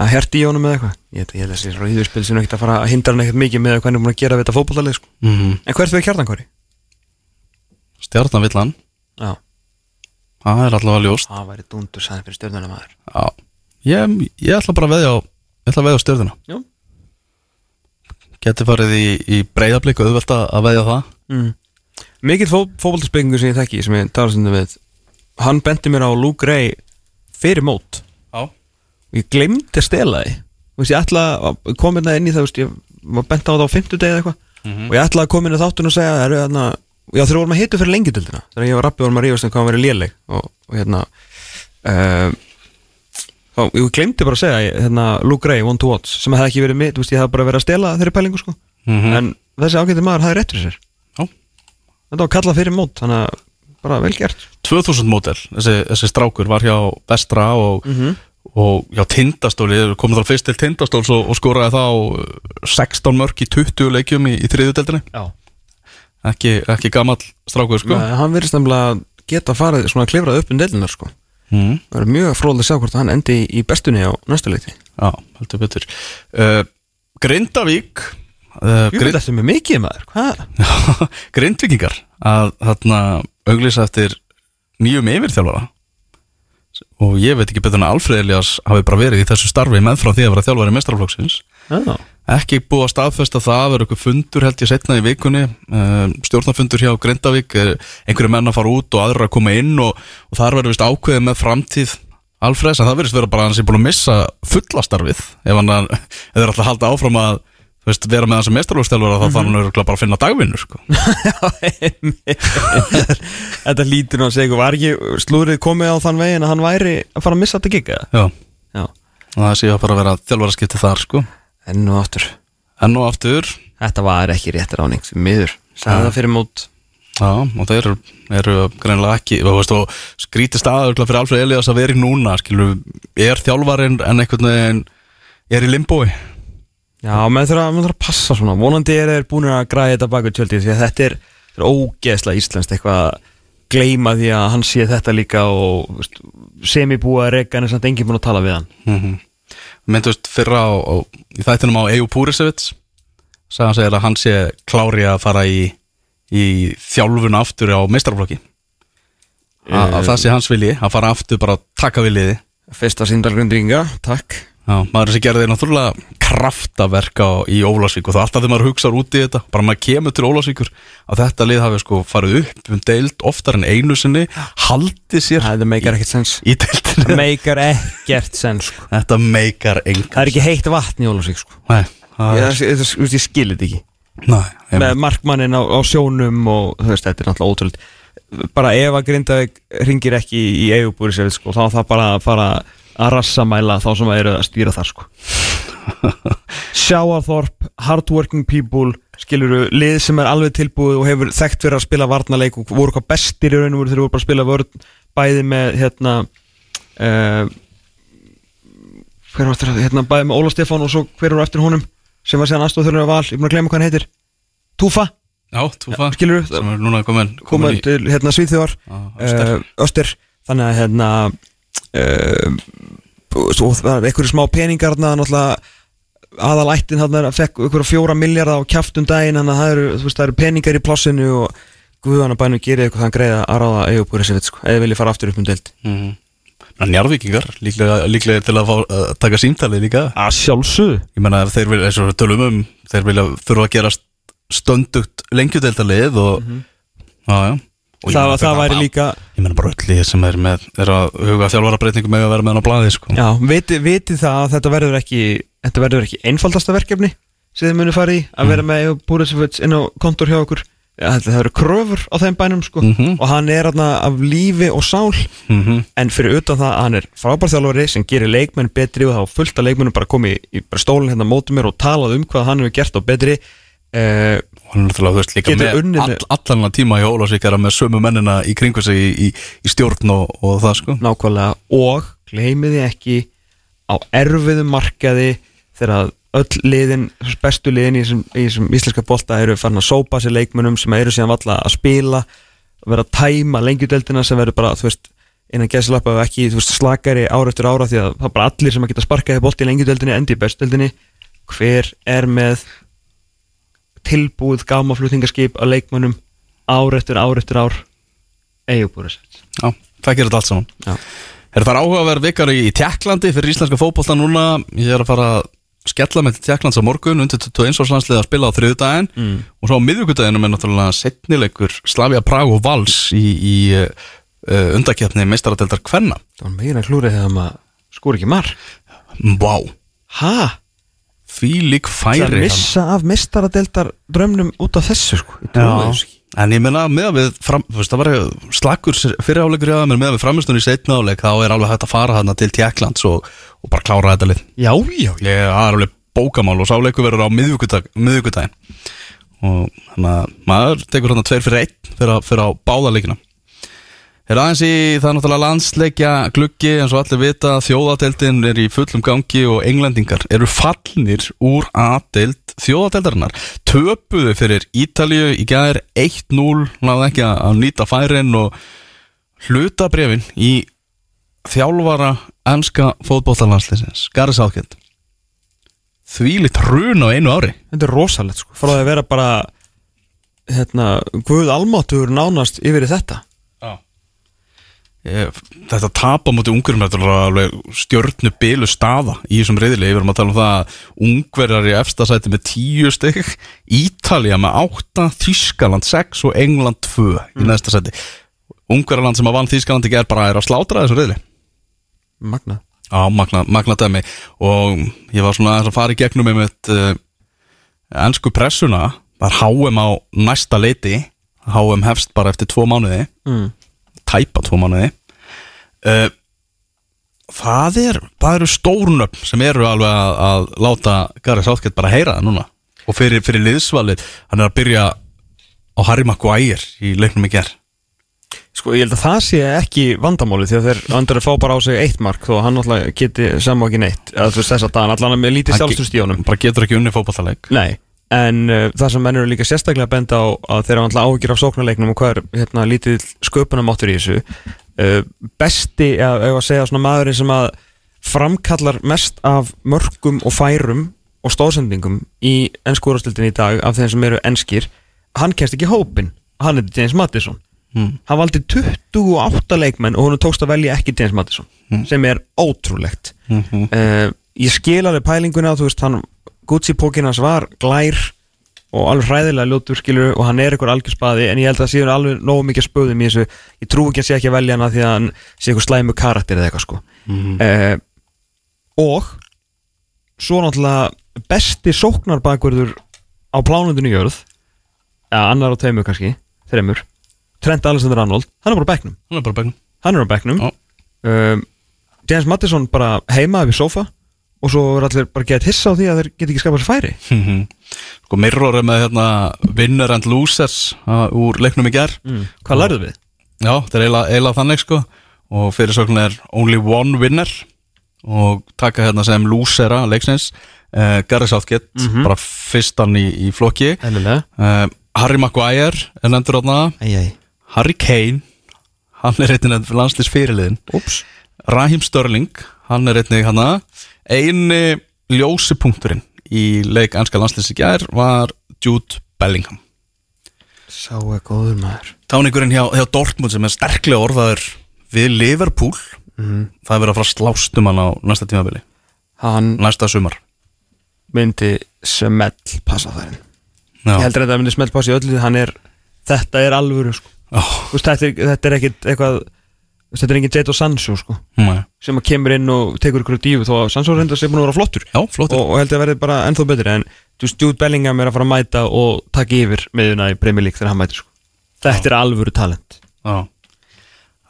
að herti í honum eða eitthvað ég ég held að þessi rauðurspil sem ekkert að fara að hindra hann ekkert mikið með hvað hann er búin að gera við þetta fótbollalið sko. mm -hmm. en hvert við kjartankori? stjarnan vill hann, Já, það er allavega ljóst það væri dundur sæði fyrir stjórnarna maður Já, ég, ég ætla bara að veðja á á Já. Geti farið í, í breyðablík og auðvelt að að veðja það? Mm. Mikill fó, fótboltasprengu sem ég þekki sem ég tala stundum við hann bendi mér á Luke Ray fyrir mót. Já. Og ég glemdi að stela því. Veist, ég ætla að koma inn í það veist, ég var bent á það á fimmtudegi eða eitthvað. Og ég ætla að koma inn í þáttun og segja það eru hérna, já þegar vorum að hitu fyrir lengjadöldina þegar ég var rappið vorum að rífast um hvað hann verið léleg og, og hérna uh, þá, ég glemdi bara að segja hérna, Luke Ray, one to watch sem hefði ekki verið mitt, ég hefði bara verið að stela þeirri pælingu sko, Mhm. en þessi ágæti maður hafði rétt fyrir sér. Já. þetta var kallað fyrir mót, þannig að bara vel gert. 2000 mótel, þessi, þessi strákur var hjá Vestra og, og hjá Tindastóli, komið þá fyrst til Tindastóls og, og skoraði þá uh, 16 mörg í 20 leikjum í, í þriðudeldinni Já. ekki, ekki gamall strákur sko. Nei, hann verðist nefnilega geta farið svona að klifrað upp um deilinar sko mm. það er mjög fróðlega að sjá hvort hann endi í, bestunni á næstu leiti. Já, heldur betur. Uh, Grindavík uh, Jú, þetta er með mikið maður, hvað? Grindvíkingar að þarna auglýsa eftir nýjum yfirþjálfara. Og ég veit ekki betur en að Alfred Elias hafi bara verið í þessu starfi með frá því að vera þjálfari mestrarflokksins Já, ekki búið að staðfesta það að vera eitthvað fundur held ég setna í vikunni. Um, stjórnafundur hjá Grindavík er einhverju menn að fara út og aðra að koma inn og, og þar verður vist ákveðið með framtíð Alfreds en það verðist vera bara að hann sé búin að missa fulla starfið. Ef hann að- þeir ætla að halda áfram að veist, vera með hann sem mestrarflokksþjálfara þá þarf hann örugglega bara að finna dagvinnur sko. þetta lítur nú að segja var ekki slúrið komið á þann veginn að hann væri að fara að missa þetta gigga Já, Já, það sé að bara að vera þjálfara skipti þar sko. Enn og aftur. Enn og aftur. Þetta var ekki rétt ráning sem miður. Sagði það fyrir mót. Já, og þeir eru, eru greinilega ekki veist, og skrítið staður fyrir Alfred Elias að vera í núna skilur, er þjálfarinn en einhvern veginn er í limbói Já, menn þurfa, að passa svona. Vonandi er þeir búin að græða þetta baku tjöldið Því að þetta er, er ógeðslega íslenskt Eitthvað að gleyma því að hann sé þetta líka Og semibúa En er samt enginn búin að tala við hann. Mm -hmm. Myndust fyrra á, á, í þættinum á Eju Púrisevits sagði hann segir að hann sé klári að fara í, í þjálfun aftur á meistarflokki að að það sé hans vilji að fara aftur bara að taka viljiði Fyrsta síndalgrundringa, takk Já, maður sem gerði náttúrulega kraftaverk á, í Ólásvík og það er alltaf þegar maður hugsaður út í þetta bara maður kemur til Ólásvíkur að þetta lið hafi sko farið upp um deild oftar en einu sinni haldið sér Það meikar ekkert sens. Það meikar ekkert sens sko. Þetta meikar engan Það er ekki heitt vatn í Ólafsvík sko. Nei, það Ég, ég, ég, ég skilir þetta ekki. Nei, Með markmannin á, á sjónum Og þú veist, þetta er náttúrulega ótrúld Bara ef að Grindavík ringir ekki í eigubúri sér sko, Þá það bara að fara að rassamæla Þá sem að eru að stýra þar sko. Sjáaþorp Hardworking people Skiluru, lið sem er alveg tilbúið Og hefur þekkt fyrir að spila varnarleik Og voru hvað bestir í raun og voru Þeir voru bara að spila vörn Bæði með hérna uh, hver var þetta, hérna bæði með Óla Stefán og svo hver var eftir honum sem var síðan aðstofþjörnur af val, ég er búin að glemma hvað hann heitir Túfa, Já, túfa skilur sem er núna komin, komin til hérna Svíþjóðar Öster. uh, Öster, þannig að hérna svo það er einhverju smá peningar aðalættin þarna fekk einhverju fjóra miljardar á kjaftum daginn þannig að það eru, veist, það eru peningar í plássinu og guðan að bænum gerir eitthvað þann greiða að ráða eigubúri sér sko, eða vilja fara aftur upp um deild. Mhm. Njarvíkingar, líklega, líklega til að fá, uh, taka símtalið líka. Að sjálfsög Ég menna þeir vilja, eins og við tölum um þeir vilja þurfa að gera stöndugt lengjudeldalið og já, já Og það, það væri líka Ég menna bara öll lið sem er með er að huga þjálfarabreitingum með að vera með hann á blaði sko. Já, viti, viti það að þetta verður ekki þetta verður ekki einfaldasta verkefni sem þið munið fara í að vera með Búrisovits inn á kontor hjá okkur það eru kröfur á þeim bænum sko Mhm. og hann er aðna af lífi og sál mm -hmm. en fyrir utan það að hann er frábærþjálfari sem gerir leikmenn betri og þá fullt af leikmennum bara komið í bara stólinn hérna á móti mér og talað um hvað hann hefur gert á betri uh, hann er náttúrulega, þú veist, líka Getur með all, allan tíma í Ólafsvíkara með sömu mennina í kringu sig í, í, í stjórn og, og það sko. Nákvæmlega. Og gleymiði ekki á erfiðum markaði þegar öll liðin, bestu liðin í þessum, í þessum íslenska bolta eru farin að sópa sér leikmönnum sem eru síðan valla að spila og vera að tæma lengjudeldina sem verður bara, þú veist, innan gæðslappa og ekki, þú veist, slakari ára eftir ára því að það er bara allir sem að geta sparkaði bolti í lengjudeldinni endi í bestudeldinni hver er með tilbúið gámaflutningaskip að leikmönnum ár eftir ár eftir ár. Eigubúrið Já, það gerir þetta allt saman. Já. Er það áhugaverð vikar í Tjekklandi fyrir íslenska fótbolta núna? Ég er að fara að skella með Tjekklands á morgun undir 21 árslandsliða að spila á þriðudaginn Mm. og svo á miðvíkudaginum er náttúrulega setnilegur Slavia Prag og Vals í, í uh, undakefni meistaradeldar Kvenna. Það var meira klúrið þegar maður skor ekki marg Vá, Hæ? Því lík Það færi missa af mistaradeldar drömnum út af þessu sko? Ekki. En ég meina með að við fram, veist, það var slakur fyrir áleikur en með að við framistunni í setna áleik þá er alveg hægt að fara þarna til Tjekklands og, og bara klára þetta lið. Já, já, já. Ég er alveg bókamál og sáleiku verður á miðvíkudaginn og þannig að maður tekur þarna tveir fyrir einn fyrir, að- fyrir á báða leikina Er aðeins í það náttúrulega landsleikja gluggi eins og allir vita þjóðadeildin er í fullum gangi og englendingar eru fallnir úr aðdeild þjóðadeildarinnar. Töpuðu fyrir Ítalju í gæðir 1-0 náðu ekki að að nýta færin og hlutabrefin í þjálfara ennska fótbollalandsleisins Garri Sákjöld þvílitt hrun á einu ári. Þetta er rosalegt sko. Því að vera bara Hérna, Guð almáttugur nánast yfir þetta þetta tap á móti ungurum þetta er alveg stjörnu bilu staða í þessum reyðli, við erum að tala um það að ungverjar í efstasæti með 10 stygg Ítalía með 8 Þískaland 6 og England 2 í næsta sæti. Ungverjarland sem að vann Þískaland ekki er bara er að slátra þessum reyðli Magna. Á magna, magna dæmi. Og ég var svona að fara í gegnum með mitt uh, ennsku pressuna er HM á næsta leiti. HM hefst bara eftir tvo mánuði. Mm. Tæpa tvo mánuði. Uh, það er það eru stórnöfn sem eru alveg að, að láta Gary Southgate bara heyra það núna. Og fyrir, fyrir liðsvalið hann er að byrja á Harry Maguire í leiknum í ger Sko ég held að það sé ekki vandamáli Því að þeir andur að fá bara á sig eitt mark Þó að hann alltaf geti saman ekki neitt. Eða þú veist þess að það allan með lítið Hann ge- sjálfstöðst í honum. bara getur ekki unni fótballaleik Nei, en uh, það sem menn eru líka sérstaklega að benda á að þeir eru alltaf áhyggjur af sóknarleiknum og hvað er hérna, lítið sköpunamáttur í þessu uh, besti, eða að segja svona maðurinn sem að framkallar mest af mörgum og færum og stóðsendingum í ennskúrastildin í dag af þeim sem eru ennskir hann kemst ekki hópin, hann er James Mattisson Mm. hann valdi 28 leikmenn og hún tókst að velja ekki James Mattisson sem er ótrúlegt mm -hmm. uh, ég skil alveg pælinguna þú veist, hann, Gucci pókin hans var glær og alveg hræðilega ljótur skilur og hann er einhver algjör spaði en ég held að síðan alveg nógu mikið spöðum í þessu. Ég trú ekki að sé ekki að velja hana því að hann sé einhver slæmu karakter eða eitthvað sko. Uh, og svo náttúrulega besti sóknarbakverður á plánundinu jörð eða annar á tveimur kannski, þreimur Trent Alexander Arnold, hann er bara á bekknum. Hann er bara bæknum hann er á bekknum. Já. um, James Mattisson bara heima við sofa og svo er allir bara gett hissa á því að þeir geta ekki skapað sér færi. Mhm. Sko Mirror er með hérna Winner and Losers uh, úr leiknum í ger mm. hvað lærðu við? Já, þetta er eiginlega, eiginlega þannig sko. Og fyrirsögn er Only One Winner. Og taka hérna sem losera leiksins uh, Gary Southgate, bara fyrstan í, í flokki. Uh, Harry Maguire er nefndur átna Harry Kane hann er einnig landslýs fyrirliðin Úps. Raheem Sterling, hann er einnig hana. Eini ljósi punkturinn í leik anska landslýs í gær var Jude Bellingham. Sá er góður maður. Táningurinn hjá, hjá Dortmund sem er sterklega orðaður við Liverpool. Það er verið að fara að slást um hann á næsta tímabili, Hann næsta sumar. myndi smell passa þar Ég heldur að það myndi smell passa í öllu hann er Þetta er alvöru sko. Ó, Þú veist, þetta, er, þetta er ekkit eitthvað Þetta er engin Jadon Sancho sko nei. sem að kemur inn og tekur ykkur dífu þó að Sancho reynda sér búin að vera flottur. Já, flottur. Og, og heldur að verði bara ennþá betri en þú Jude Bellingham er að fara að mæta og taka yfir meðuna í Premier League þegar hann mætir sko. þetta er alvöru talent. Já.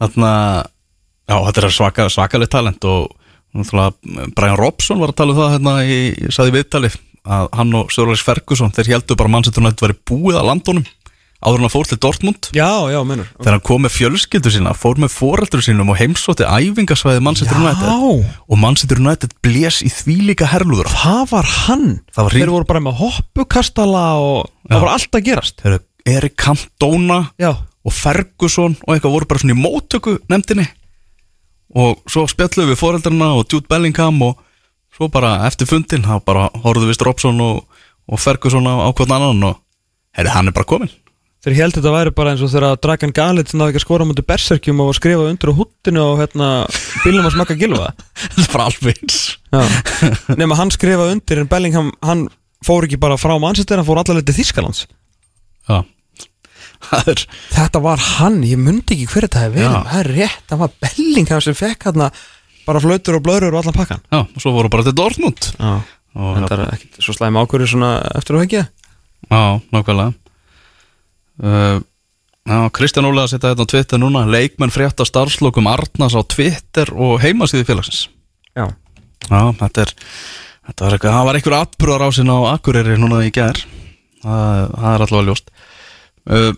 Þarna Já, þetta er svaka, svakalegt talent og Brian Robson var að tala um það hérna í, ég saði viðtali að hann og Sörleis Ferguson þeir heldur bara að Manchester United væri búið að landunum áður en að fór til Dortmund. Já, já, mennur þegar hann kom með fjölskyldur sína fór með foreldur sínum og heimsótti æfingasvæði Manchester United. Og Manchester United blés í þvílíka herluður það var hann. Það var hring- Þeir voru bara með hoppukastala og Já. það var allt að gerast. Þeir eru Erik Cantona Já, og Ferguson og eitthvað voru bara svona í móttöku nefndinni. Og svo spjalluðu við foreldrarna og Jude Bellingham og svo bara eftir fundin þá bara horfðu við Robson og, og Ferguson á, á hvern annan og herri, hann er bara komin þeir held þetta væri bara eins og þegar Dragan Galit náði ekki að skora á mútið berserkjum og skrifa undir á húttinu og hérna bílum að smakka gilva það er bara alveg. Nefn hann skrifa undir en Bellingham, hann fór ekki bara frá Manchester, hann fór allavega til Þískalands Já, það er Þetta var hann, ég myndi ekki hver þetta hefði verið. Það er rétt, það var Bellingham sem fekk hann bara flautur og blöður og allan pakkan Já, og svo voru bara til Dortmund. Já, og, þetta er ekkit svo slæm ákvörður svona eftir að vekja Já, nákvæmlega Kristján Ólega setja þetta á Twitter núna. Leikmenn frétta starfslokum Arnars á Twitter og heimasíði félagsins. Já, Já, þetta er Þetta var eitthvað, það var einhver atbrúðar á sinna á Akureyri núna í gær. Það, það er allavega ljóst. Uh,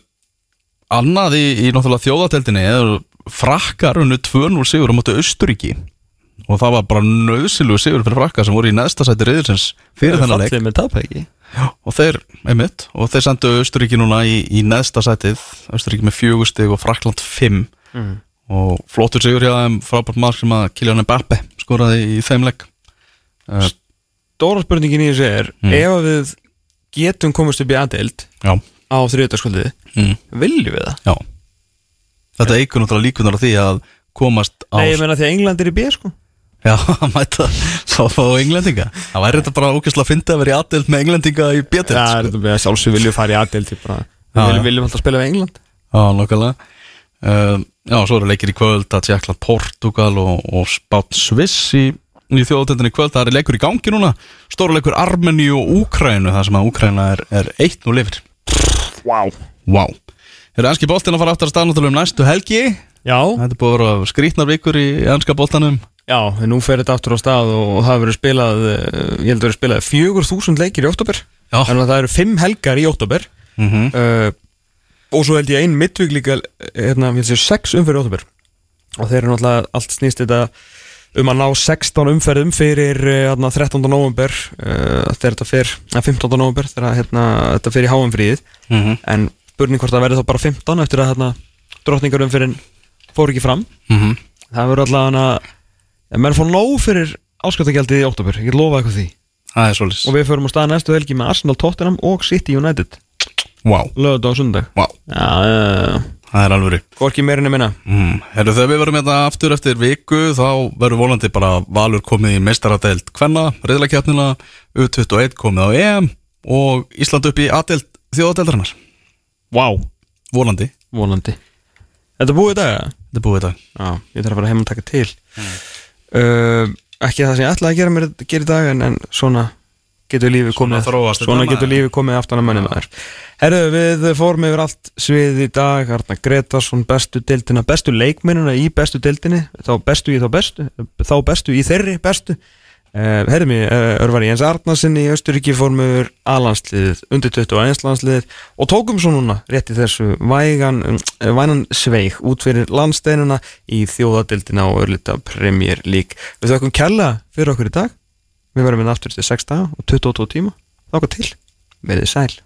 Annað í, í náttúrulega þjóðateldinni er frakkar unnu 2-0 sigur á móti Austuríki og það var bara nöðsilugu sigur fyrir frakkar sem voru í neðsta sæti reyðinsins fyrir þennan leik. fallið með tapæki og þeir, einmitt, og þeir sendu Austuríki núna í, í neðsta sætið Austuríki með fjögustig og Frakland 5 mm. og flottur sigur hjá þeim frábært mark sem að Kylian Mbappe skoraði í þeim leik. Uh, Stóra spurningin í þessu er Mm. ef við getum komist upp í aðeild á þriðutaskvöldið, mm, viljum við það? já. Þetta eigur náttúrulega líkunar á því að komast á Nei, ég meina því að England er í B sko Já, að mæta þá fá englendinga. Það væri þetta bara ógæslega að finna að vera í aðdelt með englendinga í bjötild Já, sko. þetta er sjálfsög viljum fara í Já, Við viljum, viljum alltaf spila við England. Já, nokkulega uh, Já, svo eru leikir í kvöld að Tjekkland Portugal og, og Spát Sviss í, í þjóðatendinni í kvöld. Það er leikur í gangi núna Stóra leikur Armeníu og Úkrænu Það sem að Úkræna er, er eitt nú lifir. Vá. Vá. Eru ennski boltinn að fara aftur að staðnáttúrulega um næstu helgi? Já, Þetta búið að vera skrítnar vikur í ennska boltanum já, en nú fer þetta aftur á stað og það verið spilað, eh, ég held að verið spilað 4000 leikir í oktober Já Þannig að það eru 5 helgar í oktober mm -hmm. uh, Og svo held ég ein mittvík líka hérna, ég held sér 6 umferð í oktober Og þeir eru náttúrulega allt snýst þetta um að ná 16 umferðum fyrir hérna, 13. november uh, þegar þetta fer, að 15. november þegar hérna, þetta í háumfríðið Mm -hmm. en spurning hvort það verði þá bara 15 eftir að hérna, drottningarumferðin fór ekki fram Mhm. það verður allavega ja, menn fór nóg fyrir ásköldagjaldið í oktober ég get lofa eitthvað því. Það er svolítið og við förum á stað næstu helgi með Arsenal, Tottenham og City United. Vá, lögðu á sundag vá, já, já, já, það er alveg hvorki meirinni minna. Mm. Herru, þegar við verum hérna aftur eftir viku þá verður volandi bara Valur komið í meistaradeild Kvenna, reyðlakjarnina U21 komið á EM og Ísland upp í A-deild þjóðadeildarinnar. Wow. Volandi, vonandi. Þetta er búið í dag eða? þetta er búið í dag. Já, ég þarf að fara heim og taka til uh, ekki það sem ég ætlaði að gera mér að gera í dag en, en svona getur lífið komið svona getur lífið komið aftan að manni maður Herru, við fórum yfir allt svið í dag. Arna Gretarsson, bestu deildina bestu leikmennina í bestu deildinni. Þá bestu í þá bestu þá bestu í þeirri bestu uh, Herru mig, uh, Örvar Jens Arnarsen í Östuríki yfir A-landsliðið undir 21 landsliðið og tókum svo núna rétt í þessu vægan, um, vænan sveig út fyrir landsteinuna í þjóðadeildina og örlita Premier League. Við þakkum kærlega fyrir okkur í dag. Við verðum inn aftur til 6 daga og 22 tíma. Þáka til, verið sæl